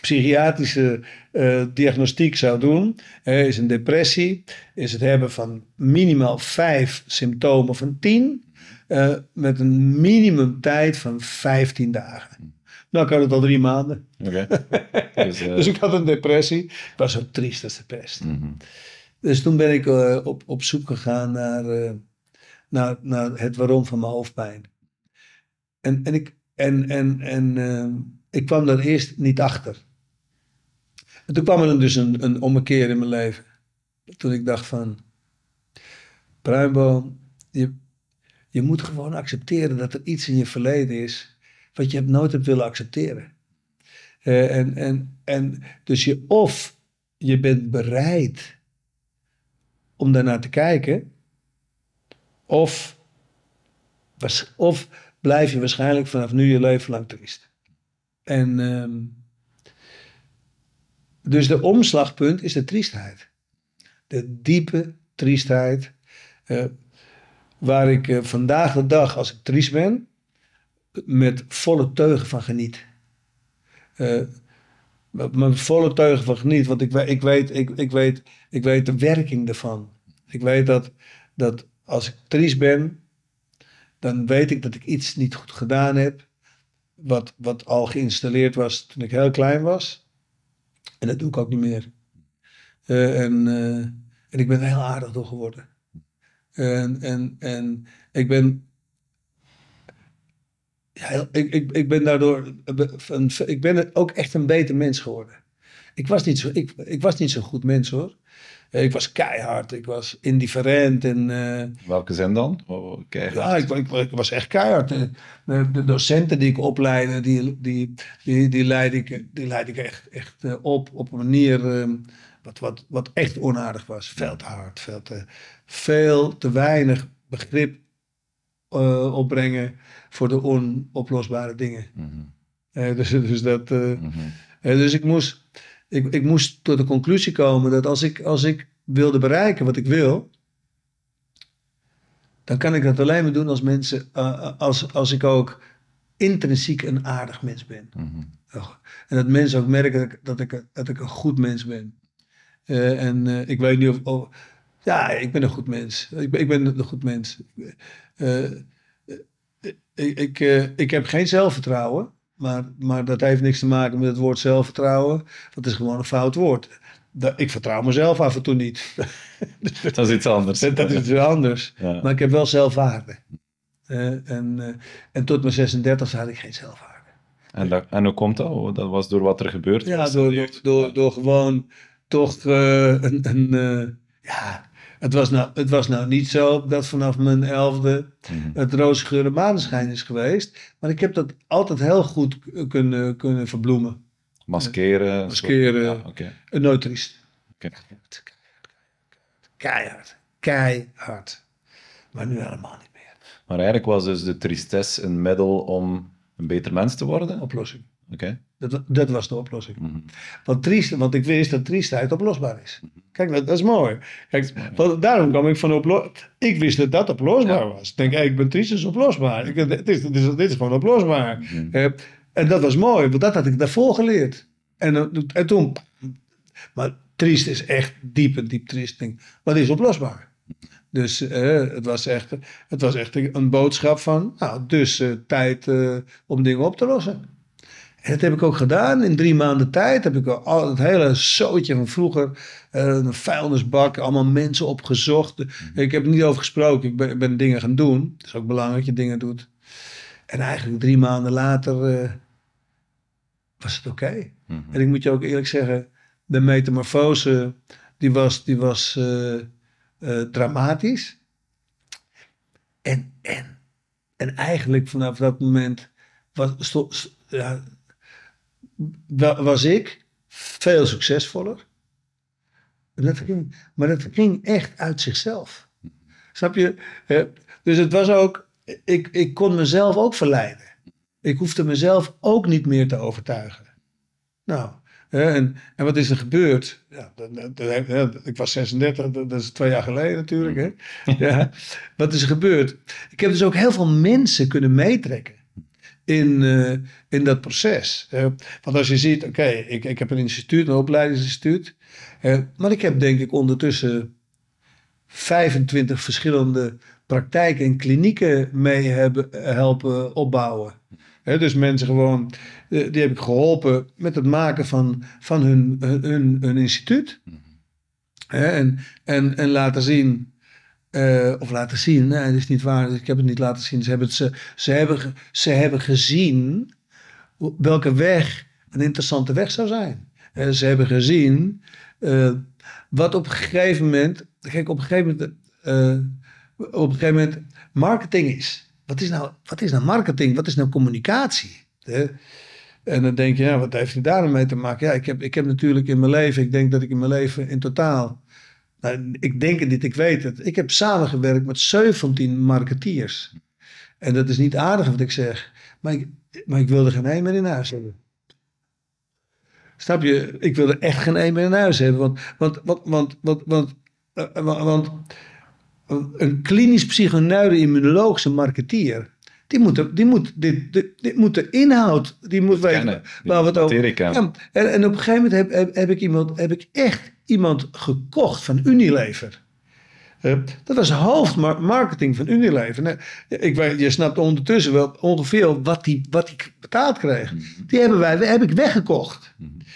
[SPEAKER 2] psychiatrische uh, diagnostiek zou doen. Uh, is een depressie. Is het hebben van minimaal vijf symptomen van tien. Uh, met een minimum tijd van 15 dagen. Nou, ik had het al drie maanden. Okay. Dus, dus, ik had een depressie. Ik was zo triest als de pest. Mm -hmm. Dus toen ben ik op, op zoek gegaan naar, naar, naar het waarom van mijn hoofdpijn. En, en, ik, en, en, en uh, ik kwam daar eerst niet achter. En toen kwam er dus een, een ommekeer in mijn leven. Toen ik dacht van, Bruinboom, je, je moet gewoon accepteren dat er iets in je verleden is wat je nooit hebt willen accepteren. Uh, en, en, en dus je of je bent bereid om daarnaar te kijken, of, of blijf je waarschijnlijk vanaf nu je leven lang triest. En, uh, Dus de omslagpunt is de triestheid. De diepe triestheid. eh, waar ik eh, vandaag de dag, als ik triest ben, met volle teugen van geniet. Eh, met volle teugen van geniet. Want ik, ik, weet, ik, ik, weet, ik weet de werking ervan. Ik weet dat, dat als ik triest ben, dan weet ik dat ik iets niet goed gedaan heb. Wat, wat al geïnstalleerd was toen ik heel klein was. En dat doe ik ook niet meer. Eh, en, eh, en ik ben er heel aardig door geworden. En, en, en ik ben. Ja, ik, ik, ik ben daardoor. een- Ik ben ook echt een beter mens geworden. Ik was niet zo, ik, ik was niet zo'n goed mens hoor. Eh, Ik was keihard, ik was indifferent en. eh,
[SPEAKER 1] Welke zin dan? Oh,
[SPEAKER 2] ja, ik, ik, ik was echt keihard. De, de, docenten die ik opleidde, die, die, die, die leidde ik, die leidde ik echt, echt eh, op op een manier eh, wat, wat, wat echt onaardig was. Veel te hard, veel te, veel te weinig begrip eh, opbrengen voor de onoplosbare dingen.
[SPEAKER 1] Mhm,
[SPEAKER 2] Eh, dus, dus, dat, eh,
[SPEAKER 1] mhm.
[SPEAKER 2] dus ik moest, ik, ik moest tot de conclusie komen dat als ik, als ik wilde bereiken wat ik wil, dan kan ik dat alleen maar doen als mensen, als, als ik ook intrinsiek een aardig mens ben.
[SPEAKER 1] Mhm.
[SPEAKER 2] En dat mensen ook merken dat ik, dat ik, dat ik een goed mens ben. En ik weet niet of, of- Ja, ik ben een goed mens. Ik ben, ik ben een goed mens. Eh, eh, ik, ik, eh, ik heb geen zelfvertrouwen. Maar, maar dat heeft niks te maken met het woord zelfvertrouwen. Het is gewoon een fout woord. Dat- Ik vertrouw mezelf af en toe niet.
[SPEAKER 1] Dat is iets anders.
[SPEAKER 2] dat, dat is iets anders.
[SPEAKER 1] Ja.
[SPEAKER 2] Maar ik heb wel zelfwaarde. Eh, en, eh, en tot mijn 36 had ik geen zelfwaarde.
[SPEAKER 1] En, dat, en hoe komt dat? Dat was door wat er gebeurd
[SPEAKER 2] Ja,
[SPEAKER 1] was?
[SPEAKER 2] door, door, door, door gewoon toch eh, een. een eh, ja, het was, nou, het was nou niet zo dat vanaf mijn elfde
[SPEAKER 1] Mhm.
[SPEAKER 2] het roze geur en maneschijn is geweest. Maar ik heb dat altijd heel goed kunnen, kunnen verbloemen.
[SPEAKER 1] Maskeren.
[SPEAKER 2] Maskeren.
[SPEAKER 1] Ja.
[SPEAKER 2] En nooit triest. Keihard. Keihard. Maar nu helemaal niet meer.
[SPEAKER 1] Maar eigenlijk was dus de tristesse een middel om een beter mens te worden?
[SPEAKER 2] Oplossing. Dat, dat was de oplossing.
[SPEAKER 1] Mhm.
[SPEAKER 2] Want, triest, want ik wist dat triestheid oplosbaar is. Kijk, dat, dat is mooi. Kijk, want daarom kwam ik van oplo Ik wist dat dat oplosbaar was. Ik denk, hey, ik ben triest, is oplosbaar. Ik, dit, is, dit, is, dit is gewoon oplosbaar.
[SPEAKER 1] Mhm.
[SPEAKER 2] Eh, en dat was mooi, want dat had ik daarvoor geleerd. En, eh, en toen... Maar triest is echt diep en diep triest. Denk, wat is oplosbaar? Dus eh, het, was echt, het was echt een boodschap van... Nou, dus tijd om dingen op te lossen. En dat heb ik ook gedaan. In drie maanden tijd heb ik al het hele zootje van vroeger, eh, een vuilnisbak, allemaal mensen opgezocht. Ik heb er niet over gesproken. Ik ben, ik ben dingen gaan doen. Het is ook belangrijk dat je dingen doet. En eigenlijk drie maanden later eh, was het oké.
[SPEAKER 1] Mhm.
[SPEAKER 2] En ik moet je ook eerlijk zeggen, de metamorfose, die was, die was eh, dramatisch. En, en, en eigenlijk vanaf dat moment was, sto- st- ja, was ik veel succesvoller. Dat ging, maar dat ging echt uit zichzelf. Snap je? Eh, Dus het was ook, ik, ik kon mezelf ook verleiden. Ik hoefde mezelf ook niet meer te overtuigen. Nou, hè, en, en wat is er gebeurd? Ja, ik was 36, dat, dat is twee jaar geleden natuurlijk. Hè? Ja, wat is er gebeurd? Ik heb dus ook heel veel mensen kunnen meetrekken in, eh, in dat proces. want als je ziet, oké, ik, ik heb een instituut, een opleidingsinstituut. maar ik heb denk ik ondertussen 25 verschillende praktijken en klinieken mee hebben, helpen opbouwen. Dus mensen gewoon, eh, die heb ik geholpen met het maken van, van hun, hun, hun, hun instituut. Hè, en, en, en laten zien, eh, of laten zien, nee, dat is niet waar, ik heb het niet laten zien. Ze hebben, ze, ze hebben, ze hebben gezien welke weg een interessante weg zou zijn. Eh, ze hebben gezien eh, wat op een gegeven moment, kijk, op een gegeven moment, op een gegeven moment marketing is. Wat is nou, wat is nou marketing? Wat is nou communicatie? Hè? En dan denk je, ja, wat heeft hij daar mee te maken? Ja, ik heb, ik heb natuurlijk in mijn leven, ik denk dat ik in mijn leven in totaal, nou, ik denk het niet, ik weet het. Ik heb samengewerkt met 17 marketeers. En dat is niet aardig wat ik zeg, maar ik, maar ik wil er geen een meer in huis hebben. Snap je? Ik wil er echt geen een meer in huis hebben. Want, want, want, want, want, want, eh, want, een klinisch psychoneuroimmunologische marketeer... Die moet, die moet, dit, dit, dit moet de inhoud, die moet weten
[SPEAKER 1] Kennen,
[SPEAKER 2] waar we het over. Ja, en, en op een gegeven moment heb, heb, heb ik iemand, heb ik echt iemand gekocht van Unilever. Eh, dat was hoofdmarketing van Unilever. Nou, ik weet, je snapt ondertussen wel ongeveer wat die, wat die betaald kreeg. Die hebben wij, heb ik weggekocht.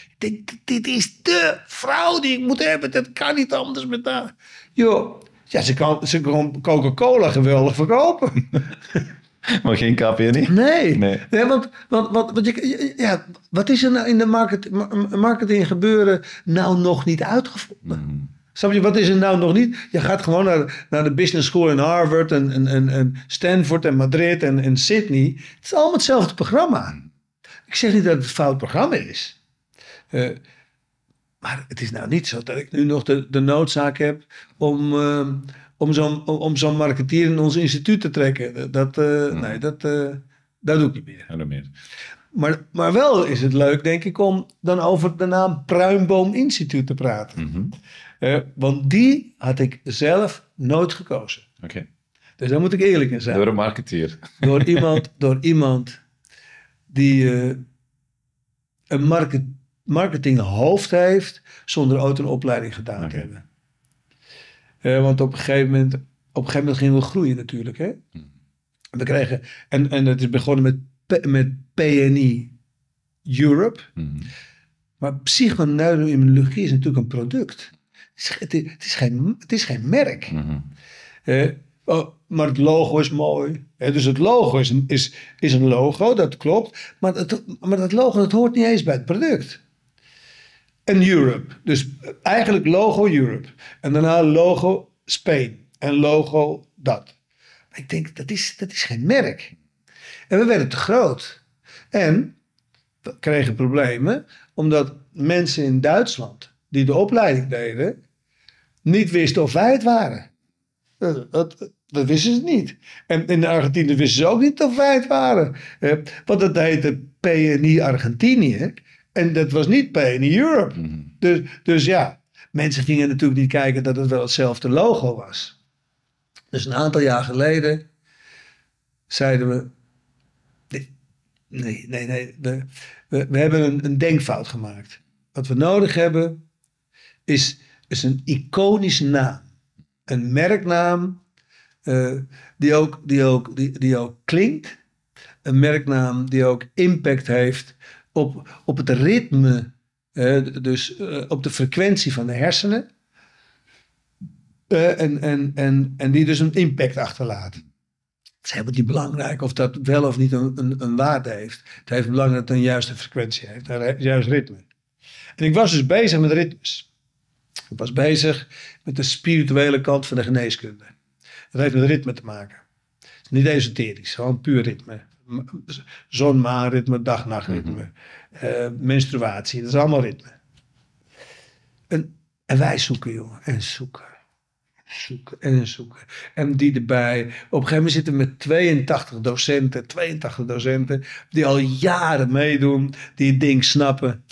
[SPEAKER 2] Ik denk, dit is de vrouw die ik moet hebben. Dat kan niet anders met haar. Joh, ja, ze kan, ze kan Coca-Cola geweldig verkopen.
[SPEAKER 1] Maar geen KPN?
[SPEAKER 2] Nee,
[SPEAKER 1] Nee.
[SPEAKER 2] nee. want, want, want, want je, ja, wat is er nou in de market, ma- marketing gebeuren nou nog niet uitgevonden? Snap je, wat is er nou nog niet? Je gaat gewoon naar, naar de business school in Harvard en, en, en, en Stanford en Madrid en, en Sydney. Het is allemaal hetzelfde programma. Ik zeg niet dat het een fout programma is. Eh, maar het is nou niet zo dat ik nu nog de, de noodzaak heb om, eh, om zo'n om zo'n marketeer in ons instituut te trekken. Dat, eh, Nee, dat, eh, dat doe ik niet meer.
[SPEAKER 1] Ja, meer.
[SPEAKER 2] Maar, maar wel is het leuk, denk ik, om dan over de naam Pruimboom Instituut te praten.
[SPEAKER 1] Mhm.
[SPEAKER 2] Eh, want die had ik zelf nooit gekozen.
[SPEAKER 1] Oké.
[SPEAKER 2] Dus daar moet ik eerlijk in zijn.
[SPEAKER 1] Door een marketeer.
[SPEAKER 2] Door iemand, door iemand die een market, marketinghoofd heeft zonder ooit een opleiding gedaan te hebben. Eh, want op een gegeven moment, op een gegeven moment gingen we groeien natuurlijk. Hè? We kregen, en, en het is begonnen met, P- met PNI Europe.
[SPEAKER 1] Mhm.
[SPEAKER 2] Maar psychoneuroimmunologie is natuurlijk een product. Het is, het is, geen, het is geen merk.
[SPEAKER 1] Mhm.
[SPEAKER 2] Eh, oh, maar het logo is mooi. Dus het logo is een, is, is een logo, dat klopt. Maar, het, maar dat logo dat hoort niet eens bij het product. En Europe. Dus eigenlijk logo Europe. En daarna logo Spain. En logo dat. Ik denk, dat is, dat is geen merk. En we werden te groot. En we kregen problemen omdat mensen in Duitsland die de opleiding deden, niet wisten of wij het waren. Dat, dat, dat wisten ze niet. En in Argentinië wisten ze ook niet of wij het waren. Eh, want dat heette PNI Argentinië. En dat was niet PNI Europe. Dus, dus ja, mensen gingen natuurlijk niet kijken dat het wel hetzelfde logo was. Dus een aantal jaar geleden zeiden we. Nee, nee, nee. We, we, we hebben een, een denkfout gemaakt. Wat we nodig hebben is, is een iconische naam. Een merknaam eh, die, ook, die, ook, die, die ook klinkt. Een merknaam die ook impact heeft op, op het ritme, dus eh, op de frequentie van de hersenen. Eh, en, en, en, en die dus een impact achterlaat. Het is helemaal niet belangrijk of dat wel of niet een, een, waarde heeft. Het heeft belangrijk dat het een juiste frequentie heeft, een juist ritme. En ik was dus bezig met ritmes. Ik was bezig met de spirituele kant van de geneeskunde. Dat heeft met ritme te maken. Niet esoterisch, gewoon puur ritme. Zon-maan-ritme, dag-nachtritme. eh, menstruatie, dat is allemaal ritme. En, en wij zoeken, jongen, en zoeken. Zoeken en zoeken. En die erbij. Op een gegeven moment zitten we met 82 docenten, 82 docenten, die al jaren meedoen, die het ding snappen.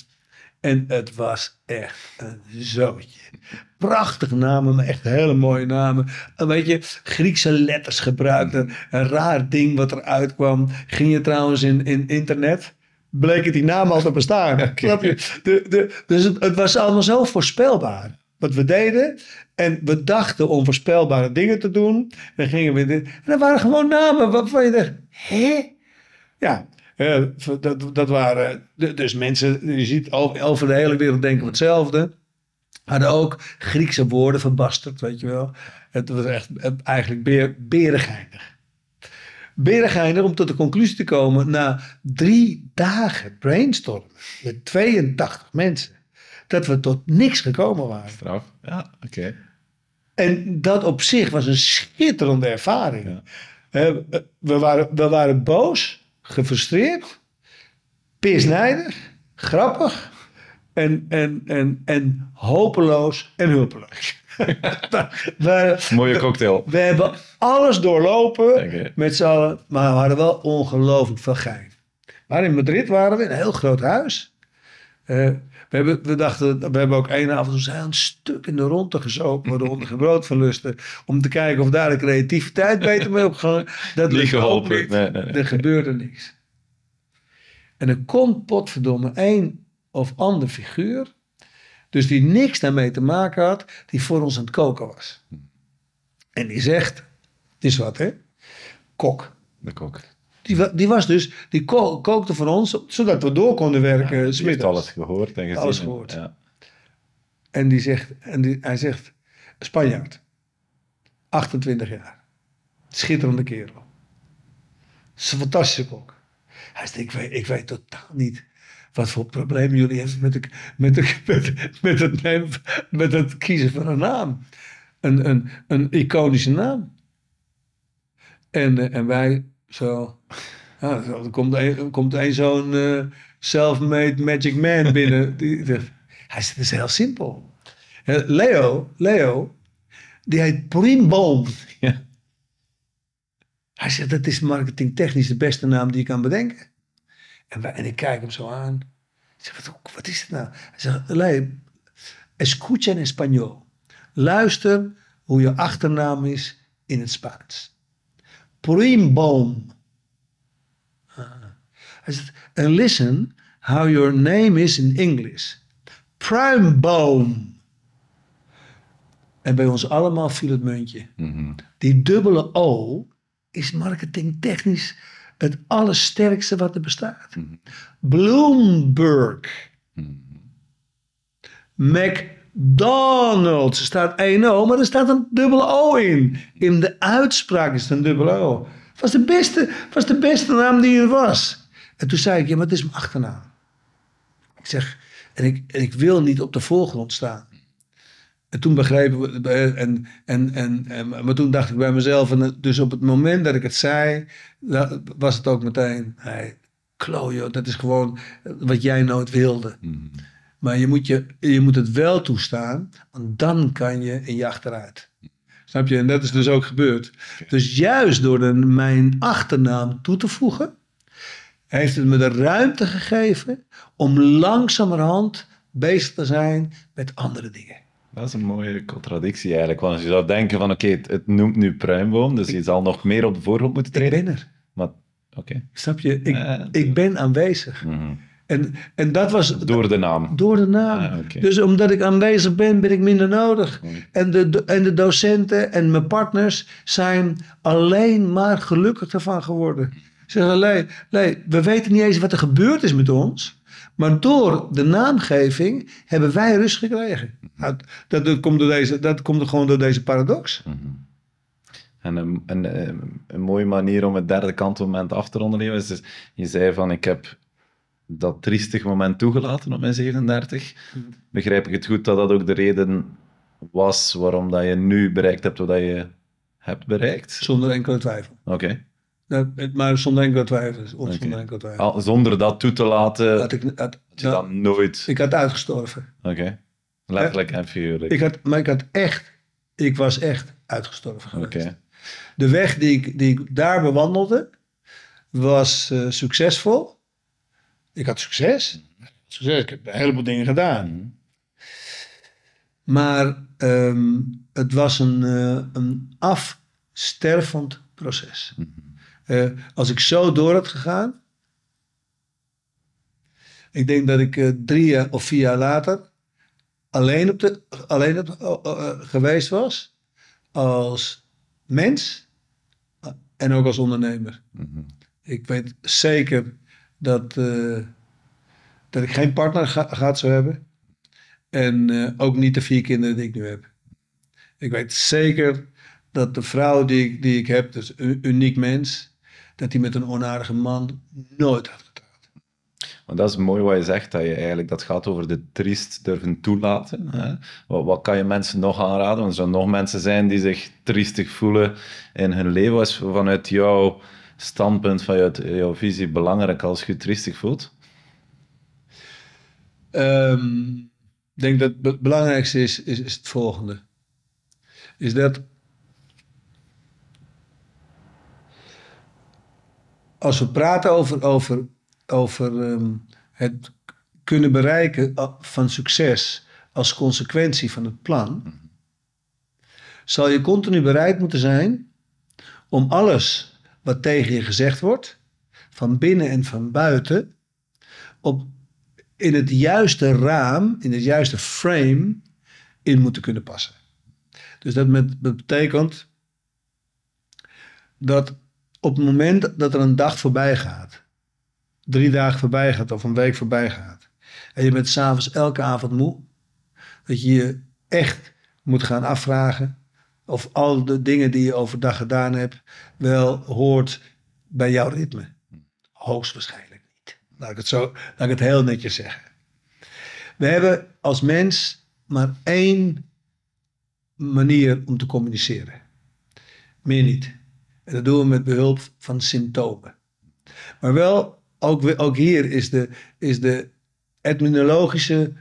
[SPEAKER 2] En het was echt een zootje. Prachtige namen, maar echt hele mooie namen. En weet je, Griekse letters gebruikt. Een, een raar ding wat eruit kwam. Ging je trouwens in, in internet, bleek het die naam al te bestaan. Snap je? De, de, dus het, het was allemaal zo voorspelbaar. Wat we deden. En we dachten onvoorspelbare dingen te doen. Dan gingen we dit. En dat waren gewoon namen waarvan je dacht, hè? Ja, eh, dat, dat waren de- dus mensen, je ziet over, over de hele wereld denken we hetzelfde. Hadden ook Griekse woorden verbasterd, weet je wel. Het was echt eigenlijk beer, berengeinig. Berengeinig om tot de conclusie te komen na drie dagen brainstormen met 82 mensen. Dat we tot niks gekomen waren.
[SPEAKER 1] Straf. Ja, oké.
[SPEAKER 2] En dat op zich was een schitterende ervaring.
[SPEAKER 1] Ja.
[SPEAKER 2] We, waren, we waren boos, gefrustreerd, pisnijdig, grappig en, en, en, en hopeloos en hulpeloos. we,
[SPEAKER 1] Mooie cocktail.
[SPEAKER 2] we hebben alles doorlopen met z'n allen, maar we hadden wel ongelooflijk veel gein. Maar in Madrid waren we in een heel groot huis. Eh, We, hebben, we dachten, we hebben ook één avond zijn een stuk in de ronde gezopen. We hadden brood verlusten. Om te kijken of daar de creativiteit beter mee opgegaan. Dat
[SPEAKER 1] Niet
[SPEAKER 2] lukt ook
[SPEAKER 1] geholpen.
[SPEAKER 2] niet.
[SPEAKER 1] Nee, nee, nee.
[SPEAKER 2] Er gebeurde niks. En er komt potverdomme één of ander figuur. Dus die niks daarmee te maken had. Die voor ons aan het koken was. En die zegt. Het is wat hè. Kok.
[SPEAKER 1] De kok.
[SPEAKER 2] Die, die was dus, die ko- kookte voor ons, zodat we door konden werken. Ja,
[SPEAKER 1] heeft alles gehoord en gezien.
[SPEAKER 2] Alles gehoord.
[SPEAKER 1] Ja.
[SPEAKER 2] En, die zegt, en die, hij zegt, Spanjaard, 28 jaar, schitterende kerel. Het is een fantastische kok. Hij zegt, ik weet, ik weet totaal niet wat voor problemen jullie hebben met, met, met, het, nemen, met het kiezen van een naam. Een, een, een iconische naam. En, eh, en wij zo. Ja, er komt een, komt zo'n eh, self-made magic man binnen. Die, hij zegt, het is heel simpel. Leo, Leo, die heet Primboom. Hij zegt, dat is marketingtechnisch de beste naam die je kan bedenken. En, wij, en ik kijk hem zo aan. Ik zeg, wat, wat is het nou? Hij zegt, Leo, escucha en español. Luister hoe je achternaam is in het Spaans. Primboom. Ah. Hij zegt, and listen how your name is in English. Pruimboom. En bij ons allemaal viel het muntje.
[SPEAKER 1] Mhm.
[SPEAKER 2] Die dubbele O is marketingtechnisch het allersterkste wat er bestaat. Bloomberg. McDonald's. Er staat één O, maar er staat een dubbele O in. In de uitspraak is het een dubbele O. Het was de beste, was de beste naam die er was. En toen zei ik, ja, maar het is mijn achternaam. Ik zeg, en ik, en ik wil niet op de voorgrond staan. En toen begrepen we, en, en, en, en, maar toen dacht ik bij mezelf, en dus op het moment dat ik het zei, was het ook meteen, hey, klojo, dat is gewoon wat jij nooit wilde. Maar je moet, je, je moet het wel toestaan, want dan kan je in je achteruit. Snap je? En dat is dus ook gebeurd. Dus juist door de, mijn achternaam toe te voegen, heeft het me de ruimte gegeven om langzamerhand bezig te zijn met andere dingen.
[SPEAKER 1] Dat is een mooie contradictie eigenlijk. Want je zou denken van, oké, het, het noemt nu pruimboom, dus je zal nog meer op de voorgrond moeten
[SPEAKER 2] Ik
[SPEAKER 1] treden.
[SPEAKER 2] ben er.
[SPEAKER 1] Maar, oké.
[SPEAKER 2] Snap je? Ik, ik ben aanwezig.
[SPEAKER 1] Mhm.
[SPEAKER 2] En, en dat was
[SPEAKER 1] Door de naam.
[SPEAKER 2] door de naam.
[SPEAKER 1] Ah.
[SPEAKER 2] Dus omdat ik aanwezig ben, ben ik minder nodig. En de, de- en de docenten en mijn partners zijn alleen maar gelukkig ervan geworden. Ze zeggen, Lee, Lee, we weten niet eens wat er gebeurd is met ons. Maar door de naamgeving hebben wij rust gekregen. Nou, dat, dat, komt door deze, dat komt er gewoon door deze paradox.
[SPEAKER 1] En een, een, een, een mooie manier om het derde kantelmoment af te ronden, is dus, je zei van, ik heb dat triestig moment toegelaten op mijn 37. Begrijp ik het goed dat dat ook de reden was waarom dat je nu bereikt hebt wat je hebt bereikt?
[SPEAKER 2] Zonder enkele twijfel.
[SPEAKER 1] Oké.
[SPEAKER 2] Maar zonder enkele twijfel. Of zonder enkele twijfel.
[SPEAKER 1] Al- Zonder dat toe te laten,
[SPEAKER 2] Had ik, had,
[SPEAKER 1] had je dan nooit...
[SPEAKER 2] ik had uitgestorven.
[SPEAKER 1] Oké. Letterlijk en figuurlijk.
[SPEAKER 2] Ik had, maar ik had echt, ik was echt uitgestorven
[SPEAKER 1] Oké.
[SPEAKER 2] geweest. De weg die ik, die ik daar bewandelde was eh, succesvol. Ik had succes. Succes, ik heb een heleboel dingen gedaan. Maar ehm, het was een, eh, een afstervend proces. Eh, als ik zo door had gegaan. Ik denk dat ik eh, drie jaar of vier jaar later alleen, op de, alleen op, eh, geweest was. Als mens en ook als ondernemer. Ik weet zeker dat, dat ik geen partner ga, gaat zou hebben. En ook niet de vier kinderen die ik nu heb. Ik weet zeker dat de vrouw die ik, die ik heb, dus een uniek mens, dat die met een onaardige man nooit had getrouwd.
[SPEAKER 1] Maar dat is mooi wat je zegt, dat je eigenlijk dat gaat over de triest durven toelaten. Hè? Wat, wat kan je mensen nog aanraden? Want er zullen nog mensen zijn die zich triestig voelen in hun leven. Wat is vanuit jouw standpunt, vanuit jouw visie belangrijk als je je triestig voelt?
[SPEAKER 2] Ehm, ik denk dat het belangrijkste is, is, is het volgende. Is dat als we praten over, over, over ehm, het kunnen bereiken uh, van succes als consequentie van het plan, zal je continu bereid moeten zijn om alles wat tegen je gezegd wordt, van binnen en van buiten, op, in het juiste raam, in het juiste frame in moeten kunnen passen. Dus dat betekent dat op het moment dat er een dag voorbij gaat, drie dagen voorbij gaat of een week voorbij gaat, en je bent s'avonds elke avond moe, dat je je echt moet gaan afvragen of al de dingen die je overdag gedaan hebt wel hoort bij jouw ritme. Hoogstwaarschijnlijk niet. Laat ik het zo, laat ik het heel netjes zeggen. We hebben als mens maar één manier om te communiceren. Meer niet. En dat doen we met behulp van symptomen. Maar wel, ook, ook hier is de, is de etymologische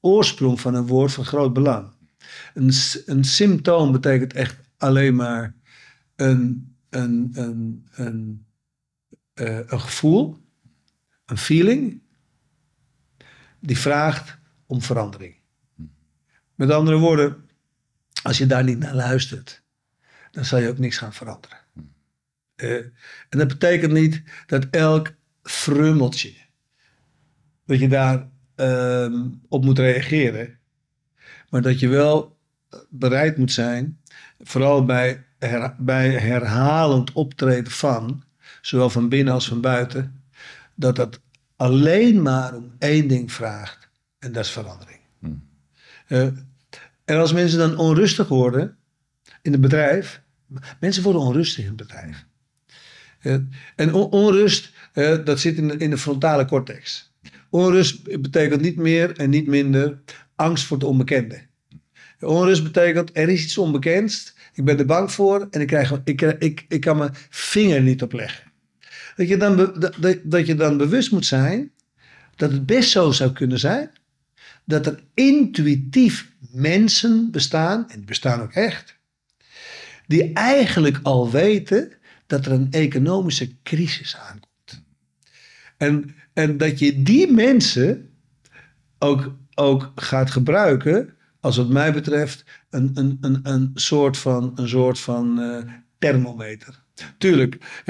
[SPEAKER 2] oorsprong van een woord van groot belang. Een, een symptoom betekent echt alleen maar een, een, een, een, uh, een gevoel, een feeling, die vraagt om verandering. Met andere woorden, als je daar niet naar luistert, dan zal je ook niks gaan veranderen. En dat betekent niet dat elk frummeltje, dat je daar uh, op moet reageren, maar dat je wel bereid moet zijn, vooral bij, her, bij herhalend optreden van, zowel van binnen als van buiten, dat dat alleen maar om één ding vraagt, en dat is verandering. Hmm. Uh, en als mensen dan onrustig worden in het bedrijf, mensen worden onrustig in het bedrijf. En on onrust, dat zit in de, frontale cortex. Onrust betekent niet meer en niet minder angst voor het onbekende. Onrust betekent er is iets onbekends, ik ben er bang voor en ik, krijg, ik, ik, ik kan mijn vinger niet opleggen. Dat je, dan dat, dat je dan bewust moet zijn dat het best zo zou kunnen zijn dat er intuïtief mensen bestaan, en die bestaan ook echt, die eigenlijk al weten dat er een economische crisis aankomt. En, en dat je die mensen ook, ook gaat gebruiken, als wat mij betreft, een, een, een, een soort van, een soort van uh, thermometer. Tuurlijk,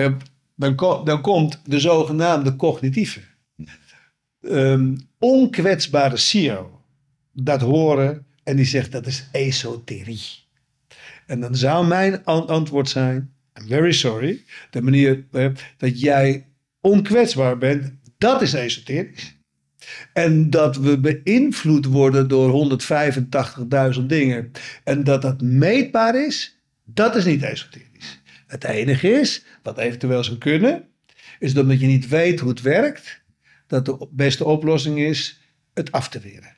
[SPEAKER 2] dan, dan komt de zogenaamde cognitieve. Um, onkwetsbare CEO dat horen en die zegt dat is esoterie. En dan zou mijn antwoord zijn: I'm very sorry. De manier uh, dat jij onkwetsbaar bent, dat is esoterisch. En dat we beïnvloed worden door 185.000 dingen en dat dat meetbaar is, dat is niet esoterisch. Het enige is, wat eventueel zou kunnen, is dat je niet weet hoe het werkt, dat de beste oplossing is het af te weren.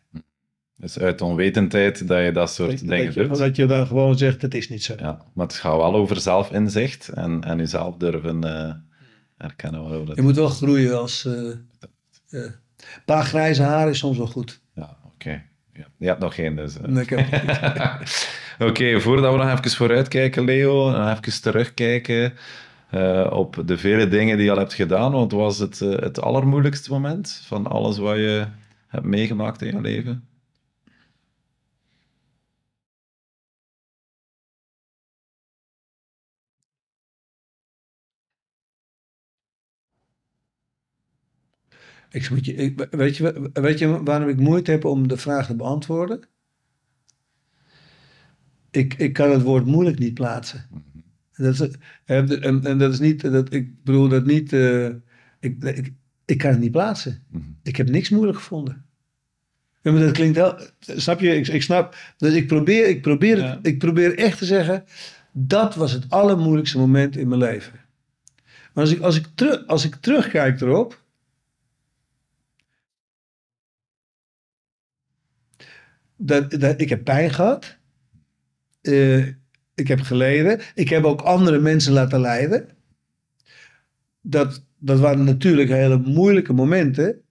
[SPEAKER 1] Dus uit onwetendheid dat je dat soort
[SPEAKER 2] dat,
[SPEAKER 1] dingen
[SPEAKER 2] dat je,
[SPEAKER 1] doet.
[SPEAKER 2] Dat je dan gewoon zegt, het is niet zo.
[SPEAKER 1] Ja, maar het gaat wel over zelfinzicht en, en jezelf durven uh, herkennen.
[SPEAKER 2] Je moet wel groeien als... Uh, uh, een paar grijze haren is soms wel goed.
[SPEAKER 1] Ja, oké. Okay. Ja, je hebt nog geen, dus...
[SPEAKER 2] Nee, heb
[SPEAKER 1] Oké, okay, voordat we nog even vooruitkijken, Leo, nog even terugkijken uh, op de vele dingen die je al hebt gedaan. Want was het uh, het allermoeilijkste moment van alles wat je hebt meegemaakt in je leven?
[SPEAKER 2] Ik, moet je, ik, weet, je, weet je waarom ik moeite heb om de vraag te beantwoorden? Ik, ik kan het woord moeilijk niet plaatsen. Dat is, en, en dat is niet, dat, ik bedoel dat niet, uh, ik, ik, ik kan het niet plaatsen. Ik heb niks moeilijk gevonden. Ja, maar dat klinkt snap je? Ik, ik snap, dus ik probeer, ik, probeer ja. ik probeer echt te zeggen, dat was het allermoeilijkste moment in mijn leven. Maar als ik, als ik, terug, als ik terugkijk erop, dat, dat, ik heb pijn gehad. Uh, ik heb geleden. Ik heb ook andere mensen laten lijden. Dat, dat waren natuurlijk hele moeilijke momenten.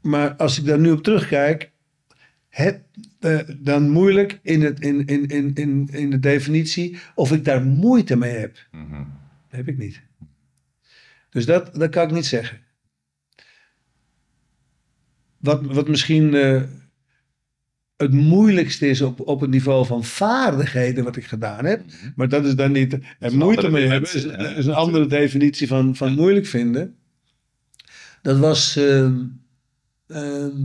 [SPEAKER 2] Maar als ik daar nu op terugkijk, het, uh, dan moeilijk in, het, in, in, in, in, in de definitie of ik daar moeite mee heb. Mm -hmm. Dat heb ik niet. Dus dat, dat kan ik niet zeggen. wat, wat misschien eh, het moeilijkste is op, op het niveau van vaardigheden wat ik gedaan heb. Maar dat is dan niet.
[SPEAKER 1] Een
[SPEAKER 2] moeite mee hebben is, is een andere definitie van, van moeilijk vinden. Dat was ehm, ehm,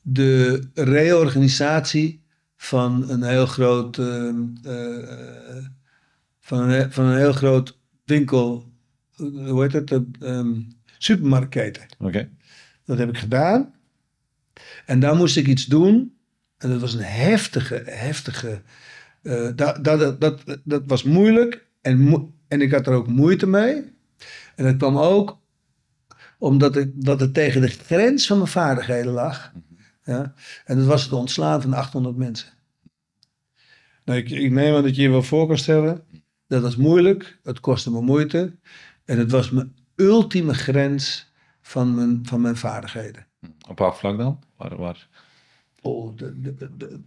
[SPEAKER 2] de reorganisatie van een heel groot. ehm, eh, van, een, van een heel groot winkel. eh, Hoe heet het? Ehm, supermarktketen.
[SPEAKER 1] Oké.
[SPEAKER 2] Dat heb ik gedaan. En daar moest ik iets doen. En dat was een heftige, heftige. eh, dat, dat, dat, dat was moeilijk. En, mo- en ik had er ook moeite mee. En dat kwam ook omdat ik, dat het tegen de grens van mijn vaardigheden lag. Ja? En dat was het ontslaan van 800 mensen. Nou, ik, ik neem aan dat je je wel voor kan stellen. Dat was moeilijk. Het kostte me moeite. En het was mijn ultieme grens van mijn, van mijn vaardigheden.
[SPEAKER 1] Op welk vlak dan? Waar, waar?
[SPEAKER 2] Oh, de, de, de- de-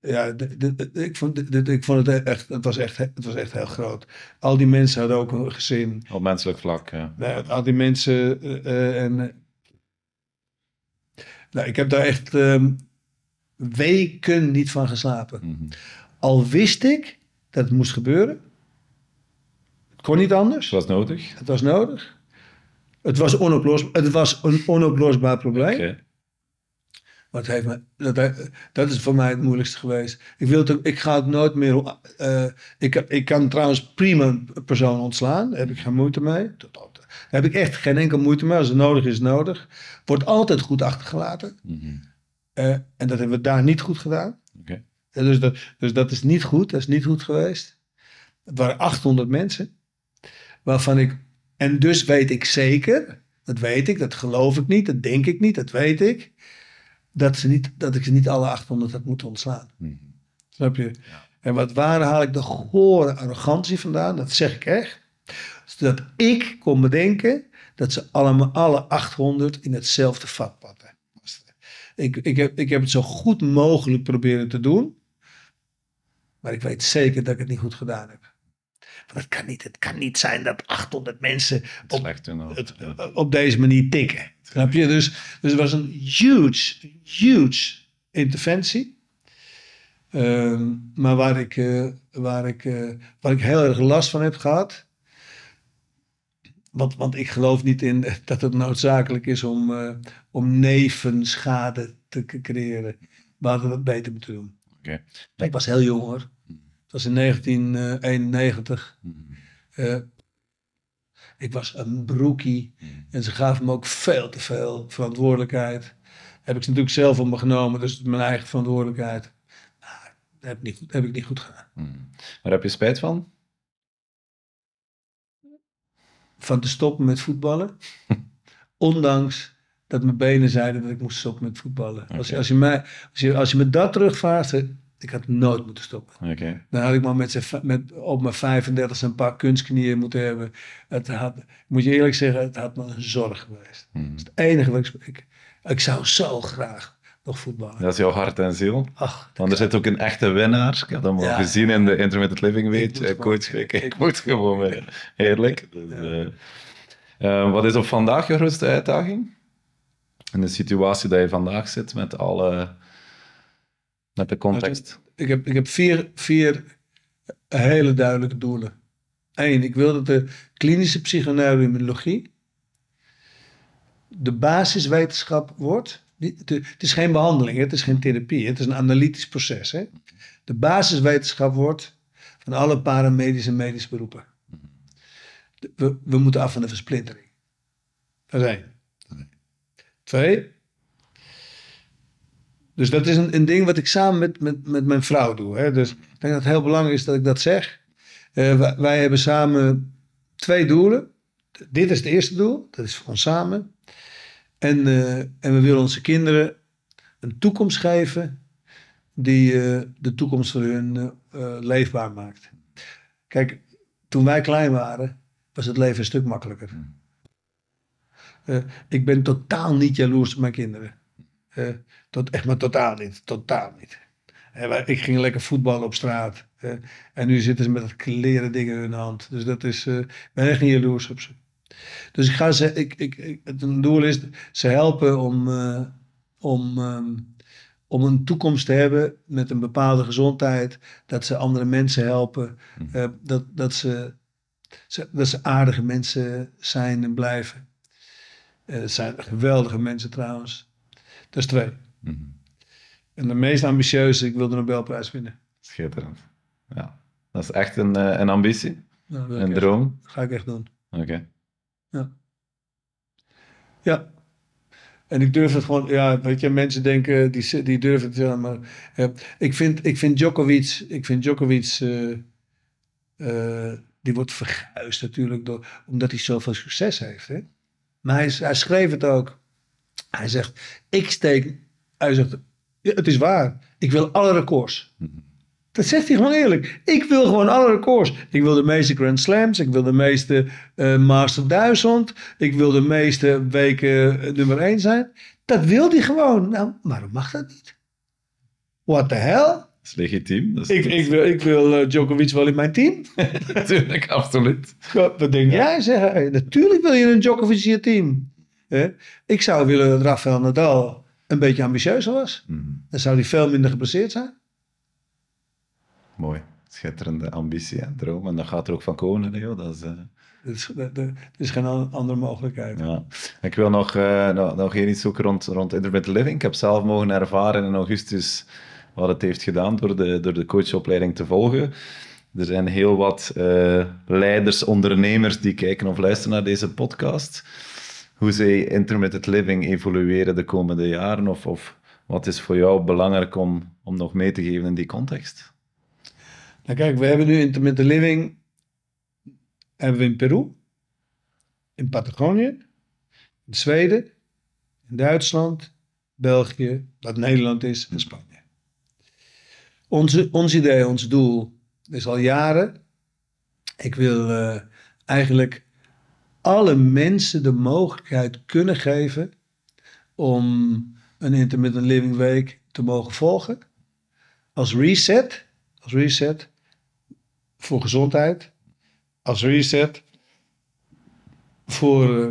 [SPEAKER 2] ja, ik, vond, ik vond het echt, het was echt, het was echt heel groot. Al die mensen hadden ook een gezin.
[SPEAKER 1] Op menselijk vlak, ja.
[SPEAKER 2] Nou, al die mensen eh, eh, en... eh, nou, ik heb daar echt ehm, weken niet van geslapen.
[SPEAKER 1] Mhm.
[SPEAKER 2] Al wist ik dat het moest gebeuren. Het kon niet anders.
[SPEAKER 1] Dus was nodig?
[SPEAKER 2] Het was nodig. Het was, onoplosbaar, het was een onoplosbaar probleem. Heeft me, dat, dat is voor mij het moeilijkste geweest. Ik, wil het ik ga het nooit meer. eh, ik, ik kan trouwens prima een persoon ontslaan. Daar heb ik geen moeite mee. Daar heb ik echt geen enkel moeite mee. Als het nodig is, nodig. Wordt altijd goed achtergelaten.
[SPEAKER 1] Mhm.
[SPEAKER 2] Eh, en dat hebben we daar niet goed gedaan. Eh, dus, dat, dus dat is niet goed. Dat is niet goed geweest. Het waren 800 mensen. Waarvan ik. En dus weet ik zeker. Dat weet ik. Dat geloof ik niet. Dat denk ik niet. Dat weet ik. Dat, ze niet, dat ik ze niet alle 800 had moeten ontslaan.
[SPEAKER 1] Mhm.
[SPEAKER 2] Snap je? En wat waar haal ik de gore arrogantie vandaan? Dat zeg ik echt. Zodat ik kon bedenken dat ze allemaal, alle 800 in hetzelfde vat patten. Ik, ik, heb, ik heb het zo goed mogelijk proberen te doen. Maar ik weet zeker dat ik het niet goed gedaan heb. Het kan niet, het kan niet zijn dat 800 mensen op, het,
[SPEAKER 1] Ja.
[SPEAKER 2] op deze manier tikken. Snap je? Dus, dus het was een huge, huge interventie. Ehm, maar waar ik, eh, waar, ik, eh, waar ik heel erg last van heb gehad. Want, want ik geloof niet in dat het noodzakelijk is om, eh, om nevenschade te creëren. We hadden het beter moeten doen. Ik was heel jong hoor. Het was in 1991.
[SPEAKER 1] Mhm.
[SPEAKER 2] Eh, ik was een broekie.
[SPEAKER 1] Mhm.
[SPEAKER 2] En ze gaven me ook veel te veel verantwoordelijkheid. Heb ik ze natuurlijk zelf op me genomen, dus mijn eigen verantwoordelijkheid. Nou, dat heb ik niet goed, heb ik niet goed gedaan.
[SPEAKER 1] Mhm. Waar heb je spijt van?
[SPEAKER 2] Van te stoppen met voetballen. Ondanks dat mijn benen zeiden dat ik moest stoppen met voetballen. Als, je, als, je mij, als, je, als je me dat terugvaart, ik had nooit moeten stoppen.
[SPEAKER 1] Oké.
[SPEAKER 2] Dan had ik maar met, met op mijn 35 een paar kunstknieën moeten hebben. Het had, moet je eerlijk zeggen, het had me een zorg geweest.
[SPEAKER 1] Mhm.
[SPEAKER 2] Dat is het enige wat ik... Ik, ik zou zo graag nog voetballen.
[SPEAKER 1] Dat is jouw hart en ziel.
[SPEAKER 2] Ach,
[SPEAKER 1] Want er zit ook een echte winnaar. Ik heb dat al
[SPEAKER 2] Ja.
[SPEAKER 1] gezien in de Intermittent Living
[SPEAKER 2] gewoon-
[SPEAKER 1] Coach. Ik,
[SPEAKER 2] ik-
[SPEAKER 1] ik moet gewoon weer. Heerlijk. Dus, eh, eh, wat is op vandaag je grootste uitdaging? In de situatie dat je vandaag zit met alle... Met de context.
[SPEAKER 2] ik heb, ik heb vier, vier hele duidelijke doelen. Eén, ik wil dat de klinische psychoneurologie de basiswetenschap wordt. Het is geen behandeling, het is geen therapie, het is een analytisch proces. Hè. De basiswetenschap wordt van alle paramedische en medische beroepen. We, we moeten af van de versplintering. Dat is één. Twee. Dus dat is een, een ding wat ik samen met, met, met mijn vrouw doe. Hè. Dus ik denk dat het heel belangrijk is dat ik dat zeg. Eh, wij, wij hebben samen twee doelen. Dit is het eerste doel, dat is voor ons samen. En, eh, en we willen onze kinderen een toekomst geven die eh, de toekomst voor hun leefbaar maakt. Kijk, toen wij klein waren, was het leven een stuk makkelijker. Eh, ik ben totaal niet jaloers op mijn kinderen. Eh, tot, echt maar totaal niet. Totaal niet. Eh, ik ging lekker voetballen op straat. eh, en nu zitten ze met dat kleren ding in hun hand. Dus dat is, eh, ik ben echt niet jaloers op ze. Dus ik ga ze, ik, ik, ik, het doel is ze helpen om, uh, om, um, om een toekomst te hebben met een bepaalde gezondheid. Dat ze andere mensen helpen. Uh, dat, dat, ze, ze, dat ze aardige mensen zijn en blijven. Uh, dat zijn geweldige mensen trouwens. Dat is twee. Mm -hmm. En de meest ambitieuze, ik wil de Nobelprijs winnen.
[SPEAKER 1] Schitterend. Ja. Dat is echt een, een ambitie? Nou, een droom?
[SPEAKER 2] Dat ga ik echt doen.
[SPEAKER 1] Oké. Okay.
[SPEAKER 2] Ja. Ja. En ik durf het gewoon, ja, weet je, mensen denken, die, die durven het wel, maar uh, ik, vind, ik vind Djokovic, ik vind Djokovic, uh, uh, die wordt verguisd natuurlijk door, omdat hij zoveel succes heeft. Hè? Maar hij, hij schreef het ook. Hij zegt, ik steek, hij zegt, ja, het is waar, ik wil alle records. Dat zegt hij gewoon eerlijk. Ik wil gewoon alle records. Ik wil de meeste Grand Slams. Ik wil de meeste uh, Master 1000. Ik wil de meeste weken uh, nummer 1 zijn. Dat wil hij gewoon. Nou, waarom mag dat niet? What the hell?
[SPEAKER 1] Dat is legitiem. Dat is
[SPEAKER 2] ik, ik, wil, ik wil uh, Djokovic wel in mijn team.
[SPEAKER 1] Natuurlijk, absoluut.
[SPEAKER 2] Wat, wat denk ja. jij? Hey, natuurlijk wil je een Djokovic in je team. Eh? Ik zou willen dat Rafael Nadal een beetje ambitieuzer was. Mm. Dan zou hij veel minder geblesseerd zijn.
[SPEAKER 1] Mooi. Schitterende ambitie en droom. En dat gaat er ook van komen, Leo. Dat is, uh...
[SPEAKER 2] er, is, er is geen andere mogelijkheid.
[SPEAKER 1] Ja. Ik wil nog, uh, nog, nog iets zoeken rond, rond intermittent living. Ik heb zelf mogen ervaren in augustus wat het heeft gedaan door de, door de coachopleiding te volgen. Er zijn heel wat uh, leiders, ondernemers die kijken of luisteren naar deze podcast. Hoe zij intermittent living evolueren de komende jaren? Of, of wat is voor jou belangrijk om, om nog mee te geven in die context?
[SPEAKER 2] Nou kijk, we hebben nu intermittent living hebben we in Peru, in Patagonië, in Zweden, in Duitsland, België, wat Nederland is en Spanje. Onze, ons idee, ons doel is al jaren. Ik wil uh, eigenlijk alle mensen de mogelijkheid kunnen geven om een intermittent living week te mogen volgen. Als reset, als reset voor gezondheid, als reset voor uh,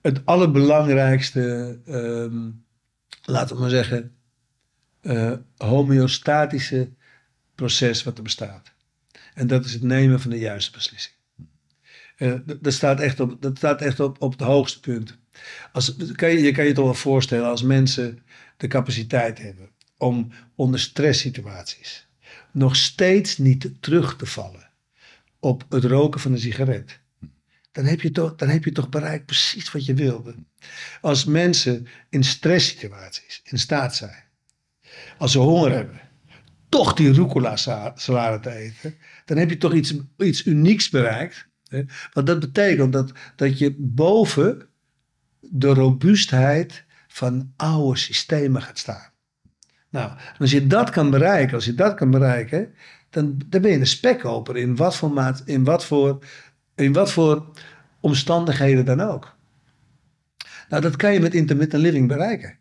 [SPEAKER 2] het allerbelangrijkste, uh, laten we maar zeggen, uh, homeostatische proces wat er bestaat. En dat is het nemen van de juiste beslissing. Uh, dat staat echt, op, dat staat echt op, op het hoogste punt. Als, kan je, je kan je toch wel voorstellen als mensen de capaciteit hebben om onder stresssituaties nog steeds niet terug te vallen op het roken van een sigaret. Dan heb, je toch, dan heb je toch bereikt precies wat je wilde. Als mensen in stresssituaties in staat zijn, als ze honger hebben, toch die rucola salade te eten, dan heb je toch iets, iets unieks bereikt. Want dat betekent dat, dat je boven de robuustheid van oude systemen gaat staan. Nou, als je dat kan bereiken, als je dat kan bereiken, dan, dan ben je een spekkoper in wat voor maat, in wat voor, in wat voor omstandigheden dan ook. Nou, dat kan je met intermittent living bereiken.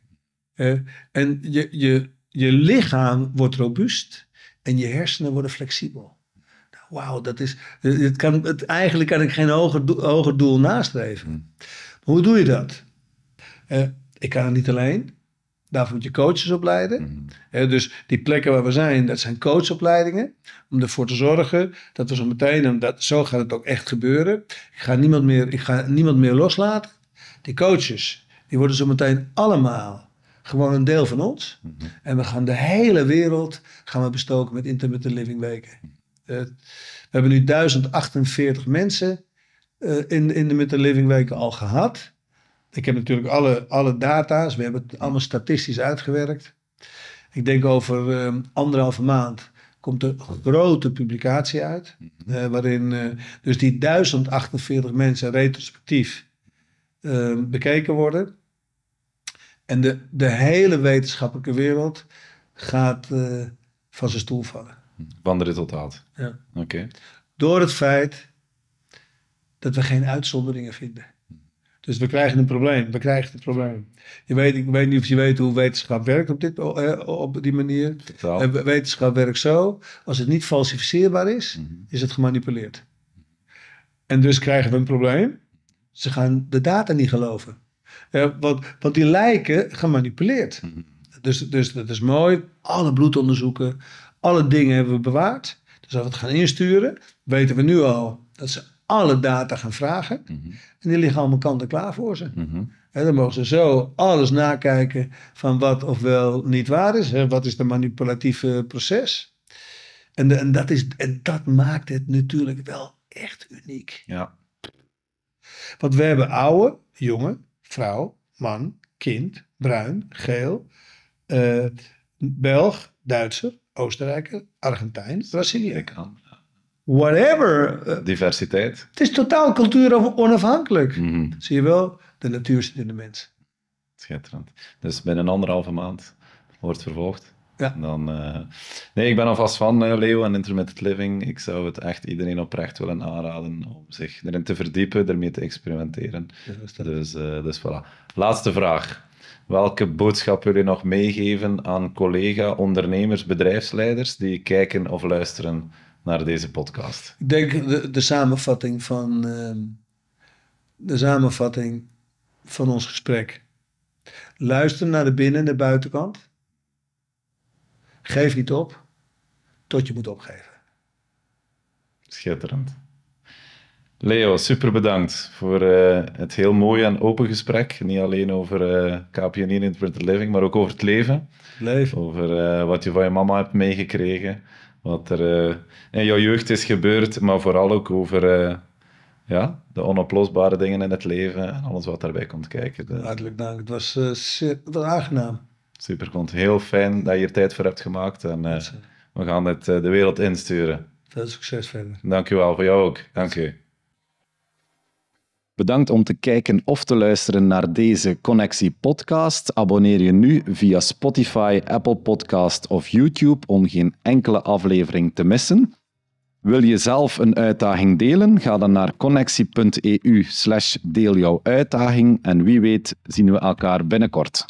[SPEAKER 2] En je, je, je lichaam wordt robuust en je hersenen worden flexibel. Wauw, dat is. Het kan, het, eigenlijk kan ik geen hoger, doel, hoger doel nastreven. Maar hoe doe je dat? Uh, ik kan het niet alleen. Daarvoor moet je coaches opleiden. Mm. dus die plekken waar we zijn, dat zijn coachopleidingen. Om ervoor te zorgen dat we zo meteen, en dat, zo gaat het ook echt gebeuren. Ik ga niemand meer, ik ga niemand meer loslaten. Die coaches, die worden zo meteen allemaal gewoon een deel van ons. Mm. En we gaan de hele wereld gaan we bestoken met intermittent living weken. Uh, we hebben nu 1048 mensen uh, in, in de weken al gehad. Ik heb natuurlijk alle, alle data's, we hebben het allemaal statistisch uitgewerkt. Ik denk over um, anderhalve maand komt er een grote publicatie uit. Uh, waarin uh, dus die 1048 mensen retrospectief uh, bekeken worden. En de, de hele wetenschappelijke wereld gaat van zijn stoel vallen.
[SPEAKER 1] Van de resultaat?
[SPEAKER 2] Ja.
[SPEAKER 1] Oké.
[SPEAKER 2] Door het feit dat we geen uitzonderingen vinden. Dus we krijgen een probleem. We krijgen het probleem. Je weet, ik weet niet of je weet hoe wetenschap werkt op, dit, eh, op die manier. Totaal. Wetenschap werkt zo. Als het niet falsificeerbaar is, mm -hmm. is het gemanipuleerd. En dus krijgen we een probleem. Ze gaan de data niet geloven. Ja, want, want die lijken gemanipuleerd. Dus, dus dat is mooi. Alle bloedonderzoeken, alle dingen hebben we bewaard. Dus als we het gaan insturen, weten we nu al dat ze alle data gaan vragen. En die liggen allemaal kant en klaar voor ze.
[SPEAKER 1] Mhm.
[SPEAKER 2] En dan mogen ze zo alles nakijken van wat of wel niet waar is. Hè? Wat is de manipulatieve proces? En, de- en, dat is, en dat maakt het natuurlijk wel echt uniek.
[SPEAKER 1] Ja.
[SPEAKER 2] Want we hebben oude, jonge, vrouw, man, kind, bruin, geel, eh, Belg, Duitser, Oostenrijker, Argentijn, Brazilië. Whatever. Eh,
[SPEAKER 1] Diversiteit.
[SPEAKER 2] het is totaal cultuur onafhankelijk.
[SPEAKER 1] Mhm.
[SPEAKER 2] Zie je wel? De natuur zit in de mens.
[SPEAKER 1] Schitterend. Dus binnen anderhalve maand wordt vervolgd.
[SPEAKER 2] Ja.
[SPEAKER 1] Dan, eh, Nee, ik ben alvast van eh, Leo en Intermittent Living. Ik zou het echt iedereen oprecht willen aanraden om zich erin te verdiepen, ermee te experimenteren.
[SPEAKER 2] Ja.
[SPEAKER 1] Dus, eh, dus voilà. Laatste vraag. Welke boodschap wil je nog meegeven aan collega-ondernemers, bedrijfsleiders die kijken of luisteren naar deze podcast?
[SPEAKER 2] Ik denk de, de samenvatting van ehm, de samenvatting van ons gesprek. Luister naar de binnen- en de buitenkant. Geef niet op tot je moet opgeven.
[SPEAKER 1] Schitterend. Leo, super bedankt voor eh, het heel mooie en open gesprek. Niet alleen over eh KPN Intermittent Living, maar ook over het leven.
[SPEAKER 2] Leven.
[SPEAKER 1] Over eh, wat je van je mama hebt meegekregen. Wat er in jouw jeugd is gebeurd, maar vooral ook over ja, de onoplosbare dingen in het leven en alles wat daarbij komt kijken. Dus
[SPEAKER 2] Hartelijk dank. Het was, zeer, het aangenaam.
[SPEAKER 1] super, ik vond het heel fijn dat je er tijd voor hebt gemaakt. En we gaan eh, de wereld insturen.
[SPEAKER 2] veel succes verder.
[SPEAKER 1] Dankjewel, voor jou ook. Dank u. Bedankt om te kijken of te luisteren naar deze Connectie podcast. Abonneer je nu via Spotify, Apple Podcast of YouTube om geen enkele aflevering te missen. Wil je zelf een uitdaging delen? Ga dan naar connectie.eu slash deel jouw uitdaging en wie weet zien we elkaar binnenkort.